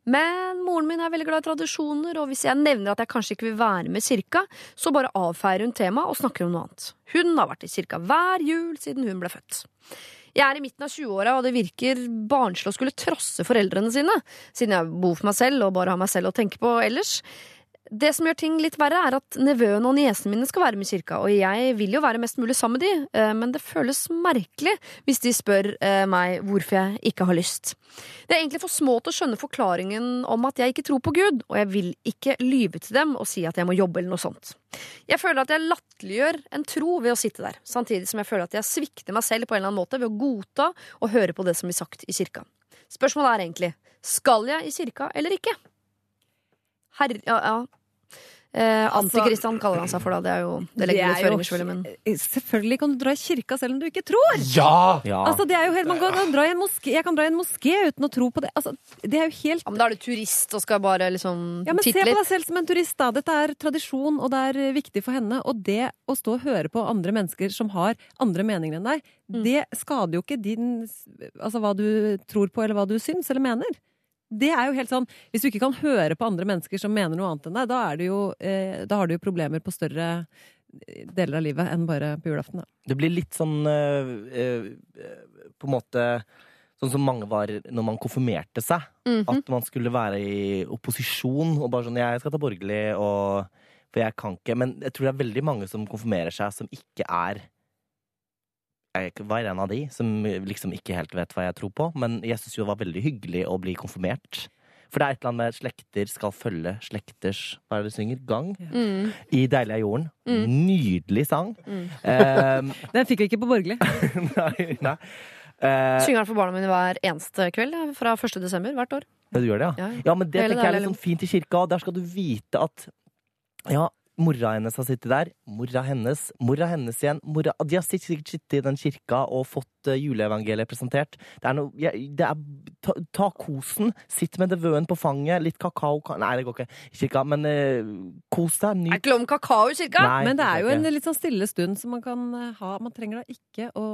Men moren min er veldig glad i tradisjoner, og hvis jeg nevner at jeg kanskje ikke vil være med kirka, så bare avfeier hun temaet og snakker om noe annet. Hun har vært i kirka hver jul siden hun ble født. Jeg er i midten av 20-åra, og det virker barnslig å skulle trosse foreldrene sine, siden jeg bor for meg selv og bare har meg selv å tenke på ellers. Det som gjør ting litt verre, er at nevøene og niesene mine skal være med i kirka, og jeg vil jo være mest mulig sammen med de, eh, men det føles merkelig hvis de spør eh, meg hvorfor jeg ikke har lyst. Det er egentlig for små til å skjønne forklaringen om at jeg ikke tror på Gud, og jeg vil ikke lyve til dem og si at jeg må jobbe eller noe sånt. Jeg føler at jeg latterliggjør en tro ved å sitte der, samtidig som jeg føler at jeg svikter meg selv på en eller annen måte ved å godta og høre på det som blir sagt i kirka. Spørsmålet er egentlig skal jeg i kirka eller ikke? Herre... Ja, ja. Eh,
Altså-
Antikristian kaller han seg for, da. Det, er jo, det legger litt føringer, selvfølgelig, men
Selvfølgelig kan du dra i kirka selv om du ikke tror!
Ja!
Ja.
Altså, det er jo helt, man kan dra i en moské, jeg kan dra i en moské uten å tro på det. Altså, det er jo helt
ja, men Da er du turist og skal bare liksom
Ja, men Se på deg selv som en turist, da. Dette er tradisjon, og det er eh, viktig for henne. Og det å stå og høre på andre mennesker som har andre meninger enn deg,
Mm.
det skader jo ikke din Altså hva du tror på, eller hva du syns eller mener. Det er jo helt sånn Hvis du ikke kan høre på andre mennesker som mener noe annet enn deg, da, er det jo, eh, da har du jo problemer på større eh, deler av livet enn bare på julaften. Da.
Det blir litt sånn eh, eh, På en måte Sånn som mange var når man konfirmerte seg.
Mhm.
At man skulle være i opposisjon og bare sånn Jeg skal ta borgerlig, og For jeg kan ikke. Men jeg tror det er veldig mange som konfirmerer seg, som ikke er Jeg var en av de som liksom ikke helt vet hva jeg tror på. Men jeg syns jo det var veldig hyggelig å bli konfirmert. For det er et eller annet med slekter skal følge slekters Hva er det de synger? Gang?
Mm.
I Deilig er jorden.
Mm.
Nydelig sang.
Mm.
Eh,
Den fikk vi ikke på borgerlig.
nei, nei. Eh,
Synger den for barna mine hver eneste kveld fra 1. desember hvert år.
Ja, du gjør det, ja?
Ja, ja.
Ja, men det tenker jeg er litt sånn fint i kirka, der skal du vite at ja, mora hennes har sittet der, mora hennes, mora hennes igjen mora, De har sikkert sittet i den kirka og fått uh, juleevangeliet presentert. Det er noe ja, det er, ta, ta kosen, sitt med nevøen på fanget, litt kakao Nei, det går ikke i kirka, men uh, kos deg.
Er
Nyt
ikke lov med kakao i kirka?
Nei,
Men det er jo en litt sånn stille stund som man kan eh, ha. Man trenger da ikke å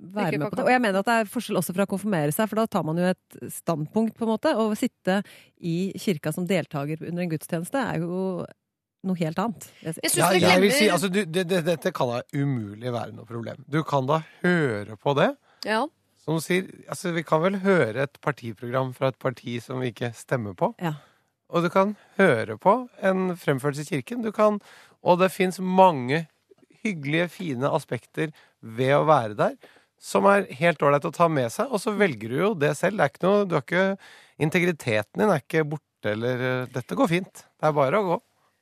være med på det. Og jeg mener at det er forskjell også fra å konfirmere seg, for da tar man jo et standpunkt, på en måte. Å sitte i kirka som deltaker under en gudstjeneste er jo noe helt annet. jeg.
Jeg
Ja, jeg vil si, altså, du, det, det, Dette kan da umulig være noe problem. Du kan da høre på det.
ja.
Som du sier, altså, vi kan vel høre et partiprogram fra et parti som vi ikke stemmer på.
Ja.
Og du kan høre på en fremførelse i kirken. Du kan, og det fins mange hyggelige, fine aspekter ved å være der som er helt ålreit å ta med seg. Og så velger du jo det selv. Det er ikke noe, du har ikke, integriteten din er ikke borte, eller eh, Dette går fint. Det er bare å gå.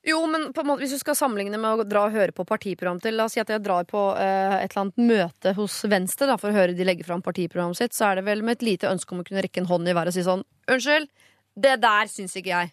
Jo, men måte, hvis du skal sammenligne med å dra og høre på partiprogram til La oss si at jeg drar på eh, et eller annet møte hos Venstre da, for å høre de legge fram partiprogrammet sitt, så er det vel med et lite ønske om å kunne rekke en hånd i været og si sånn Unnskyld, det der syns ikke jeg.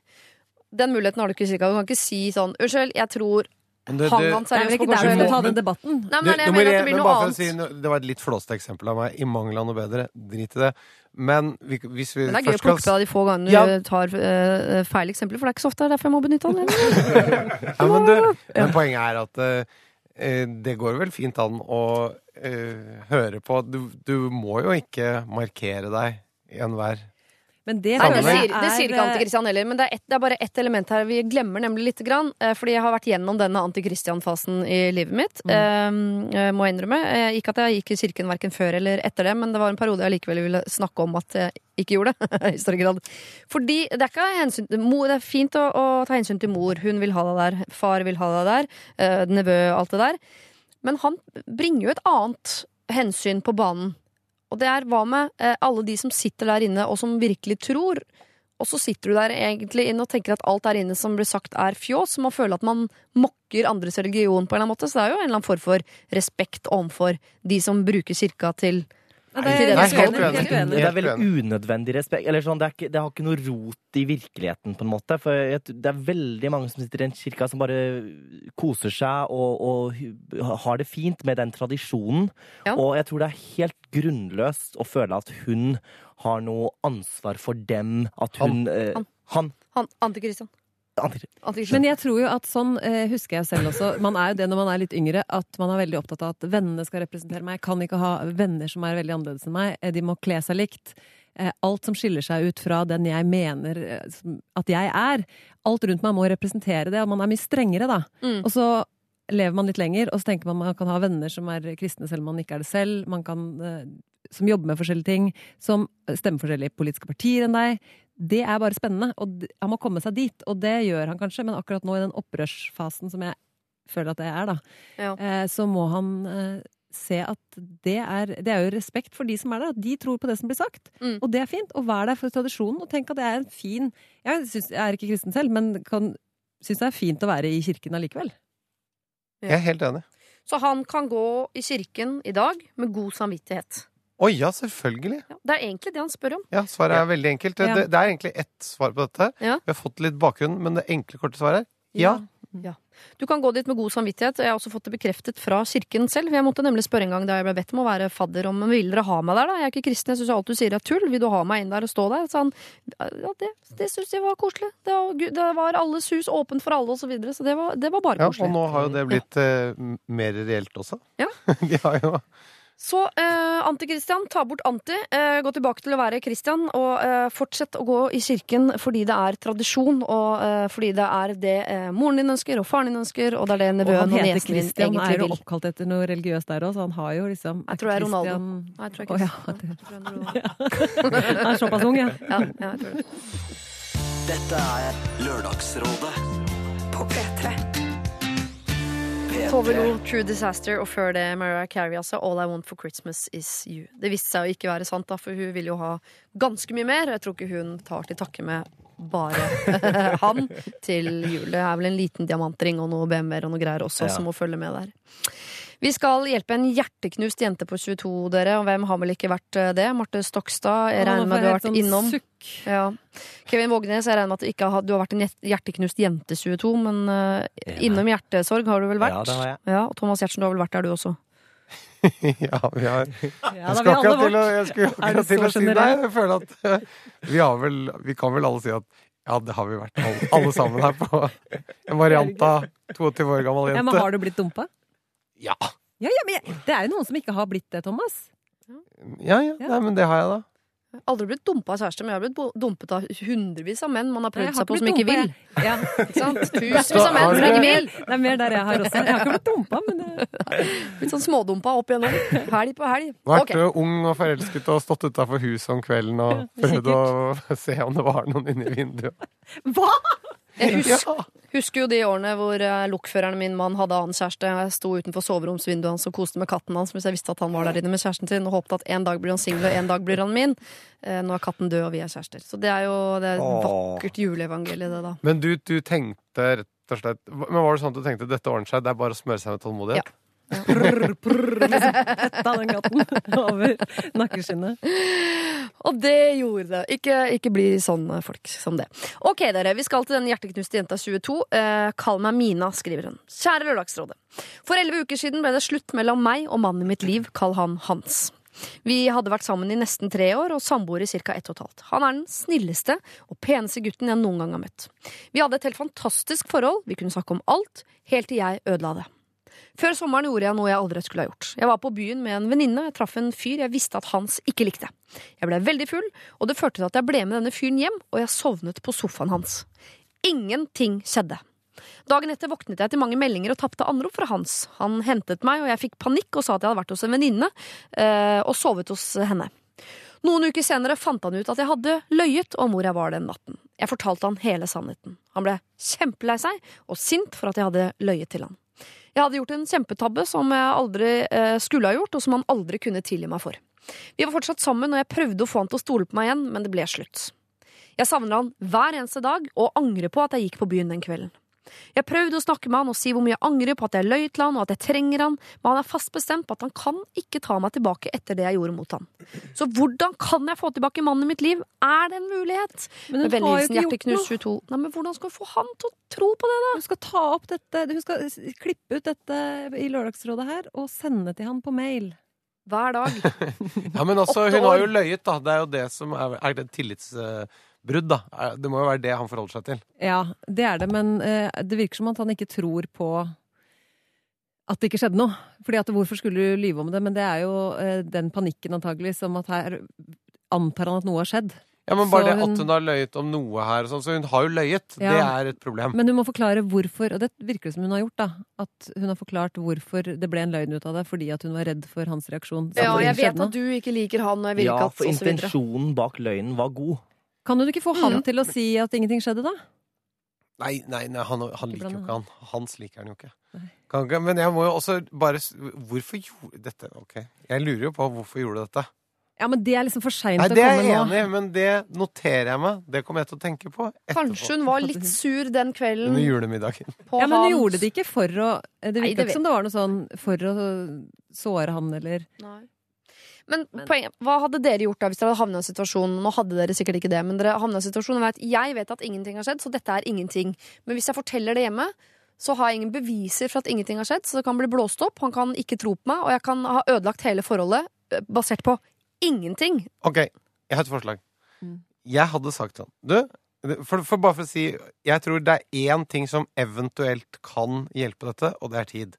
Den muligheten har du ikke. Du kan ikke si sånn Unnskyld, jeg tror
Det-
han
det-
han
Det er
seriøst
ikke
på
der vi ta den debatten.
Nei, men jeg mener at det blir noe
bare for å
annet.
si, det var et litt flåste eksempel av meg. I mangel av noe bedre. Drit i det. Men vi, hvis vi
Men det er gøy å plukke av de få gangene
Ja.
du tar uh, feil eksempler, for det er ikke så ofte. Det er derfor jeg må benytte anledningen.
ja, men, du, men poenget er at uh, det går vel fint an å uh, høre på. Du, du må jo ikke markere deg i enhver
Men det
Nei, det sier, det sier ikke Antikristian heller, men det er, et, det er bare ett element her vi glemmer nemlig lite grann. eh, Fordi jeg har vært gjennom denne Anti-Christian-fasen i livet mitt. Mm. eh, må jeg innrømme. Eh, Ikke at jeg gikk i kirken verken før eller etter det, men det var en periode jeg likevel ville snakke om at jeg ikke gjorde det. i større grad. Fordi det er ikke hensyn Det er fint å, å ta hensyn til mor. Hun vil ha deg der. Far vil ha deg der. eh, Nevø, alt det der. Men han bringer jo et annet hensyn på banen. Og det er hva med eh, alle de som sitter der inne og som virkelig tror. Og så sitter du der egentlig inne og tenker at alt der inne som blir sagt er fjås. Man føler at man mokker andres religion på en eller annen måte. Så det er jo en eller annen form for respekt overfor de som bruker kirka til
Det er helt
helt uenig.
Det er veldig unødvendig respekt. Eller sånn, det, er ikke, det har ikke noe rot i virkeligheten, på en måte. For jeg, det er veldig mange som sitter i en kirke som bare koser seg og, og har det fint med den tradisjonen.
Ja.
Og jeg tror det er helt grunnløst å føle at hun har noe ansvar for dem. At hun eh,
Han.
Han.
han, Anti-Christian.
Anti-
Anti-Christian.
Men jeg tror jo at sånn eh, husker jeg selv også. Man er jo det når man er litt yngre, at man er veldig opptatt av at vennene skal representere meg. Jeg kan ikke ha venner som er veldig annerledes enn meg. Eh, De må kle seg likt. Eh, Alt som skiller seg ut fra den jeg mener at jeg er. Alt rundt meg må representere det, og man er mye strengere da.
Mm.
Og så lever man litt lenger, og så tenker man man kan ha venner som er kristne selv om man ikke er det selv. Man kan, som jobber med forskjellige ting, som stemmer forskjellige politiske partier enn deg. Det er bare spennende, og han må komme seg dit. Og det gjør han kanskje, men akkurat nå i den opprørsfasen som jeg føler at det er, da,
Ja.
eh, så må han eh, se at det er, det er jo respekt for de som er der, at de tror på det som blir sagt.
Mm.
Og det er fint. Og vær der for tradisjonen, og tenk at det er en fin Jeg, synes, jeg er ikke kristen selv, men kan syns det er fint å være i kirken allikevel.
Jeg er helt enig.
Så han kan gå i kirken i dag med god samvittighet.
Å ja, selvfølgelig.
Ja, det er egentlig det han spør om.
Ja, Svaret er veldig enkelt. Det,
Ja.
det, det er egentlig ett svar på dette.
Ja.
Vi har fått litt bakgrunn, men det enkle, korte svaret er ja.
Du kan gå dit med god samvittighet. Jeg har også fått det bekreftet fra kirken selv. Jeg måtte nemlig spørre en gang da jeg ble bedt om å være fadder om vil dere ha meg der. da? Jeg er ikke kristen, jeg syns alt du sier er tull. Vil du ha meg inn der og stå der? Så han ja, det, det syns jeg var koselig. Det var, det var alles hus åpent for alle, og så videre. Så det var, det var bare
ja.
koselig.
Og nå har jo det blitt eh, mer reelt også.
Ja.
De har jo
Så eh, Anti-Christian, ta bort anti. Eh, gå tilbake til å være Christian, og eh, fortsett å gå i kirken fordi det er tradisjon, og eh, fordi det er det eh, moren din ønsker, og faren din ønsker, og det er det nevøen og,
heter
niesen din
vil
Han
er jo oppkalt etter noe religiøst der òg, så han har jo liksom
Jeg tror det er Ronaldo.
Christian-
Nei, jeg tror ikke oh,
ja,
det. er.
Han er såpass ung, ja.
Ja, ja, jeg tror det.
Dette er Lørdagsrådet
På P3.
Tove Lo, True Disaster, og før det Mariah Carey, altså. All I Want for Christmas Is You. Det viste seg å ikke være sant, da, for hun vil jo ha ganske mye mer. Jeg tror ikke hun tar til takke med bare han til jul. Det er vel en liten diamantring og noe BMW-er og noe greier også
Ja.
som må følge med der. Vi skal hjelpe en hjerteknust jente på 22, dere. Og hvem har vel ikke vært eh, det? Marte Stokstad. Jeg regner med du har vært
sånn
innom.
sukk.
Ja. Kevin Vågenes, jeg regner med at du, ikke har, du har vært en hjerteknust jente 22, men uh, innom hjertesorg har du vel vært?
Ja, det har jeg.
Ja, og Thomas Giertsen, du har vel vært der, du også?
ja, vi har
Ja,
Jeg
skulle
akkurat til å, skulle akkurat til å si nei. Jeg føler at eh, vi har vel Vi kan vel alle si at ja, det har vi vært alle, alle sammen her på en variant av 22 år gammel
Ja, men har du blitt dumpa?
Ja.
Ja, ja, men jeg, det er jo noen som ikke har blitt det, Thomas.
Ja, ja. Nei, men det har jeg, da.
Aldri blitt dumpa av kjæreste, men jeg har blitt bo- dumpet av hundrevis av menn man har prøvd seg på som ikke vil.
Ja.
Ikke sant? Tusenvis av menn som ikke vil.
Det er mer der jeg har også. Jeg har ikke blitt dumpa, men det...
Litt sånn smådumpa opp igjennom. Helg på helg.
Vært
Ok.
eh, ung og forelsket og stått utafor huset om kvelden og prøvd å se om det var noen inne i vinduet.
Hva?!
Jeg husker,
Ja.
husker jo de årene hvor eh, lokføreren min mann hadde annen kjæreste. Jeg sto utenfor soveromsvinduet hans og koste med katten hans mens jeg visste at han var der inne med kjæresten sin, og håpet at en dag blir han singel, og en dag blir han min. Eh, Nå er katten død, og vi er kjærester. Så det er jo det er et vakkert juleevangelie, det, da.
Men du, du tenkte rett og slett Men var det sånn at du tenkte dette ordner seg, det er bare å smøre seg med tålmodighet?
Prr, prr, liksom. Hetta den katten over nakkeskinnet.
Og det gjorde det. Ikke, ikke bli sånn eh, folk som det. Ok, dere. Vi skal til den hjerteknuste jenta 22. Eh, kall meg Mina, skriver hun. Kjære Lørdagsrådet. For elleve uker siden ble det slutt mellom meg og mannen i mitt liv, kall han Hans. Vi hadde vært sammen i nesten tre år og samboere i ca. ett og et halvt. Han er den snilleste og peneste gutten jeg noen gang har møtt. Vi hadde et helt fantastisk forhold, vi kunne snakke om alt, helt til jeg ødela det. Før sommeren gjorde jeg noe jeg aldri skulle ha gjort. Jeg var på byen med en venninne, jeg traff en fyr jeg visste at Hans ikke likte. Jeg ble veldig full, og det førte til at jeg ble med denne fyren hjem, og jeg sovnet på sofaen hans. Ingenting skjedde. Dagen etter våknet jeg til mange meldinger og tapte anrop fra Hans. Han hentet meg, og jeg fikk panikk og sa at jeg hadde vært hos en venninne eh, og sovet hos henne. Noen uker senere fant han ut at jeg hadde løyet om hvor jeg var den natten. Jeg fortalte han hele sannheten. Han ble kjempelei seg og sint for at jeg hadde løyet til han. Jeg hadde gjort en kjempetabbe som jeg aldri eh, skulle ha gjort, og som han aldri kunne tilgi meg for. Vi var fortsatt sammen, og jeg prøvde å få han til å stole på meg igjen, men det ble slutt. Jeg savner han hver eneste dag, og angrer på at jeg gikk på byen den kvelden. Jeg prøvde å snakke med han og si hvor mye jeg angrer på at jeg løy til han, og at jeg trenger han, men han er fast bestemt på at han kan ikke ta meg tilbake etter det jeg gjorde mot han. Så hvordan kan jeg få tilbake mannen i mitt liv? Er det en mulighet?
Men hun har jo ikke gjort
Hjerteknus
noe.
22. Nei, men hvordan skal vi få han til å tro på det, da?
Hun skal ta opp dette, hun skal klippe ut dette i Lørdagsrådet her og sende til han på mail.
Hver dag.
Ja, men også, hun har jo løyet, da. Det er jo det som er, er det et tillitsbrudd, da. Er- Det må jo være det han forholder seg til.
Ja, det er det, men eh, det virker som at han ikke tror på at det ikke skjedde noe. Fordi at hvorfor skulle du lyve om det? Men det er jo eh, den panikken antagelig som at her antar han at noe har skjedd.
Ja, men bare
Så
det
hun-
at hun har løyet om noe her, og sånn, så hun har jo løyet.
Ja.
Det er et problem.
Men hun må forklare hvorfor, og det virker det som hun har gjort, da. At hun har forklart hvorfor det ble en løgn ut av det, fordi at hun var redd for hans reaksjon.
Ja,
og
jeg vet at du ikke liker han, og jeg vil
Ja,
ikke at
for
så videre.
intensjonen bak løgnen var god.
Kan du ikke få han
Mm.
til å si at ingenting skjedde, da?
Nei, nei, nei han, han liker jo ikke han. Hans liker han jo ikke. Kan, ikke- men jeg må jo også bare Hvorfor gjorde dette? Ok, jeg lurer jo på hvorfor gjorde du dette.
Ja, men det er liksom for seint
Nei,
nå.
Det er jeg enig i, men det noterer jeg meg. Det kommer jeg til å tenke på etterpå.
Kanskje hun var litt sur den kvelden
Under julemiddagen.
på
Ja, men hun gjorde det ikke for å Det virka ikke som det var noe sånn for å såre han, eller
Nei. Men, poenget, hva hadde dere gjort da hvis dere hadde havnet i en situasjon Nå hadde dere sikkert ikke det, men dere havnet i en situasjon og vet, Jeg vet at ingenting har skjedd, så dette er ingenting. Men hvis jeg forteller det hjemme, så har jeg ingen beviser for at ingenting har skjedd, så det kan bli blåst opp. Han kan ikke tro på meg, og jeg kan ha ødelagt hele forholdet basert på ingenting.
Ok, jeg har et forslag.
Mm.
Jeg hadde sagt sånn Du, for, for bare for å si Jeg tror det er én ting som eventuelt kan hjelpe dette, og det er tid.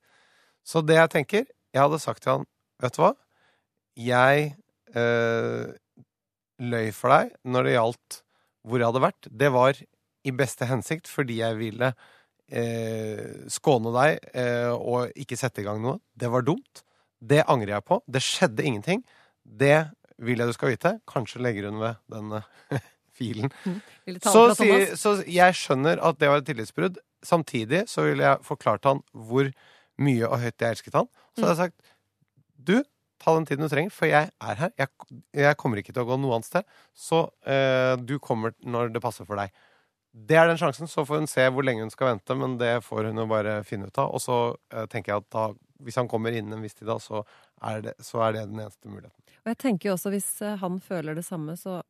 Så det jeg tenker Jeg hadde sagt til han Vet du hva? Jeg øh, løy for deg når det gjaldt hvor jeg hadde vært. Det var i beste hensikt fordi jeg ville øh, skåne deg øh, og ikke sette i gang noe. Det var dumt. Det angrer jeg på. Det skjedde ingenting. Det vil jeg du skal vite. Kanskje legger hun ved den eh, filen. Så, sier, så jeg skjønner at det var et tillitsbrudd. Samtidig så ville jeg forklart han hvor mye og høyt jeg elsket han. Så hadde jeg sagt du, ta den tiden du trenger, for jeg er her. Jeg, jeg kommer ikke til å gå noe annet sted. Så eh, du kommer når det passer for deg. Det er den sjansen. Så får hun se hvor lenge hun skal vente, men det får hun jo bare finne ut av. Og så eh, tenker jeg at da, hvis han kommer innen en viss tid da, så er det, så er det den eneste muligheten.
Og jeg tenker jo også hvis eh, han føler det samme, så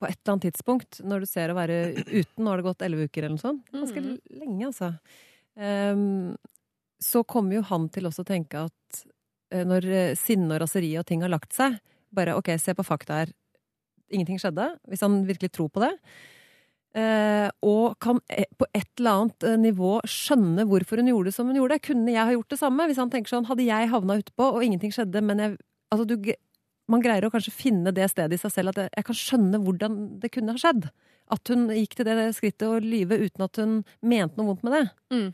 på et eller annet tidspunkt, når du ser å være uten, nå har det gått elleve uker eller noe sånt, ganske
Mhm.
lenge, altså, um, så kommer jo han til også å tenke at når eh, sinne og raseri og ting har lagt seg, bare ok, se på fakta her, ingenting skjedde, hvis han virkelig tror på det, eh, og kan eh, på et eller annet eh, nivå skjønne hvorfor hun gjorde det som hun gjorde. Kunne jeg ha gjort det samme? Hvis han tenker sånn, hadde jeg havna utpå og ingenting skjedde, men jeg Altså, du, man greier å kanskje finne det stedet i seg selv at jeg, jeg kan skjønne hvordan det kunne ha skjedd. At hun gikk til det skrittet å lyve uten at hun mente noe vondt med det.
Mm.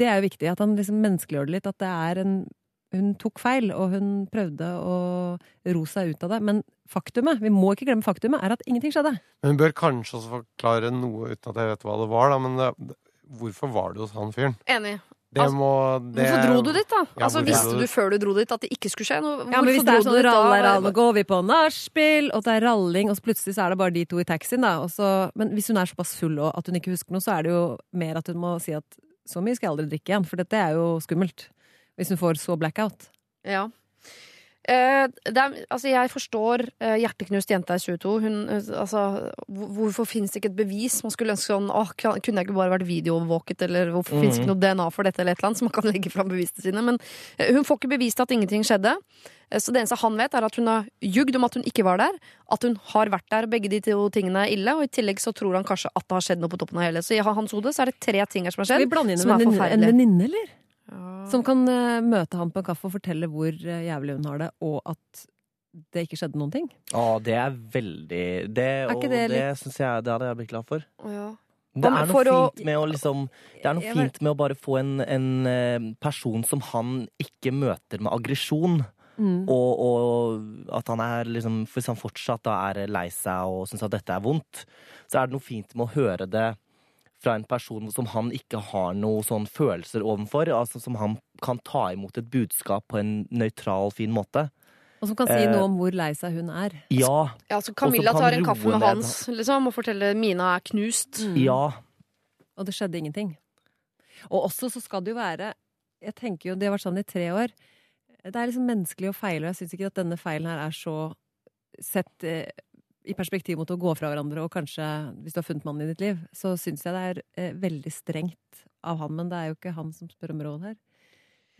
Det er jo viktig. At han liksom menneskeliggjør det litt. At det er en Hun tok feil, og hun prøvde å ro seg ut av det. Men faktumet, vi må ikke glemme faktumet, er at ingenting skjedde.
Men hun bør kanskje også forklare noe uten at jeg vet hva det var, da. Men det, hvorfor var du hos han fyren?
Enig.
Det
Altså,
må det,
Hvorfor dro du dit, da?
Ja,
altså, Visste du før du dro dit at det ikke skulle skje? Hvorfor
Ja, men hvis det er sånn
du dit da?
rall, rall, nå går vi på nachspiel, og det er ralling, og så plutselig så er det bare de to i taxien, da. Og så, men hvis hun er såpass full og at hun ikke husker noe, så er det jo mer at hun må si at så mye skal jeg aldri drikke igjen, for dette er jo skummelt. Hvis hun får så blackout.
Ja. Eh, er, altså jeg forstår eh, hjerteknust jente er 22. Hun, eh, altså, hvorfor finnes det ikke et bevis? Man skulle ønske sånn Åh, kunne jeg ikke bare vært videoovervåket? Eller hvorfor finnes det ikke noe DNA for dette? Eller et eller annet, så man kan legge fram bevisene sine. Men eh, hun får ikke bevist at ingenting skjedde. Eh, Så det eneste han vet, er at hun har ljugd om at hun ikke var der. At hun har vært der. Begge de to tingene er ille. Og i tillegg så tror han kanskje at det har skjedd noe på toppen av hele. Så i hans hode så er det tre ting her som har
Skal vi
skjedd.
blande inn en venninne, eller? Som kan eh, møte han på en kaffe og fortelle hvor eh, jævlig hun har det, og at det ikke skjedde noen ting.
Å, det er veldig Det,
Er ikke
og
det
det, syns jeg det hadde jeg blitt glad for.
Ja.
Det er noe
å-
fint med å liksom Det er noe
vet-
fint med å bare få en, en eh, person som han ikke møter med aggresjon.
Mm.
Og, og at han er liksom Hvis han fortsatt da er lei seg og syns at dette er vondt, så er det noe fint med å høre det fra en person som han ikke har noen sånn følelser overfor. Altså som han kan ta imot et budskap på en nøytral, fin måte.
Og som kan si
Eh,
noe om hvor lei seg hun er.
Ja.
Ja, så Camilla tar en kaffe med. Hans liksom, og forteller Mina er knust.
Mm.
Ja.
Og det skjedde ingenting. Og også så skal det jo være Jeg tenker jo, Det har vært sånn i tre år. Det er liksom menneskelig å feile, og jeg syns ikke at denne feilen her er så sett eh, i perspektiv mot å gå fra hverandre, og kanskje, hvis du har funnet mannen i ditt liv, så syns jeg det er eh, veldig strengt av han, men det er jo ikke han som spør om råd her.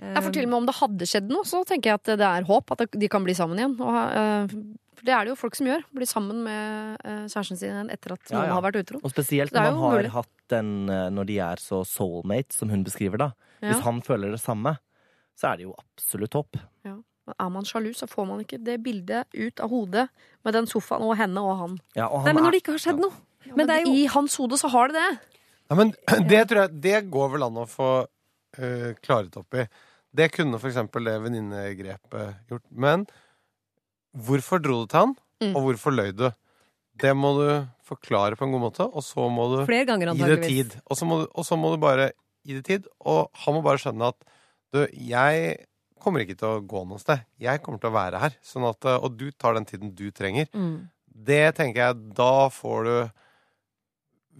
Jeg forteller meg om det hadde skjedd noe, så tenker jeg at det er håp. At de kan bli sammen igjen. Og, eh, for det er det jo folk som gjør. Blir sammen med eh, kjæresten sin igjen etter at
Ja,
noen
ja.
har vært utro.
Og spesielt når man har
mulig.
hatt den eh, når de er så soulmate, som hun beskriver, da.
Ja.
Hvis han føler det samme, så er det jo absolutt håp.
Men Er man sjalu, så får man ikke det bildet ut av hodet med den sofaen og henne og han.
Ja, og
Nei, men når det ikke har skjedd noe!
Ja,
Men
men
det er jo
I hans hode så har det det.
Ja, men det tror jeg Det går vel an å få uh, klaret opp i. Det kunne for eksempel det venninnegrepet gjort. Men hvorfor dro du til han,
Mm.
og hvorfor løy du? Det må du forklare på en god måte, og så må du
flere ganger,
gi det tid. Og så, må du, og så må du bare gi det tid, og han må bare skjønne at du, jeg kommer ikke til å gå noe sted. Jeg kommer til å være her. Sånn at, øh, og du tar den tiden du trenger.
Mm.
Det tenker jeg, da får du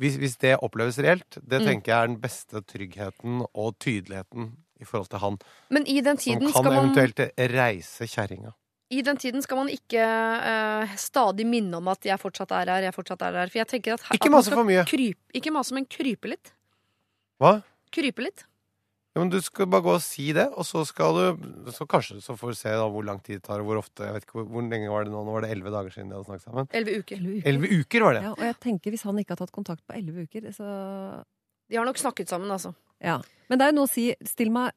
hvis, hvis det oppleves reelt, det
Mm.
tenker jeg er den beste tryggheten og tydeligheten i forhold til han.
Men i den
Som
tiden
kan
skal man
eventuelt reise kjerringa.
I den tiden skal man ikke uh, stadig minne om at jeg fortsatt er her, jeg fortsatt er her. For jeg tenker at, her-
Ikke mase for mye.
Krype, ikke mase, men krype litt.
Hva?
Krype litt.
Ja, men du skal bare gå og si det, og så skal du Så kanskje så får du se da hvor lang tid det tar, og hvor ofte. Jeg vet ikke hvor, lenge var det nå? Nå var det elleve dager siden de hadde snakket sammen.
Elleve uker.
Elleve uker.
Uker var det!
Ja, og jeg tenker hvis han ikke har tatt kontakt på elleve uker, så
De har nok snakket sammen, altså.
Ja. Men det er jo noe å si Still meg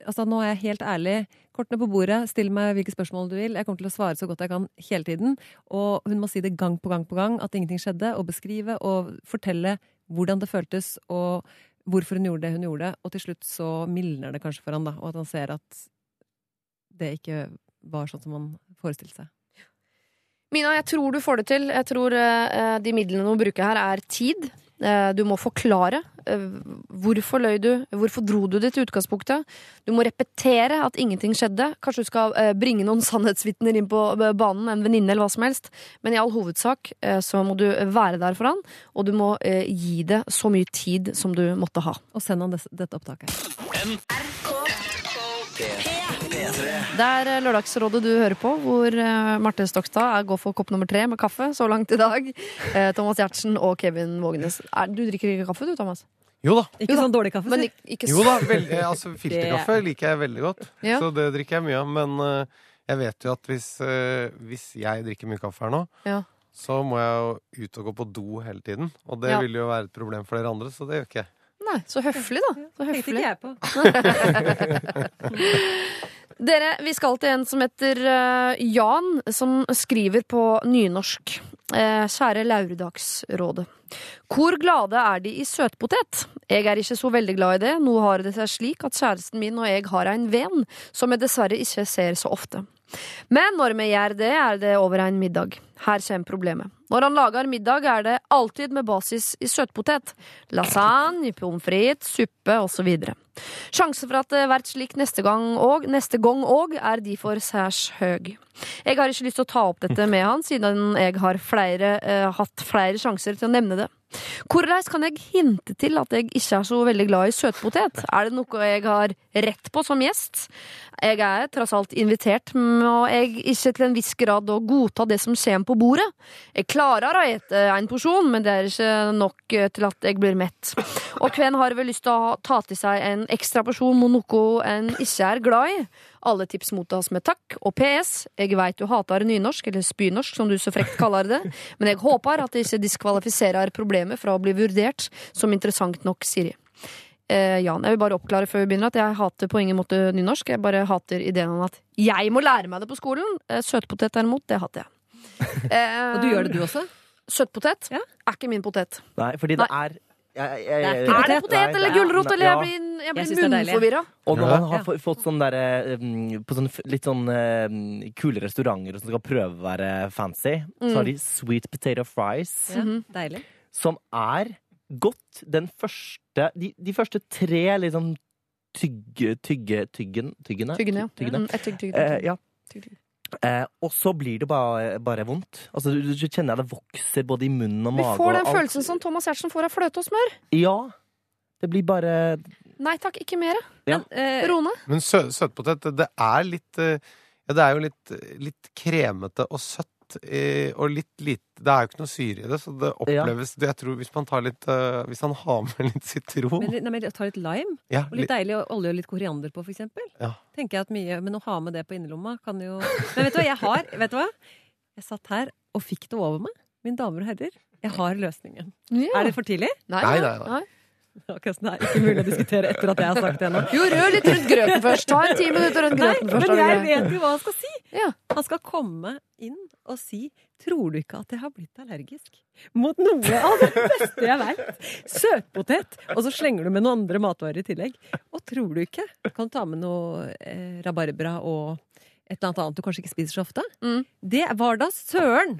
Altså, nå er jeg helt ærlig. Kortene på bordet. Still meg hvilke spørsmål du vil. Jeg kommer til å svare så godt jeg kan hele tiden. Og hun må si det gang på gang på gang at ingenting skjedde, og beskrive og fortelle hvordan det føltes, og hvorfor hun gjorde det hun gjorde. Og til slutt så mildner det kanskje for han, da, og at han ser at det ikke var sånn som han forestilte seg.
Mina, jeg tror du får det til. Jeg tror eh, de midlene du må bruke her, er tid. Eh, Du må forklare. eh, Hvorfor løy du? Hvorfor dro du ditt utgangspunktet? Du må repetere at ingenting skjedde. Kanskje du skal eh, bringe noen sannhetsvitner inn på banen, en venninne eller hva som helst. Men i all hovedsak så må du være der for han, og du må gi det så mye tid som du måtte ha.
Og send han dette opptaket.
Det er eh, Lørdagsrådet du hører på, hvor eh, Marte Stokstad er- går for kopp nummer tre med kaffe så langt i dag. Eh, Thomas Giertsen og Kevin Vågenes. Du drikker ikke kaffe du, Thomas?
Jo da.
Ikke sånn dårlig kaffe,
Men ikke, så...
Jo da, veldig, altså Filterkaffe liker jeg veldig godt,
Ja.
så det drikker jeg mye av. Men jeg vet jo at hvis, hvis jeg drikker mye kaffe her nå,
Ja.
så må jeg jo ut og gå på do hele tiden. Og det
Ja.
vil jo være et problem for dere andre, så det gjør ikke jeg.
Nei, så høflig, da. Så
Tenkte ikke jeg på.
Dere, vi skal til en som heter eh, Jan, som skriver på nynorsk. Eh, kjære Lauredagsrådet. Hvor glade er de i søtpotet? Jeg er ikke så veldig glad i det. Nå har det seg slik at kjæresten min og jeg har en venn som jeg dessverre ikke ser så ofte. Men når vi gjør det, er det over en middag. Her kommer problemet. Når han lager middag, er det alltid med basis i søtpotet. Lasagne, pommes frites, suppe osv. Sjansen for at det blir slik neste gang og neste gang òg, er derfor særs høy. Jeg har ikke lyst til å ta opp dette med han, siden jeg har flere, eh, hatt flere sjanser til å nevne det. Hvordan kan jeg hinte til at jeg ikke er så veldig glad i søtpotet? Er det noe jeg har rett på som gjest? Jeg er tross alt invitert, og jeg ikke til en viss grad godta det som kommer på bordet. Jeg å ete en porsjon, men det er ikke nok eh, til at jeg blir mett. Og hvem har vel lyst til å ta til seg en ekstra porsjon med noe en ikke er glad i? Alle tips mottas med takk. Og PS, jeg veit du hater nynorsk, eller spynorsk som du så frekt kaller det, men jeg håper at det ikke diskvalifiserer problemet fra å bli vurdert som interessant nok, Siri. Eh, Jan, jeg vil bare oppklare før vi begynner at jeg hater på ingen måte nynorsk. Jeg bare hater ideen om at jeg må lære meg det på skolen. Eh, søtpotet derimot, det hater jeg. Eh,
Og du gjør det, du også?
Søtpotet
Ja.
er ikke min potet.
Nei, fordi det er jeg, jeg, jeg,
Det er
det
Potet?
eller
er-
gulrot, eller
ja.
jeg blir, jeg blir munnforvirra?
Og når man har fått, sånn derre um, På sånn litt sånn um, kule restauranter som skal prøve å være fancy, så har de sweet potato fries,
Ja,
Mhm.
Deilig.
som er godt den første De, de første tre liksom tygge... Tygge... Tyggen, tyggene?
Tyggene, ja.
Tyggene.
Mm, tygg, tygg, tygg,
Eh,
tygg.
ja. Eh, og så blir det bare, bare vondt. Altså, du, du kjenner det vokser både i munnen og
Vi
Du
får den følelsen som Thomas Giertsen får av fløte og smør.
Ja. Det blir bare
Nei takk, ikke mer.
Ja.
Eh,
Rone?
Men sø søtpotet, det er litt eh, Ja, det er jo litt, litt kremete og søtt. Eh, Og litt lite Det er jo ikke noe syre i det, så det
Ja.
oppleves Jeg tror hvis man tar litt eh, Hvis han har med litt sitron
men, nei, men ta litt lime,
ja,
og litt deilig olje og litt koriander på, for eksempel.
Ja.
Tenker jeg at mye, Men å ha med det på innerlomma kan jo Men vet du hva jeg har? Vet du hva? Jeg satt her og fikk det over meg. Mine damer og herrer, jeg har løsningen.
Ja.
Er det for tidlig?
Nei,
Nei,
nei,
nei,
sånn, Det er ikke mulig å diskutere etter at jeg har sagt det nå.
Jo, rør litt rundt grøten først. Ta en ti minutter rundt
Nei,
først.
men jeg vet jo hva han skal si!
Ja.
Han skal komme inn og si 'Tror du ikke at jeg har blitt allergisk mot noe av det beste jeg veit?' Søtpotet! Og så slenger du med noen andre matvarer i tillegg. Og tror du ikke Kan du ta med noe eh, rabarbra og et eller annet annet du kanskje ikke spiser så ofte?
Mm.
Det var da søren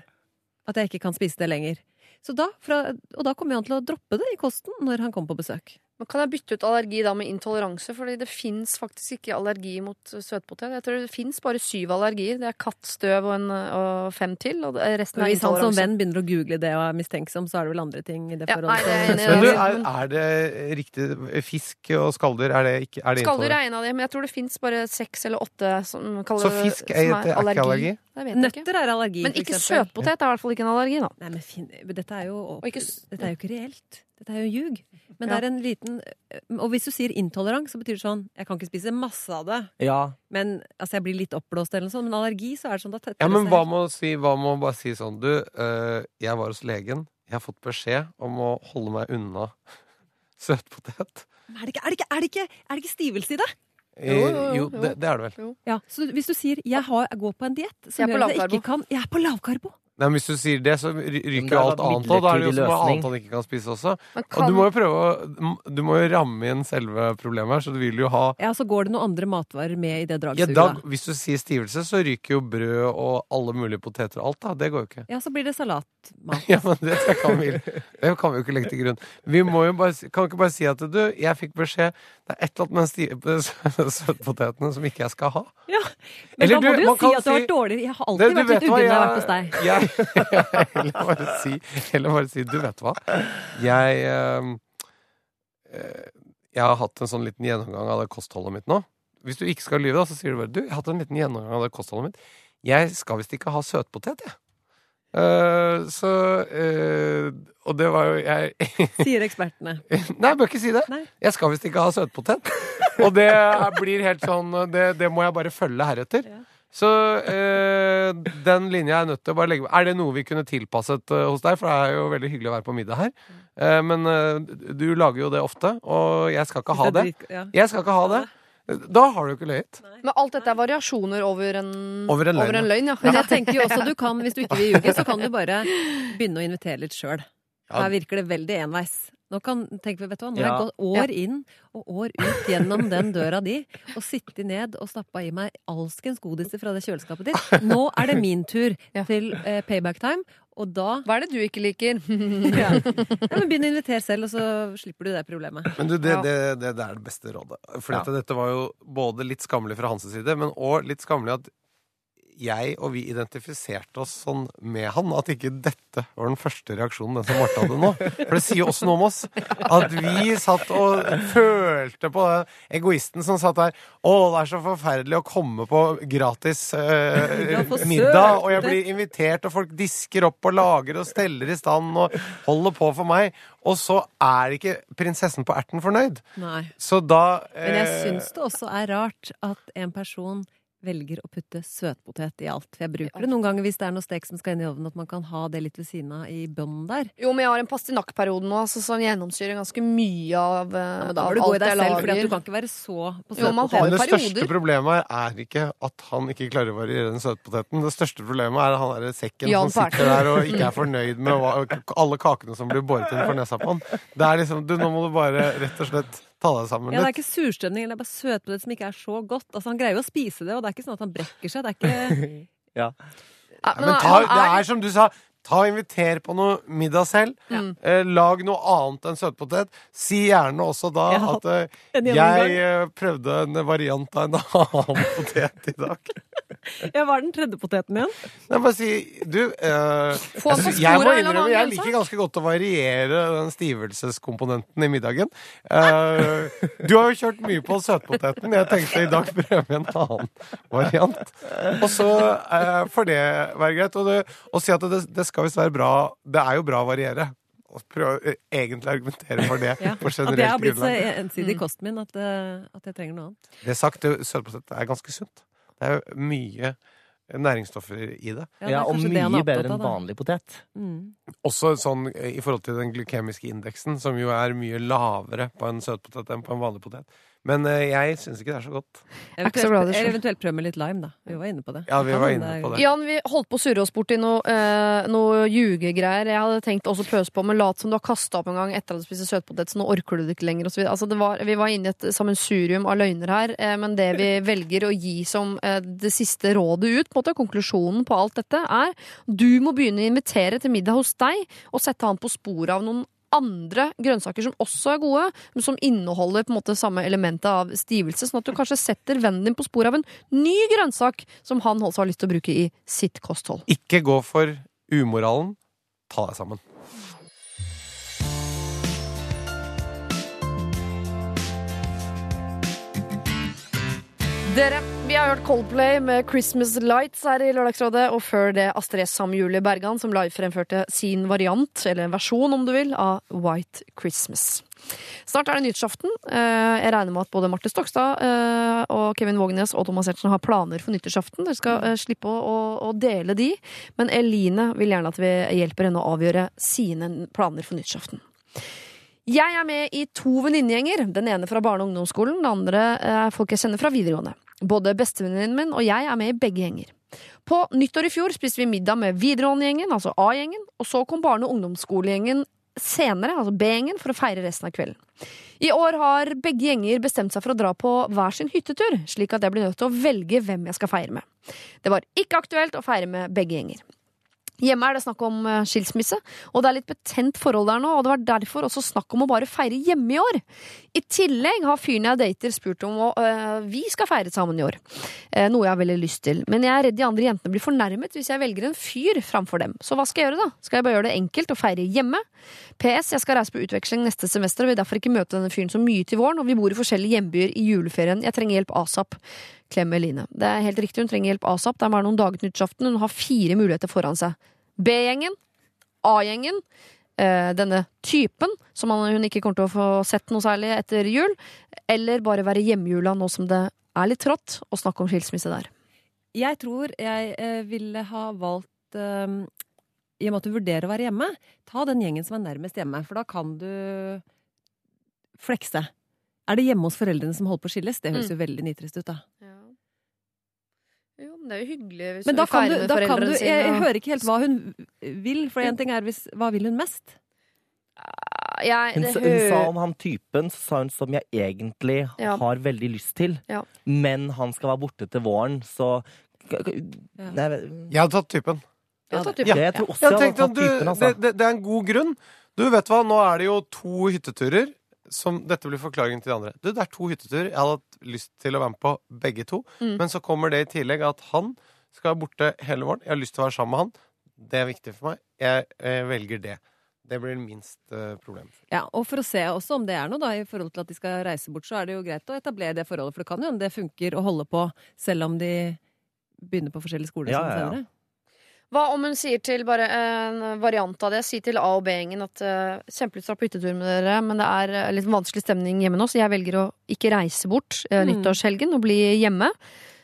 at jeg ikke kan spise det lenger. Så da, fra, og da kommer han til å droppe det i kosten når han kommer på besøk.
Men kan jeg bytte ut allergi da med intoleranse? Fordi det fins faktisk ikke allergi mot søtpotet. Jeg tror det fins bare syv allergier. Det er katt, støv og, en, og fem til. Og det- resten er
hvis han som venn begynner å google det og er mistenksom, så er det vel andre ting i det
Ja,
forholdet.
det er
Men du,
det.
er, er det riktig Fisk og skalldyr, er det ikke er det
Skalldyr er en av dem, men jeg tror det fins bare seks eller åtte som kaller
Så fisk er, er ikke allergi?
Det.
Nøtter er allergi,
Men ikke søtpotet er i hvert fall ikke en allergi, da.
Nei, men fin, dette er jo,
opp, ikke
dette er jo ikke reelt. Dette er jo ljug. Men
Ja.
det er en liten Og hvis du sier intolerant, så betyr det sånn Jeg kan ikke spise masse av det,
Ja.
men altså, jeg blir litt oppblåst eller noe sånt. Men allergi, så er det sånn da tetter
Ja,
det
men hva med å si, hva med å bare si sånn Du, øh, jeg var hos legen. Jeg har fått beskjed om å holde meg unna søtpotet.
Men Er det, ikke, er, det ikke, er, det ikke, er det ikke stivelse i det?
Eh,
Jo, jo, jo,
jo, det, det er det vel.
Ja, Så hvis du sier jeg, har, jeg går på en diett som gjør at jeg ikke kan Jeg er på lavkarbo!
Nei, men Hvis du sier det, så
det
ryker
er
jo alt annet òg. Da er det jo så mye annet han ikke kan spise også.
Kan...
Og du må jo prøve å Du må jo ramme inn selve problemet her, så du vil jo ha
Ja, så går det noen andre matvarer med i det
ja,
dragsuget.
da,
da.
Hvis du sier stivelse, så ryker jo brød og alle mulige poteter og alt. da Det går jo ikke.
Ja, så blir det salatmat.
Ja, men det kan vi, det kan vi jo ikke legge til grunn. Vi må jo bare, kan ikke bare si at du, jeg fikk beskjed Det er et eller annet med søtpotetene som ikke jeg skal ha.
Ja, men
Eller
da må
du,
du jo si at du har vært dårlig. Jeg har alltid
det,
vært litt vært hos deg.
Jeg, heller bare si, heller bare si Du vet hva? Jeg eh, eh, Jeg har hatt en sånn liten gjennomgang av det kostholdet mitt nå. Hvis du ikke skal lyve, da, så sier du bare Du, jeg har hatt en liten gjennomgang av det kostholdet mitt. Jeg skal visst ikke ha søtpotet, jeg. Uh, så uh, Og det var jo jeg
Sier ekspertene.
Nei, jeg bør ikke si det.
Nei.
Jeg skal visst ikke ha søtpotet. Og det blir helt sånn Det, det må jeg bare følge heretter.
Ja.
Så eh, den linja er nødt til å bare legge Er det noe vi kunne tilpasset eh, hos deg? For det er jo veldig hyggelig å være på middag her. Eh, men eh, du lager jo det ofte, og jeg skal ikke ha det. Jeg skal ikke ha det. Da har du jo ikke løyet.
Men alt dette er variasjoner over en,
Over en løgn,
løgn ja.
Men jeg tenker jo også du kan, hvis du ikke vil ljuge, så kan du bare begynne å invitere litt sjøl. Her virker det veldig enveis. Nå kan, tenker vi, vet du hva, nå har jeg gått år inn og år ut gjennom den døra di og sittet ned og stappa i meg alskens godiser fra det kjøleskapet ditt. Nå er det min tur
Ja.
til eh, payback time, og da
Hva er det du ikke liker?
ja. ja, men Begynn å invitere selv, og så slipper du det problemet.
Men du, det, det, det, det er det beste rådet. For at dette var jo både litt skammelig fra hans side, men òg litt skammelig at jeg og vi identifiserte oss sånn med han. At ikke dette var den første reaksjonen den som Marte hadde nå. For det sier jo også noe om oss. At vi satt og følte på den egoisten som satt der. Å, det er så forferdelig å komme på gratis eh, middag, og jeg blir invitert, og folk disker opp og lager og steller i stand og holder på for meg. Og så er ikke prinsessen på erten fornøyd.
Nei.
Så da
Men jeg
eh,
syns det også er rart at en person velger å putte søtpotet i alt. For jeg bruker det noen ganger hvis det er noe stek som skal inn i ovnen, at man kan ha det litt ved siden av i bønnen der.
Jo, men jeg har en pastinakkperiode nå altså, som gjennomsyrer ganske mye av, eh,
Ja, men da
av
må du gå i deg selv, for du kan ikke være så på
Jo, man har
søtpotet.
jo
det største problemet er ikke at han ikke klarer å variere den søtpoteten. Det største problemet er han derre sekken
Jan
som sitter der og ikke er fornøyd med hva, alle kakene som blir båret inn for nesa på han. Det er liksom Du, nå må du bare rett og slett ta deg sammen
Ja, det er ikke surstemning, det er bare søtpotet som ikke er så godt. Altså, Han greier jo å spise det, og det er ikke sånn at han brekker seg. Det er ikke
Ja,
Ja,
men
men ta, det er som du sa. Ta og Inviter på noe middag selv.
Ja.
Eh, lag noe annet enn søtpotet. Si gjerne også da
ja,
at eh, jeg eh, prøvde en variant av en annen potet i dag.
Ja, hva er den tredje poteten igjen?
Nei, bare si Du, eh, jeg, jeg må innrømme jeg liker ganske godt å variere den stivelseskomponenten i middagen. Eh, du har jo kjørt mye på søtpoteten. Jeg tenkte i dag prøver vi en annen variant. Og så eh, får det være greit. Og, det, og si at det, det skal visst være bra Det er jo bra å variere. Og prøve å eh, egentlig argumentere for det
Ja.
på
At jeg
generelt
har blitt så ensidig i kosten min at, eh, at jeg trenger noe annet.
Det sagt, det- er ganske sunt. Det er jo mye næringsstoffer i det.
det
Ja, og
det er
mye bedre enn vanlig potet.
Mm.
Også sånn eh, i forhold til den glykemiske indeksen, som jo er mye lavere på en søtpotet enn på en vanlig potet. Men eh, jeg syns ikke det er så godt.
Eventuelt, eller eventuelt prøve med litt lime, da. Vi var inne på det.
Ja, vi var inne på det.
Jan, vi holdt på å surre oss bort i noe, eh, noe ljugegreier. Jeg hadde tenkt også pøse på, men lat som du har kasta opp en gang etter at du spiste søtpotet, så nå orker du det ikke lenger. Og så altså, det var, vi var inne i et sammensurium av løgner her, eh, men det vi velger å gi som eh, det siste rådet ut, på en måte, konklusjonen på alt dette, er du må begynne å invitere til middag hos deg, og sette han på sporet av noen andre grønnsaker som også er gode, men som inneholder på en måte samme elementet av stivelse, sånn at du kanskje setter vennen din på sporet av en ny grønnsak som han også har lyst til å bruke i sitt kosthold.
Ikke gå for umoralen. Ta deg sammen.
Dere, vi har hørt Coldplay med Christmas Lights her i Lørdagsrådet, og før det Astrid Samjulie Sam Julie Bergan, som live fremførte sin variant, eller en versjon om du vil, av White Christmas. Snart er det nyttårsaften. Eh, Jeg regner med at både Marte Stokstad eh, og Kevin Vågenes og Thomas Hertzen har planer for nyttårsaften. Dere skal eh, slippe å dele de, men Eline vil gjerne at vi hjelper henne å avgjøre sine planer for nyttårsaften. Jeg er med i to venninnegjenger. Den ene fra barne- og ungdomsskolen, den andre er folk jeg kjenner fra videregående. Både bestevenninnen min og jeg er med i begge gjenger. På nyttår i fjor spiste vi middag med videregående-gjengen, altså A-gjengen, og så kom barne- og ungdomsskolegjengen senere, altså B-gjengen, for å feire resten av kvelden. I år har begge gjenger bestemt seg for å dra på hver sin hyttetur, slik at jeg blir nødt til å velge hvem jeg skal feire med. Det var ikke aktuelt å feire med begge gjenger. Hjemme er det snakk om eh, skilsmisse, og det er litt betent forhold der nå, og det var derfor også snakk om å bare feire hjemme i år. I tillegg har fyren jeg dater spurt om og øh, vi skal feire sammen i år, eh, noe jeg har veldig lyst til. Men jeg er redd de andre jentene blir fornærmet hvis jeg velger en fyr framfor dem. Så hva skal jeg gjøre da? Skal jeg bare gjøre det enkelt og feire hjemme? PS, jeg skal reise på utveksling neste semester og vil derfor ikke møte denne fyren så mye til våren, og vi bor i forskjellige hjembyer i juleferien. Jeg trenger hjelp asap. Klem Eline. Det er helt riktig, hun trenger hjelp asap. Det er bare noen dager til nyttårsaften. Hun har fire muligheter foran seg. B-gjengen, A-gjengen, eh, denne typen, som hun ikke kommer til å få sett noe særlig etter jul, eller bare være hjemmejula nå som det er litt trått å snakke om skilsmisse der.
Jeg tror jeg eh, ville ha valgt eh, I og med at du vurderer å være hjemme, ta den gjengen som er nærmest hjemme, for da kan du flekse. Er det hjemme hos foreldrene som holder på å skilles? Det høres
Mm.
jo veldig nitrist ut, da.
Jo, men det er jo hyggelig hvis
Men
hun
kan du,
med
da kan
foreldrene
du
sine.
Jeg, jeg hører ikke helt hva hun vil, for en ting er hvis Hva vil hun mest?
Jeg,
Hun, hun sa om han typen, så sa hun som jeg egentlig
Ja.
har veldig lyst til.
Ja.
Men han skal være borte til våren, så Nei,
Jeg hadde tatt typen.
Ja,
jeg tror også
Jeg
hadde tatt typen, altså.
det, det, det er en god grunn. Du, vet hva, nå er det jo to hytteturer. Som, dette blir forklaringen til de andre. Du, Det er to hytteturer. Jeg hadde hatt lyst til å være med på begge to.
Mm.
Men så kommer det i tillegg at han skal være borte hele våren. Jeg har lyst til å være sammen med han. Det er viktig for meg. Jeg, jeg velger det. Det blir minst eh, problem.
Ja, og for å se også om det er noe, da, i forhold til at de skal reise bort, så er det jo greit å etablere det forholdet. For det kan jo hende det funker å holde på selv om de begynner på forskjellige skoler.
Ja, ja, ja.
senere.
Hva om hun sier til bare en variant av det? Si til A- og B-gjengen at uh, kjempelyst til å på hyttetur med dere, men det er eh, litt vanskelig stemning hjemme nå, så jeg velger å ikke reise bort
Mm.
nyttårshelgen og bli hjemme.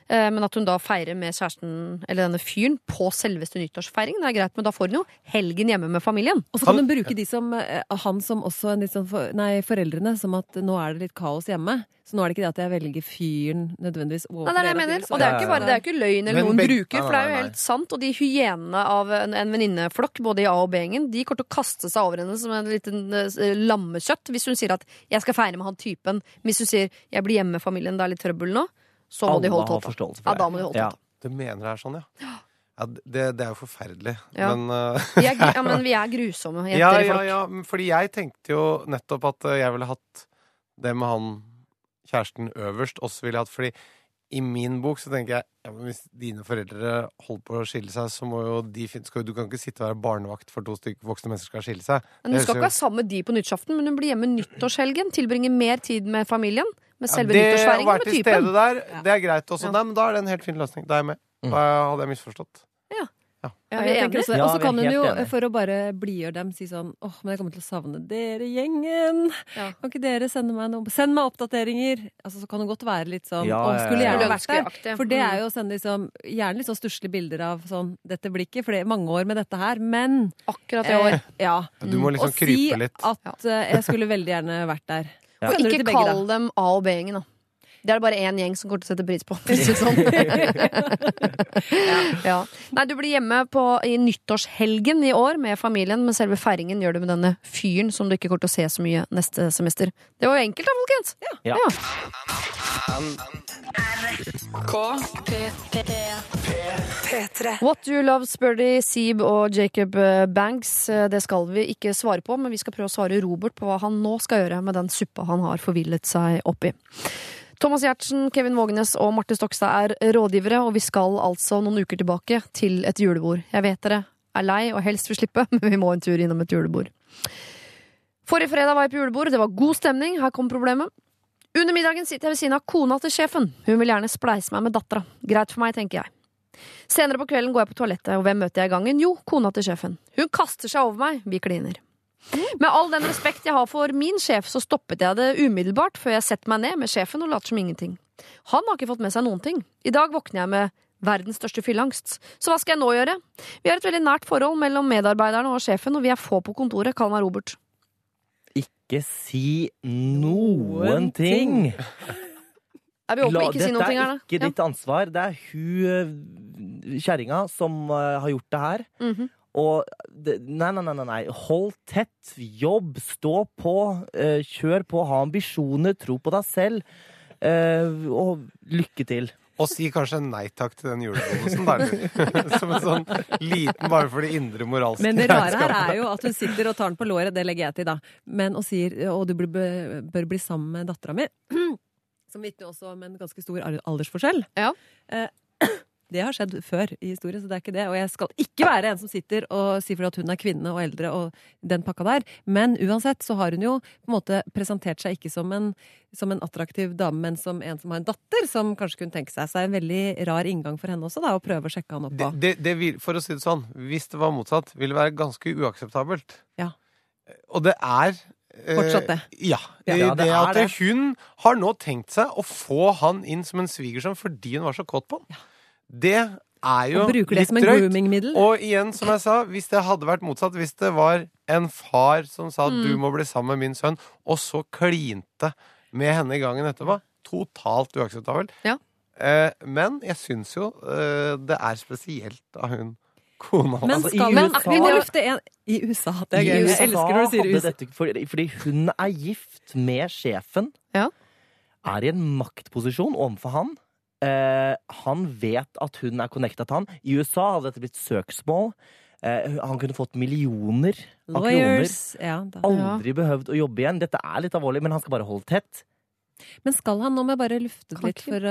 Eh, men at hun da feirer med kjæresten eller denne fyren på selveste nyttårsfeiringen. Det er greit, men da får hun jo helgen hjemme med familien.
Og så kan hun bruke de som, eh, han som også en litt sånn for, Nei, foreldrene som at nå er det litt kaos hjemme. Så nå er det ikke det at jeg velger fyren nødvendigvis
Nei,
overfor
det er det jeg mener. Og det er jo ikke bare det er ikke løgn eller noen bruker, for det er jo
Nei, nei,
helt sant. Og de hyenene av en, en venninneflokk, både i A- og B-gjengen, de kommer til å kaste seg over henne som en liten eh, lammekjøtt hvis hun sier at 'jeg skal feire med han typen'. Hvis hun sier 'jeg blir hjemme med familien, det er litt trøbbel nå', så må de
Alle
holde
har
tåta.
forståelse
Ja,
for
da
det.
må de holde
Ja.
tåta.
Du mener det er sånn, ja? ja det, det er jo forferdelig.
Ja.
Men uh,
Vi er, ja, men vi er grusomme jenter
ja,
i
ja, ja, fordi jeg tenkte jo nettopp at eh, jeg ville hatt det med han kjæresten øverst. Og ville jeg hatt Fordi i min bok så tenker jeg ja, men hvis dine foreldre holder på å skille seg, så må jo de finne skal, Du kan ikke sitte og være barnevakt for to stykker voksne mennesker skal skille seg.
Men Hun skal ikke være sammen med de på nyttårsaften, men hun blir hjemme nyttårshelgen. Tilbringer mer tid med familien. Med
Ja,
selve
det å være til stede der, det er greit også.
Ja.
Nei, men da er det en helt fin løsning. Da er jeg med.
Mm.
Da hadde jeg misforstått.
Ja,
Ja, vi
er
enige?
også.
Ja,
Og så
er
kan hun jo, for å bare blidgjøre dem, si sånn åh, men jeg kommer til å savne dere, gjengen.
Ja.
Kan ikke dere sende meg noe Send meg oppdateringer! Altså, så kan hun godt være litt sånn
Ja,
åh,
ja,
skulle gjerne
ja.
vært der. For det
Mm.
er jo å sende liksom, gjerne litt sånn stusslige bilder av sånn dette blir ikke flere, mange år med dette her, men
Akkurat i år.
eh, ja.
Du må liksom
Og si at uh, jeg skulle veldig gjerne vært der.
Ja.
Og ikke kall dem A- og B-gjengen, da. Det er det bare én gjeng som kommer til å sette pris på. for å si det sånn. ja. Nei, du blir hjemme på, i nyttårshelgen i år med familien, men selve feiringen gjør du med denne fyren som du ikke kommer til å se så mye neste semester. Det var jo enkelt da, folkens.
Ja.
What Do You Love, Spurdy, Seeb og Jacob eh, Banks. Eh, Det skal vi ikke svare på, men vi skal prøve å svare Robert på hva han nå skal gjøre med den suppa han har forvillet seg oppi. Thomas Giertsen, Kevin Vågenes og Marte Stokstad er rådgivere, og vi skal altså noen uker tilbake til et julebord. Jeg vet dere er lei og helst vil slippe, men vi må en tur innom et julebord. Forrige fredag var jeg på julebord, det var god stemning, her kom problemet. Under middagen sitter jeg ved siden av kona til sjefen. Hun vil gjerne spleise meg med dattera. Greit for meg, tenker jeg. Senere på kvelden går jeg på toalettet, og hvem møter jeg i gangen? Jo, kona til sjefen. Hun kaster seg over meg, vi kliner. Med all den respekt jeg har for min sjef, så stoppet jeg det umiddelbart før jeg setter meg ned med sjefen og later som ingenting. Han har ikke fått med seg noen ting. I dag våkner jeg med verdens største fylleangst. Så hva skal jeg nå gjøre? Vi har et veldig nært forhold mellom medarbeiderne og sjefen, og vi er få på kontoret. Kall meg Robert.
Ikke si noen ting!
Er vi oppe ikke si noen
Dette
her,
er ikke ditt ansvar. Det er hun eh, kjerringa som eh, har gjort det her.
Mhm.
Og det, nei, nei, nei, nei, nei. Hold tett, jobb, stå på, eh, kjør på, ha ambisjoner, tro på deg selv. eh, og lykke til.
Og si kanskje nei takk til den julebonusen, da. Som en sånn liten, bare for det indre moralske
Men det rare her er jo at hun sitter og tar den på låret, det legger jeg til, da. Men og sier og du bør, bør bli sammen med dattera mi. Som vitner også om en ganske stor aldersforskjell.
Ja.
Eh, Det har skjedd før i historien, så det er ikke det. Og jeg skal ikke være en som sitter og sier fordi at hun er kvinne og eldre og den pakka der. Men uansett så har hun jo på en måte presentert seg ikke som en, som en attraktiv dame, men som en som har en datter, som kanskje kunne tenke seg. Så det er en veldig rar inngang for henne også, da, å prøve å sjekke han opp
Det,
på.
det, det vil, for å si det sånn, hvis det var motsatt, ville det være ganske uakseptabelt.
Ja.
Og det er eh,
Fortsatt det.
Ja.
Ja,
det,
det
at
det.
hun har nå tenkt seg å få han inn som en svigersønn fordi hun var så kåt på han. Det er jo litt
som
drøyt. Og igjen, som jeg sa, hvis det hadde vært motsatt, hvis det var en far som sa
Mm.
du må bli sammen med min sønn, og så klinte med henne i gangen etterpå, totalt uakseptabelt.
Ja.
Eh, men jeg syns jo eh, det er spesielt av hun kona
Men
Altså,
skal man
USA-
Vi må lufte en I USA. Det er gøy.
USA, Jeg
elsker når du sier USA.
dette, fordi, fordi hun er gift med sjefen.
Ja.
Er i en maktposisjon overfor han. Eh, han vet at hun er connecta til han. I USA hadde dette blitt søksmål. Eh, han kunne fått millioner av kroner.
Lawyers. Ja, da.
Aldri behøvd å jobbe igjen. Dette er litt alvorlig, men han skal bare holde tett.
Men skal han, nå må jeg bare lufte det litt for,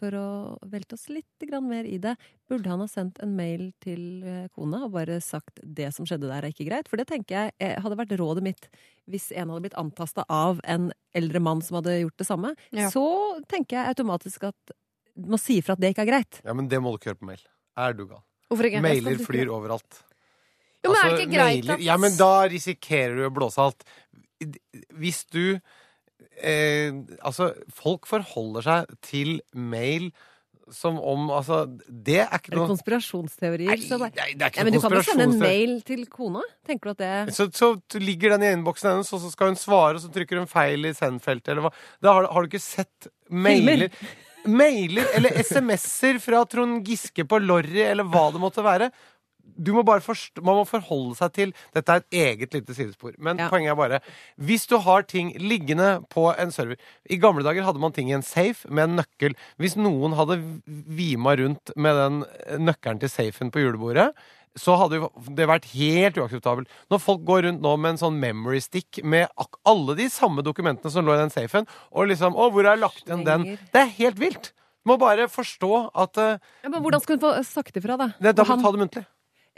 for å velte oss litt mer i det. Burde han ha sendt en mail til eh, kona og bare sagt det som skjedde der er ikke greit? For det tenker jeg eh, hadde vært rådet mitt hvis en hadde blitt antasta av en eldre mann som hadde gjort det samme.
Ja.
Så tenker jeg automatisk at må si ifra at det ikke er greit.
Ja, men det må du ikke gjøre på mail. Er du gal?
Hvorfor ikke?
Mailer flyr overalt.
Jo, men er det
Altså,
ikke greit
mailer-
at
Ja, men da risikerer du å blåse alt. Hvis du eh, Altså, folk forholder seg til mail som om Altså, det er ikke
Er det
noe
konspirasjonsteorier?
Nei,
bare,
nei, det er ikke
ja, men du kan jo sende en mail til kona. Tenker du at det
Så, så ligger den i innboksen hennes, og så skal hun svare, og så trykker hun feil i send-feltet, eller hva. Da har, har du ikke sett mailer Mailer eller SMS-er fra Trond Giske på Lorry, eller hva det måtte være. Du må Man må forholde seg til Dette er et eget lite sidespor. Men
Ja.
poenget er bare Hvis du har ting liggende på en server I gamle dager hadde man ting i en safe med en nøkkel. Hvis noen hadde vima rundt med den nøkkelen til safen på julebordet, så hadde jo det vært helt uakseptabelt. Når folk går rundt nå med en sånn memory stick med ak alle de samme dokumentene som lå i den safen, og liksom Å, hvor har jeg lagt igjen den? Det er helt vilt. Du må bare forstå at uh,
ja, Men hvordan skal hun få sagt ifra, da?
det, Da må du ta det muntlig.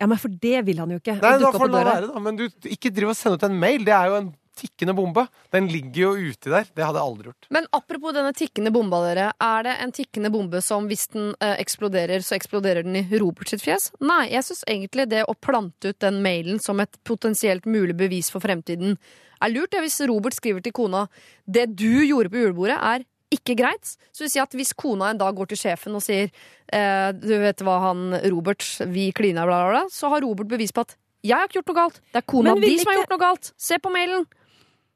Ja, men for det vil han jo ikke.
Nei, da får han la være, da. Men du, ikke driv og send ut en mail. Det er jo en tikkende bombe. Den ligger jo uti der. Det hadde jeg aldri gjort.
Men apropos denne tikkende bomba, dere. Er det en tikkende bombe som hvis den eh, eksploderer, så eksploderer den i Robert sitt fjes? Nei, jeg syns egentlig det å plante ut den mailen som et potensielt mulig bevis for fremtiden er lurt. Det, hvis Robert skriver til kona det du gjorde på julebordet, er ikke greit. Så vil si at hvis kona en dag går til sjefen og sier eh, du vet hva han Robert, vi klina, bla, bla, bla, så har Robert bevis på at jeg har ikke gjort noe galt. Det er kona di
vil
som har gjort noe galt. Se på mailen.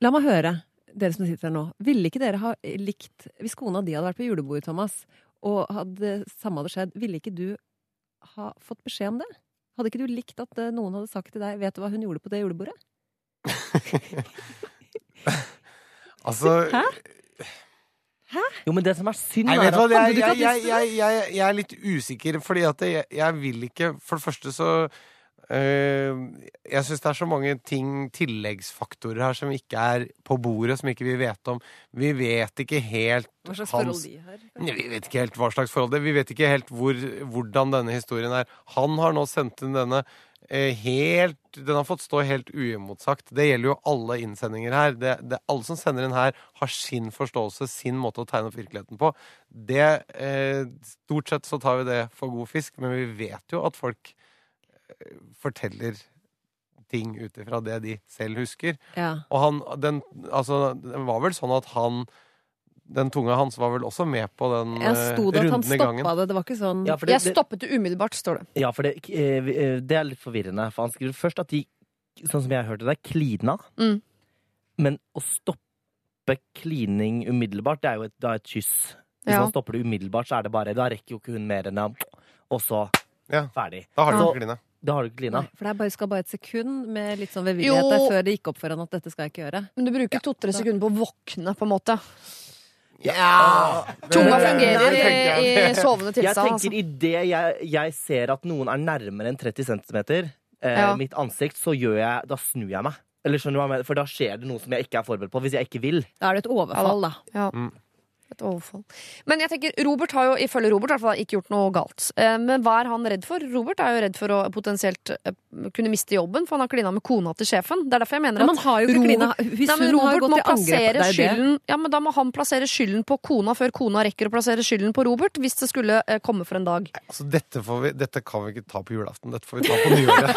La meg høre, dere som sitter her nå. Ville ikke dere ha likt Hvis kona di hadde vært på julebordet, Thomas, og hadde, samme hadde skjedd, ville ikke du ha fått beskjed om det? Hadde ikke du likt at eh, noen hadde sagt til deg 'Vet du hva hun gjorde på det julebordet'?
Altså
Hæ? Hæ?
Jo, men det som er synd,
Nei,
er at
jeg, jeg, jeg, jeg, er litt usikker, fordi at jeg, jeg vil ikke For det første så Jeg syns det er så mange ting, tilleggsfaktorer her, som ikke er på bordet, som ikke vi vet om. Vi vet ikke helt
Hva slags
hans
forhold de har?
Vi vet ikke helt hva slags forhold det er. Vi vet ikke helt hvor, hvordan denne historien er. Han har nå sendt inn denne eh, helt Den har fått stå helt uimotsagt. Det gjelder jo alle innsendinger her. Det, det, alle som sender inn her, har sin forståelse, sin måte å tegne opp virkeligheten på. Det eh, Stort sett så tar vi det for god fisk, men vi vet jo at folk eh, forteller ting ut ifra det de selv husker.
Ja.
Og han, den, altså, det var vel sånn at han Den tunga hans var vel også med på den
Jeg
eh,
sto det at han
runden i gangen.
stoppa det. Det var ikke sånn
Ja, det,
Jeg stoppet det umiddelbart, står det.
ja, for det, eh, eh, det er litt forvirrende. For han skriver først at de, sånn som jeg hørte det, klina.
Mm.
Men å stoppe klining umiddelbart, det er jo et, da et kyss. Hvis
Ja.
man stopper det umiddelbart, så er det bare Da rekker jo ikke hun mer enn å Og så
Ja.
ferdig.
Da har du
Så-
ikke.
Da har du ikke Lina.
Nei, for det bare, skal bare et sekund med litt sånn velvillighet der før det gikk opp for han at dette skal jeg ikke gjøre.
Men du bruker to-tre sekunder på å våkne, på en måte.
Ja!
Tunga fungerer i, i sovende
Jeg tenker
Altså.
Idet jeg, jeg ser at noen er nærmere enn 30 cm eh,
Ja.
mitt ansikt, så gjør jeg Da snur jeg meg. Eller skjønner du hva jeg mener? For da skjer det noe som jeg ikke er forberedt på. Hvis jeg ikke vil.
Da er det et overfall, da.
Ja.
Mm.
Et overfall. Men jeg tenker, Robert har jo ifølge Robert i hvert fall ikke gjort noe galt. Eh, Men hva er han redd for? Robert er jo redd for å potensielt eh, kunne miste jobben, for han har klina med kona til sjefen. Det er derfor jeg mener
Men
at
man har jo ikke
Robert-
klina
Nei, men Robert må
angrep
plassere
er
skylden Ja, men Da må han plassere skylden på kona før kona rekker å plassere skylden på Robert, hvis det skulle eh, komme for en dag.
Altså, dette, får vi, dette kan vi ikke ta på julaften. Dette får vi ta på nyåret.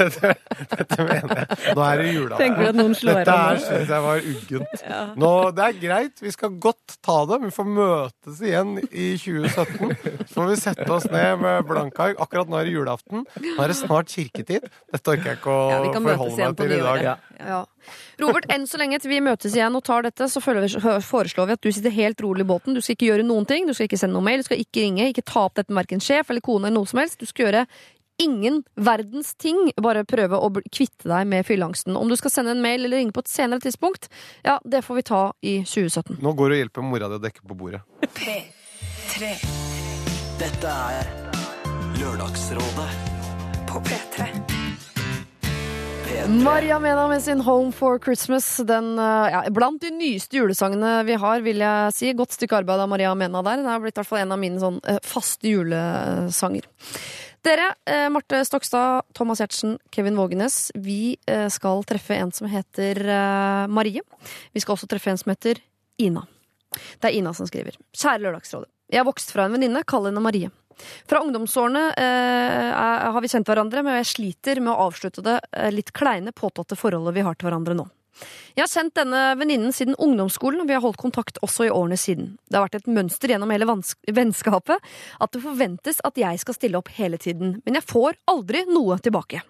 dette, dette mener jeg. Nå er det julaften.
Tenker du at noen slår
Dette her syns jeg var uggent. Nå, det er greit, vi skal godt ta det. Vi får møtes igjen i 2017. Så får vi sette oss ned med blanke ark. Akkurat nå er det julaften. Nå er det snart kirketid. Dette orker jeg ikke å
Ja,
forholde meg til i dag.
Ja. Robert, enn så lenge til vi møtes igjen og tar dette, så foreslår vi at du sitter helt rolig i båten. Du skal ikke gjøre noen ting. Du skal ikke sende noe mail, du skal ikke ringe, ikke ta opp dette med verken sjef eller kone eller noe som helst. Du skal gjøre ingen verdens ting. Bare prøve å kvitte deg med fylleangsten. Om du skal sende en mail eller ringe på et senere tidspunkt, ja, det får vi ta i 2017.
Nå går du og hjelper mora di å dekke på bordet.
P3
Dette er Lørdagsrådet
på P3.
P3.
Maria Mena med sin Home for Christmas. Den, eh, ja, blant de nyeste julesangene vi har, vil jeg si. Godt stykke arbeid av Maria Mena der. Det har blitt i hvert fall en av mine sånn, eh, faste julesanger. Dere, eh, Marte Stokstad, Thomas Giertsen, Kevin Vågenes, vi eh, skal treffe en som heter eh, Marie. Vi skal også treffe en som heter Ina. Det er Ina som skriver. Kjære Lørdagsrådet. Jeg har vokst fra en venninne, kall henne Marie. Fra ungdomsårene eh, har vi kjent hverandre, men jeg sliter med å avslutte det litt kleine, påtatte forholdet vi har til hverandre nå. Jeg har kjent denne venninnen siden ungdomsskolen, og vi har holdt kontakt også i årene siden. Det har vært et mønster gjennom hele vennskapet at det forventes at jeg skal stille opp hele tiden, men jeg får aldri noe tilbake.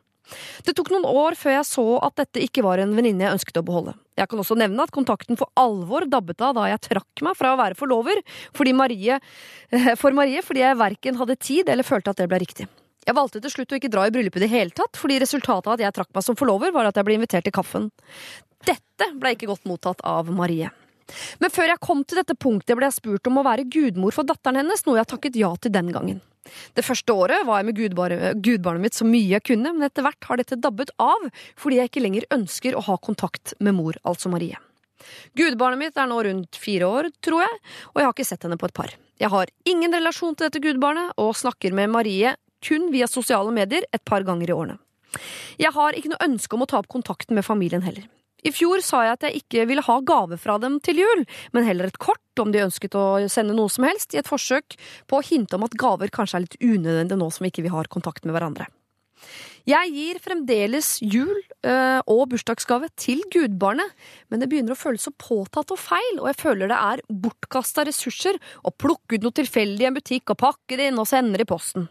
Det tok noen år før jeg så at dette ikke var en venninne jeg ønsket å beholde. Jeg kan også nevne at kontakten for alvor dabbet av da jeg trakk meg fra å være forlover fordi Marie, for Marie fordi jeg verken hadde tid eller følte at det ble riktig. Jeg valgte til slutt å ikke dra i bryllupet i det hele tatt, fordi resultatet av at jeg trakk meg som forlover, var at jeg ble invitert til kaffen. Dette ble ikke godt mottatt av Marie. Men før jeg kom til dette punktet, ble jeg spurt om å være gudmor for datteren hennes, noe jeg takket ja til den gangen. Det første året var jeg med gudbar gudbarnet mitt så mye jeg kunne, men etter hvert har dette dabbet av fordi jeg ikke lenger ønsker å ha kontakt med mor, altså Marie. Gudbarnet mitt er nå rundt fire år, tror jeg, og jeg har ikke sett henne på et par. Jeg har ingen relasjon til dette gudbarnet, og snakker med Marie kun via sosiale medier et par ganger i årene. Jeg har ikke noe ønske om å ta opp kontakten med familien heller. I fjor sa jeg at jeg ikke ville ha gave fra dem til jul, men heller et kort om de ønsket å sende noe som helst, i et forsøk på å hinte om at gaver kanskje er litt unødvendig nå som ikke vi har kontakt med hverandre. Jeg gir fremdeles jul øh, og bursdagsgave til gudbarnet, men det begynner å føles så påtatt og feil, og jeg føler det er bortkasta ressurser å plukke ut noe tilfeldig i en butikk og pakke det inn og sende det i posten.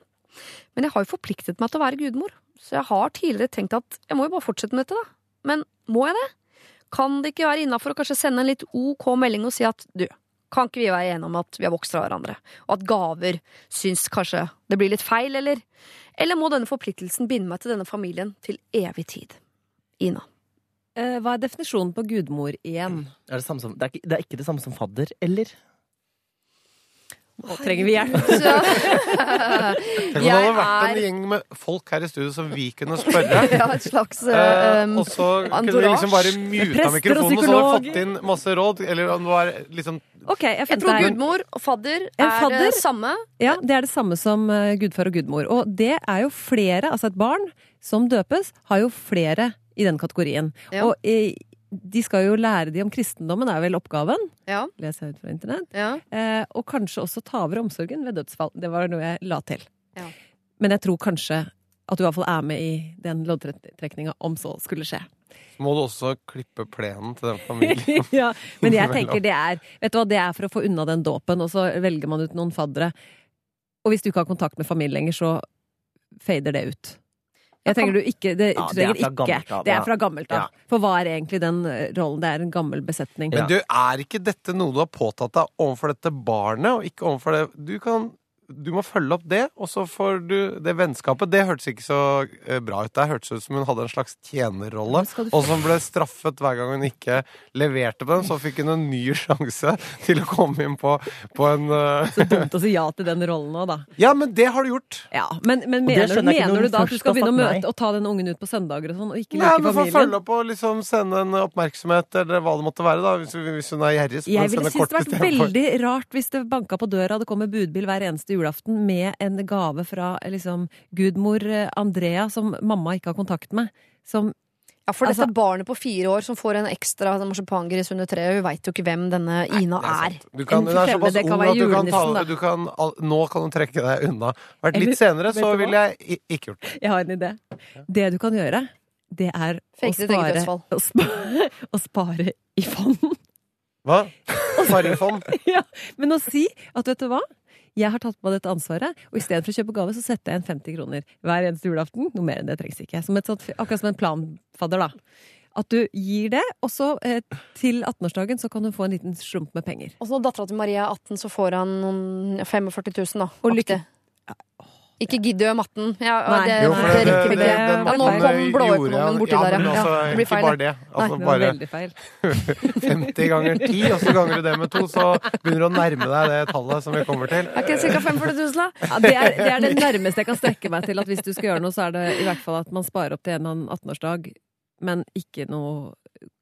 Men jeg har jo forpliktet meg til å være gudmor, så jeg har tidligere tenkt at jeg må jo bare fortsette med dette, da. Men må jeg det? Kan det ikke være innafor å kanskje sende en litt ok melding og si at du, kan ikke vi være enige om at vi har vokst fra hverandre, og at gaver syns kanskje det blir litt feil, eller? Eller må denne forpliktelsen binde meg til denne familien til evig tid? Ina.
Eh, Hva er definisjonen på gudmor igjen?
Er det, samme som, det, er ikke, det er ikke det samme som fadder, eller?
Nå trenger vi hjelp.
Så,
Tenk om det hadde vært en gjeng med folk her i studio som vi kunne spørre.
ja, et slags
Eh,
um,
og så kunne vi liksom bare muta
mikrofonen, og
og så hadde vi fått inn masse råd. Eller om det var liksom
okay, jeg
Jeg tror gudmor og fadder
En
er
fadder?
det samme.
Ja, det er det samme som eh, gudfar og gudmor. Og det er jo flere, altså et barn som døpes, har jo flere i den kategorien.
Ja.
Og eh, de skal jo lære de om kristendommen, er vel oppgaven.
Ja.
Leser jeg ut fra internett.
Ja.
Eh, og kanskje også ta over omsorgen ved dødsfall. Det var noe jeg la til.
Ja.
Men jeg tror kanskje at du i hvert fall er med i den loddtrekninga, om så skulle skje.
Så må du også klippe plenen til den familien.
ja, men jeg tenker det er Vet du hva, det er for å få unna den dåpen, og så velger man ut noen faddere. Og hvis du ikke har kontakt med familien lenger, så fader det ut. Jeg tenker du ikke Det,
Ja, det er fra
ikke.
gammelt av,
Det er fra gammelt av.
Ja.
For hva er egentlig den eh, rollen? Det er en gammel besetning.
Men du, er ikke dette noe du har påtatt deg overfor dette barnet, og ikke overfor det Du kan du må følge opp det, og så får du det vennskapet. Det hørtes ikke så eh, bra ut. Det hørtes ut som hun hadde en slags tjenerrolle, og som ble straffet hver gang hun ikke leverte på den. Så fikk hun en ny sjanse til å komme inn på, på en uh...
Så dumt å si ja til den rollen nå, da.
Ja, men det har du gjort!
Ja, Men, men mener, mener du da at du skal begynne å
nei.
møte og ta den ungen ut på søndager og sånn, og ikke
Nei,
like
men for
familien?
følge opp og liksom sende en oppmerksomhet, eller hva det måtte være, da. Hvis, hvis hun er gjerrig. så får
Jeg ville
kort
det vært veldig rart hvis det banka på døra, det kommer budbil hver eneste julaften med en gave fra liksom gudmor eh, Andrea som mamma ikke har kontakt med. Som
Ja, for
Altså-
dette barnet på fire år som får en ekstra marsipangris under treet, hun veit jo ikke hvem denne Ina
er. Du kan, hun er såpass
det
ung at du kan ta, du kan, Nå kan hun trekke deg unna. Vært litt senere, så ville jeg ikke gjort det.
Jeg har en idé. Det du kan gjøre, det er å spare, å spare, å spare i fond.
Hva? Farifond?
ja, men å si at vet du hva? Jeg har tatt på meg dette ansvaret, og istedenfor å kjøpe gave, så setter jeg igjen 50 kroner hver eneste julaften. Noe mer enn det trengs ikke. Som et sånt, akkurat som en planfadder, da. At du gir det, og så eh, til 18-årsdagen så kan du få en liten slump med penger.
Og så når dattera til Maria er 18, så får han noen 45 000, da.
Og lykke-
Aktig. Ikke gidd å gjøre matten. Ja,
Nei.
det,
Jo,
det,
det, det, det,
Ja, nå kom blåøkonomen borti
ja,
der,
men
ja.
altså,
Ja, det blir
ikke
feil,
bare
det.
Altså,
Nei,
bare
veldig feil.
50 ganger 10, og så ganger du det med to, så begynner du å nærme deg det tallet som vi kommer til.
Er ikke det ca. 45 000, da?
Ja, det, er, det er det nærmeste jeg kan strekke meg til at hvis du skal gjøre noe, så er det i hvert fall at man sparer opp til en eller annen 18-årsdag, men ikke noe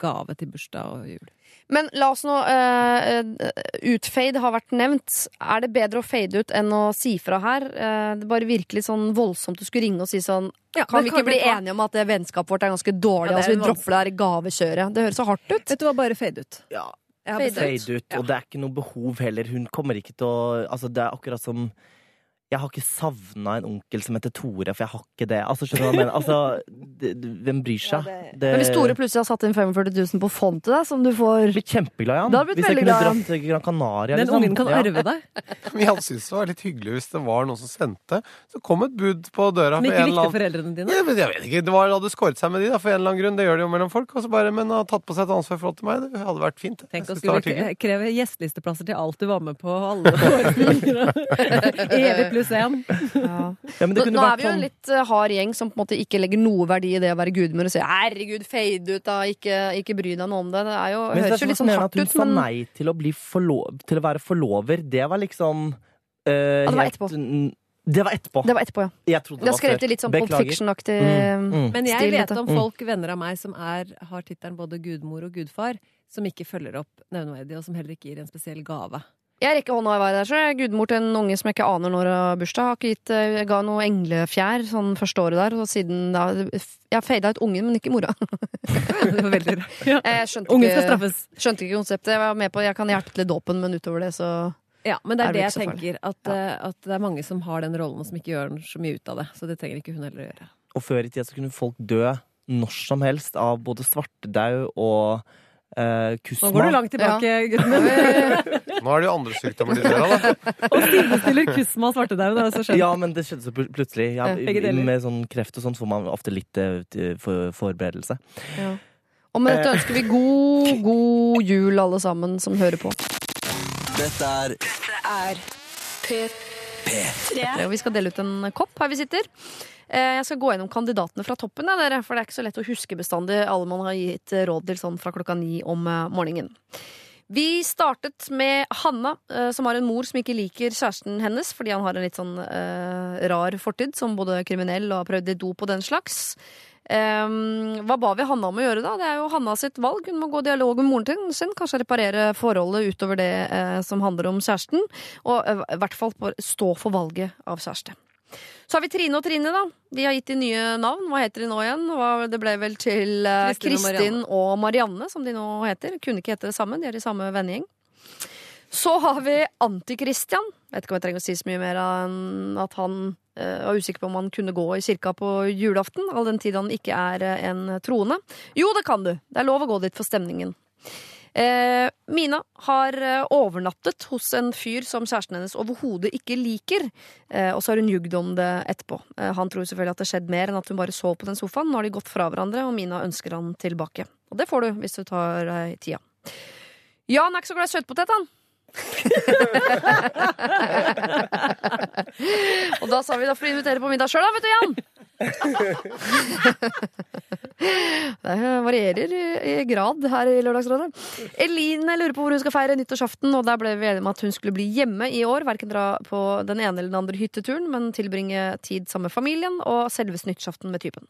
gave til bursdag og jul.
Men la oss nå eh, eh, Utfade har vært nevnt. Er det bedre å fade ut enn å si fra her? Uh, det bare virkelig sånn voldsomt å skulle ringe og si sånn Kan vi ikke bli enige om at det vennskapet vårt er ganske dårlig?
Ja, er
altså Vi dropper det her gavekjøret. Det høres så hardt ut.
Vet du hva, bare fade ut.
Ja,
Fade
fade ut. Og det er ikke noe behov heller. Hun kommer ikke til å Altså, det er akkurat som jeg har ikke savna en onkel som heter Tore, for jeg har ikke det. Altså, skjønner du hva jeg mener? Altså, det, det, hvem bryr seg? det,
Men hvis Tore plutselig har satt inn 45 000 på fond til deg, som du får
Blitt blir kjempeglad i han. Hvis jeg kunne dratt til Gran Canaria.
Den
liksom.
ungen kan
Ja.
arve deg.
Men jeg syntes det var litt hyggelig hvis det var noen som sendte. Så kom et bud på døra
Men ikke likte
annen
foreldrene dine.
Ja, men jeg vet ikke, Det var, hadde skåret seg med de, da, for en eller annen grunn. Det gjør det jo mellom folk. Og så bare, men har tatt på seg et ansvar i forhold til meg. Det hadde vært fint.
Tenk å skulle kreve gjestelisteplasser til alt du var med på, alle pluss én.
Ja, men det
Nå,
kunne
nå er vi jo en
sånn
litt eh, hard gjeng som på en måte ikke legger noe verdi i det å være gudmor og sier 'herregud, fade ut, da, ikke, ikke bry deg noe om det'. Det er jo,
Men det
høres jo litt sånn hardt ut, men
at hun sa nei til å, bli forlo- til å være forlover. Det var liksom eh,
det var
helt-
etterpå.
Det var etterpå.
det var etterpå, ja.
Jeg trodde
Det
det var
skrevet
før.
i litt sånn. Fiction-aktig
Mm, mm.
Men jeg
Stil,
vet om folk, venner av meg, som er, har tittelen både gudmor og gudfar, som ikke følger opp nevneverdig, og som heller ikke gir en spesiell gave.
Jeg rekker hånda i været der, så jeg er gudmor til en unge som jeg ikke aner når har bursdag. Har ikke gitt, eh, jeg ga noe englefjær sånn første året der, og siden da Jeg fada ut ungen, men ikke mora.
Veldig rart. Ja. Ungen skal straffes.
skjønte ikke konseptet. Jeg var med på Jeg kan hjertelig til dåpen, men utover det, så
Ja, men det
Er
er
det
jeg
ikke så farlig?
tenker. At, ja. at det er mange som har den rollen, og som ikke gjør så mye ut av det. Så det trenger ikke hun heller å gjøre.
Og før i tida så kunne folk dø når som helst av både svartedaud og eh,
Nå går du langt tilbake, gutten min.
Nå er det jo andre sykdommer de dør av, da.
Og stillbestiller kusma og svartedauden.
Ja, men det skjedde så pl- plutselig. Ja,
Ja,
med sånn kreft og sånn får man ofte litt eh, for, forberedelse.
Og med dette ønsker vi god, god jul, alle sammen som hører på.
Dette er
er P3.
Ja, vi skal dele ut en kopp her vi sitter. Eh, Jeg skal gå gjennom kandidatene fra toppen, der, for det er ikke så lett å huske bestandig alle man har gitt råd til sånn fra klokka ni om eh, morgenen. Vi startet med Hanna, eh, som har en mor som ikke liker kjæresten hennes fordi han har en litt sånn uh, rar fortid, som både kriminell og har prøvd i dop og den slags. Ehm, hva ba vi Hanna om å gjøre da? Det er jo Hanna sitt valg. Hun må gå i dialog med moren sin, kanskje reparere forholdet utover det uh, som handler om kjæresten. Og uh, i hvert fall stå for valget av kjæreste. Så har vi Trine og Trine, da. De har gitt de nye navn. Hva heter de nå igjen? Det ble vel til uh,
Kristin og
og Marianne, som de nå heter. Kunne ikke hete det samme, de er i samme vennegjeng. Så har vi Anti-Christian. Vet ikke om jeg trenger å si så mye mer enn at han eh, var usikker på om han kunne gå i kirka på julaften, all den tid han ikke er eh, en troende. Jo, det kan du. Det er lov å gå dit for stemningen. Eh, Mina har overnattet hos en fyr som kjæresten hennes overhodet ikke liker. Og så har hun jugd om det etterpå. Han tror selvfølgelig at det skjedde mer enn at hun bare sov på den sofaen. Nå har de gått fra hverandre, og Mina ønsker han tilbake. Og det får du hvis du tar deg tida. Jan er ikke så glad i søtpotet, han. og da sa vi da for å invitere på middag sjøl, da, vet du, Jan. Det varierer i grad her i Lørdagsrådet. Eline lurer på hvor hun skal feire nyttårsaften, og der ble vi enige om at hun skulle bli hjemme i år. Verken dra på den ene eller den andre hytteturen, men tilbringe tid sammen med familien og selveste nyttårsaften med typen.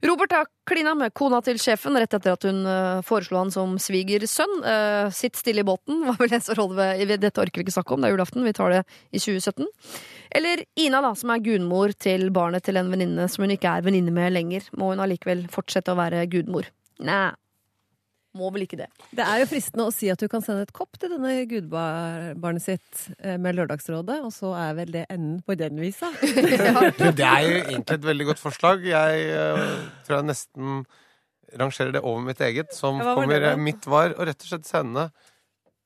Robert har klina med kona til sjefen rett etter at hun eh, foreslo han som svigersønn. Uh, sitt stille i båten, var vel som rådet ved Dette orker vi ikke snakke om, det er julaften. Vi tar det i 2017. Eller Ina, da, som er gudmor til barnet til en venninne som hun ikke er venninne med lenger. Må hun allikevel fortsette å være gudmor? Nei. Må vel ikke det.
Det er jo fristende å si at du kan sende et kopp til denne gudbarnet sitt eh, med Lørdagsrådet, og så er vel det enden på den visa.
Det er jo egentlig et veldig godt forslag. Jeg eh, tror jeg nesten rangerer det over mitt eget. Som
Ja,
kommer
det da?
Mitt var å rett og slett sende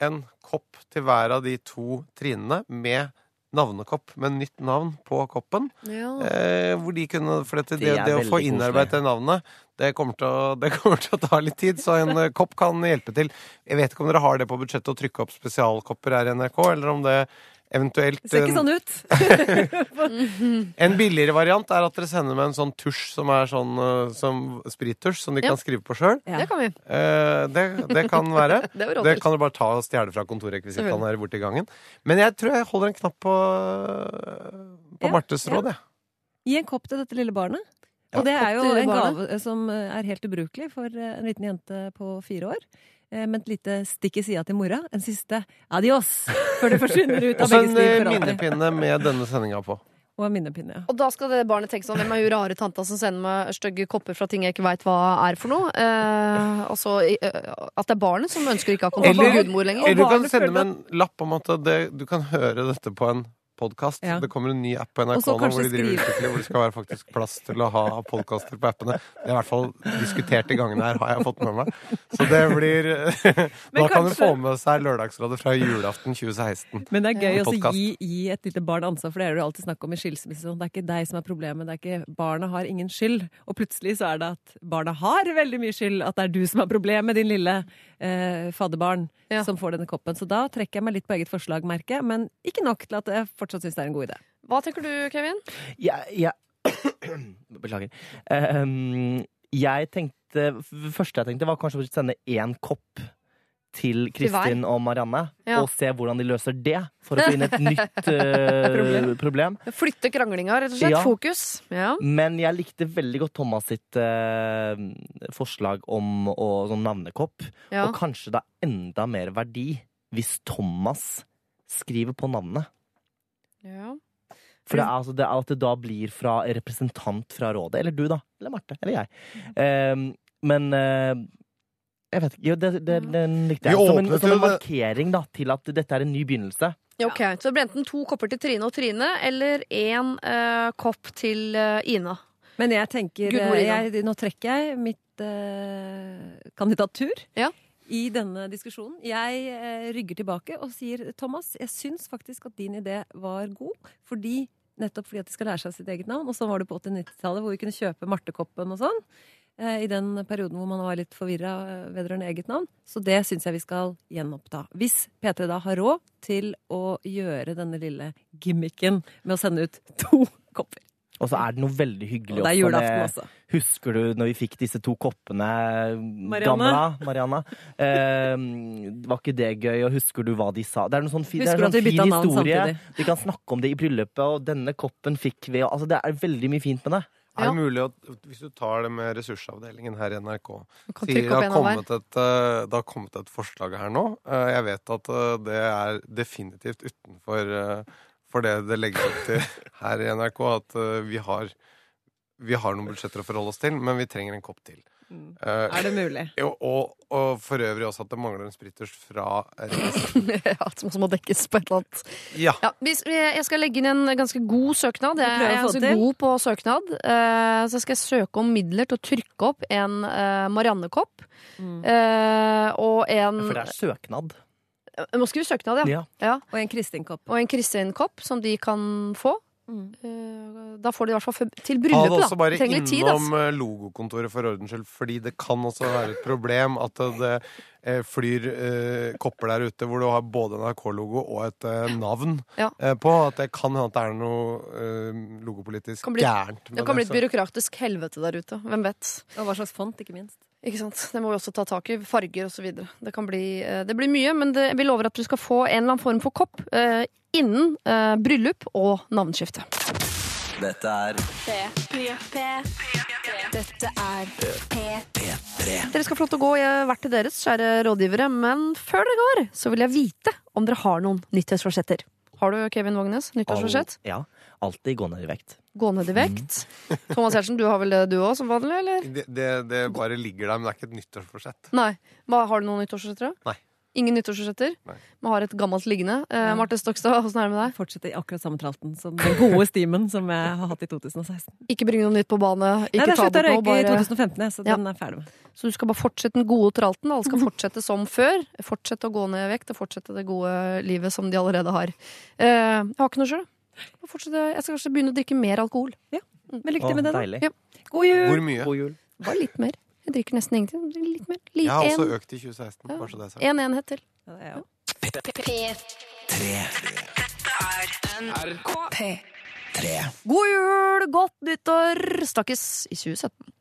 en kopp til hver av de to Trinene med navnekopp med nytt navn på koppen.
Ja.
Eh, hvor de kunne, for dette, det,
Det
det, å få innarbeidet det navnet, det kommer, til å, det kommer til å ta litt tid. Så en eh, kopp kan hjelpe til. Jeg vet ikke om dere har det på budsjettet å trykke opp spesialkopper her i NRK, eller om det eventuelt
Det ser ikke sånn ut.
En billigere variant er at dere sender med en sånn tusj som er sånn eh, som sprittusj, som de
Ja.
kan skrive på sjøl.
Ja.
Det kan vi.
Eh, det, det kan være.
Det
Det kan du bare ta og stjele fra kontorrekvisittene her borte i gangen. Men jeg tror jeg holder en knapp på, på
Ja,
Martes råd, jeg.
Gi en kopp til dette lille barnet.
Ja.
Og det er jo en gave som eh, er helt ubrukelig for eh, en liten jente på fire år. Eh, Med et lite stikk i sida til mora. En siste adios før det forsvinner ut av
så
begge
en
liv
eh,
for alltid.
minnepinne med denne sendinga på.
Og en minnepinne, ja.
Og da skal det barnet tenke sånn Hvem er hun rare tanta som sender meg stygge kopper fra ting jeg ikke veit hva er for noe? Eh, altså eh, at det er barnet som ønsker ikke å ha kontakt med
Eller-
gudmor lenger.
Eller du kan sende med en lapp om at det, du kan høre dette på en podkast.
Ja.
Det kommer en ny app på NRK nå hvor de driver utvikler, hvor det skal være faktisk plass til å ha podkaster på appene. Det er i hvert fall diskutert i gangene her, har jeg fått med meg. Så det blir Da kan du få med seg Lørdagsrådet fra julaften 2016.
Men det er gøy å gi, gi et lite barn ansvar, for det er det jo alltid snakk om i skilsmisse. sånn. Det er ikke deg som er problemet, det er ikke barna har ingen skyld. Og plutselig så er det at barna har veldig mye skyld, at det er du som har problemet, din lille eh, fadderbarn,
Ja.
som får denne koppen. Så da trekker jeg meg litt på eget forslag, merker jeg, men ikke nok til at jeg fortsatt syns det er en god idé.
Hva tenker du, Kevin?
Ja, ja. Beklager. Um, jeg tenkte Det første jeg tenkte, var kanskje å sende én kopp til? Kristin og Marianne,
Ja.
og se hvordan de løser det, for å finne et nytt uh,
Problem.
problem.
Flytte kranglinga, rett og slett.
Ja.
Fokus. Ja.
Men jeg likte veldig godt Thomas sitt uh, forslag om å, sånn navnekopp.
ja.
Og kanskje det er enda mer verdi hvis Thomas skriver på navnet.
Ja.
For det er, altså, det er at det da blir fra representant fra rådet. Eller du, da. Eller Marte. Eller jeg. Um, men uh, jeg vet ikke. Jo, det, det, den likte jeg. Som en, som en markering da, til at dette er en ny begynnelse.
Ja, Ok, Så det blir enten to kopper til Trine og Trine, eller én uh, kopp til uh, Ina.
Men jeg tenker eh, jeg, Nå trekker jeg mitt eh, kandidatur
Ja.
I denne diskusjonen. Jeg eh, rygger tilbake og sier Thomas, jeg syns faktisk at din idé var god. Fordi, nettopp fordi at de skal lære seg sitt eget navn. Og sånn var det på 80-90-tallet hvor vi kunne kjøpe Martekoppen og sånn. eh, I den perioden hvor man var litt forvirra vedrørende eget navn. Så det syns jeg vi skal gjenoppta. Hvis P3 da har råd til å gjøre denne lille gimmicken med å sende ut to kopper.
Og så er det noe veldig hyggelig
Og det er
også
julaften også.
Husker du når vi fikk disse to koppene?
Marianne.
Gamla, Marianne. Eh, var ikke det gøy? Og husker du hva de sa? Det er en sånn fin, er en sånn fin historie.
samtidig?
Vi kan snakke om det i bryllupet, og denne koppen fikk vi. Altså, det er veldig mye fint med det.
Er det mulig at hvis du tar det med ressursavdelingen her i NRK sier det har, kommet et, eh, det har kommet et forslag her nå. Eh, Jeg vet at eh, det er definitivt utenfor for det det legges opp til her i NRK, at eh, vi har, vi har noen budsjetter å forholde oss til, men vi trenger en kopp til. Eh,
Er det mulig?
jo, og, og for øvrig også at det mangler en spritters fra
ja, som også må dekkes på et eller annet.
Ja.
Ja, hvis, jeg skal legge inn en ganske god søknad. Jeg er ganske
til.
god på søknad. Uh, så skal jeg søke om midler til å trykke opp en uh, Marianne-kopp.
Mm.
eh, og en
For det er søknad.
Jeg må skrive søknad, ja.
Ja.
ja.
Og en Kristin-kopp.
Og en Kristin-kopp som de kan få.
Mm.
Eh, da får de i hvert fall til
Ta det
bryllupet,
også
da.
bare
trenger litt tid,
innom eh, logokontoret for ordens skyld, fordi det kan også være et problem at det eh, flyr eh, kopper der ute hvor du har både NRK-logo og et eh, navn
Ja.
eh, på. At det kan hende at det er noe eh, logopolitisk
bli-
gærent
Det kan bli et byråkratisk helvete der ute. Hvem vet?
Og hva slags font, ikke minst.
Ikke sant? Det må vi også ta tak i. Farger osv. Det kan bli eh, Det blir mye, men det, vi lover at du skal få en eller annen form for kopp eh, innen eh, bryllup og navneskifte.
Dette er P3.
Dette er P3.
Dere skal få lov til å gå eh, hvert til deres, kjære rådgivere, men før dere går, så vil jeg vite om dere har noen nyttårsforsetter. Har du, Kevin Vågenes nyttårsforsett?
Ja. Alltid gå ned i vekt.
Gå ned i vekt. Thomas Hjertsen, du har vel det du òg, som vanlig, eller?
det, det, det bare ligger der, men det er ikke et nyttårsforsett.
Nei. Hva, har du noen nyttårsforsetter?
Nei.
Ingen nyttårsforsetter? Vi har et gammelt liggende. Eh, Marte Stokstad, åssen er det med deg?
Fortsetter i akkurat samme tralten som den gode stimen som jeg har hatt i 2016.
Ikke bringe noe nytt på bane. Ikke
Nei, det
er
slutt å røyke i 2015, jeg, så
Ja.
den er ferdig med.
Så du skal bare fortsette den gode tralten. Alle skal fortsette som før. Fortsette å gå ned i vekt og fortsette det gode livet som de allerede har. Eh, jeg har ikke noe sjøl. Jeg skal kanskje begynne å drikke mer alkohol.
Men lykke til med det, da.
Ja.
God jul!
Hvor mye?
God jul.
Bare litt mer. Jeg drikker nesten ingenting. Litt mer. Litt,
Jeg har også
en,
økt i 2016.
Ja.
Bare så det er sagt.
en enhet til.
Ja, det er jo-
P3.
God jul, godt nyttår! Snakkes i 2017.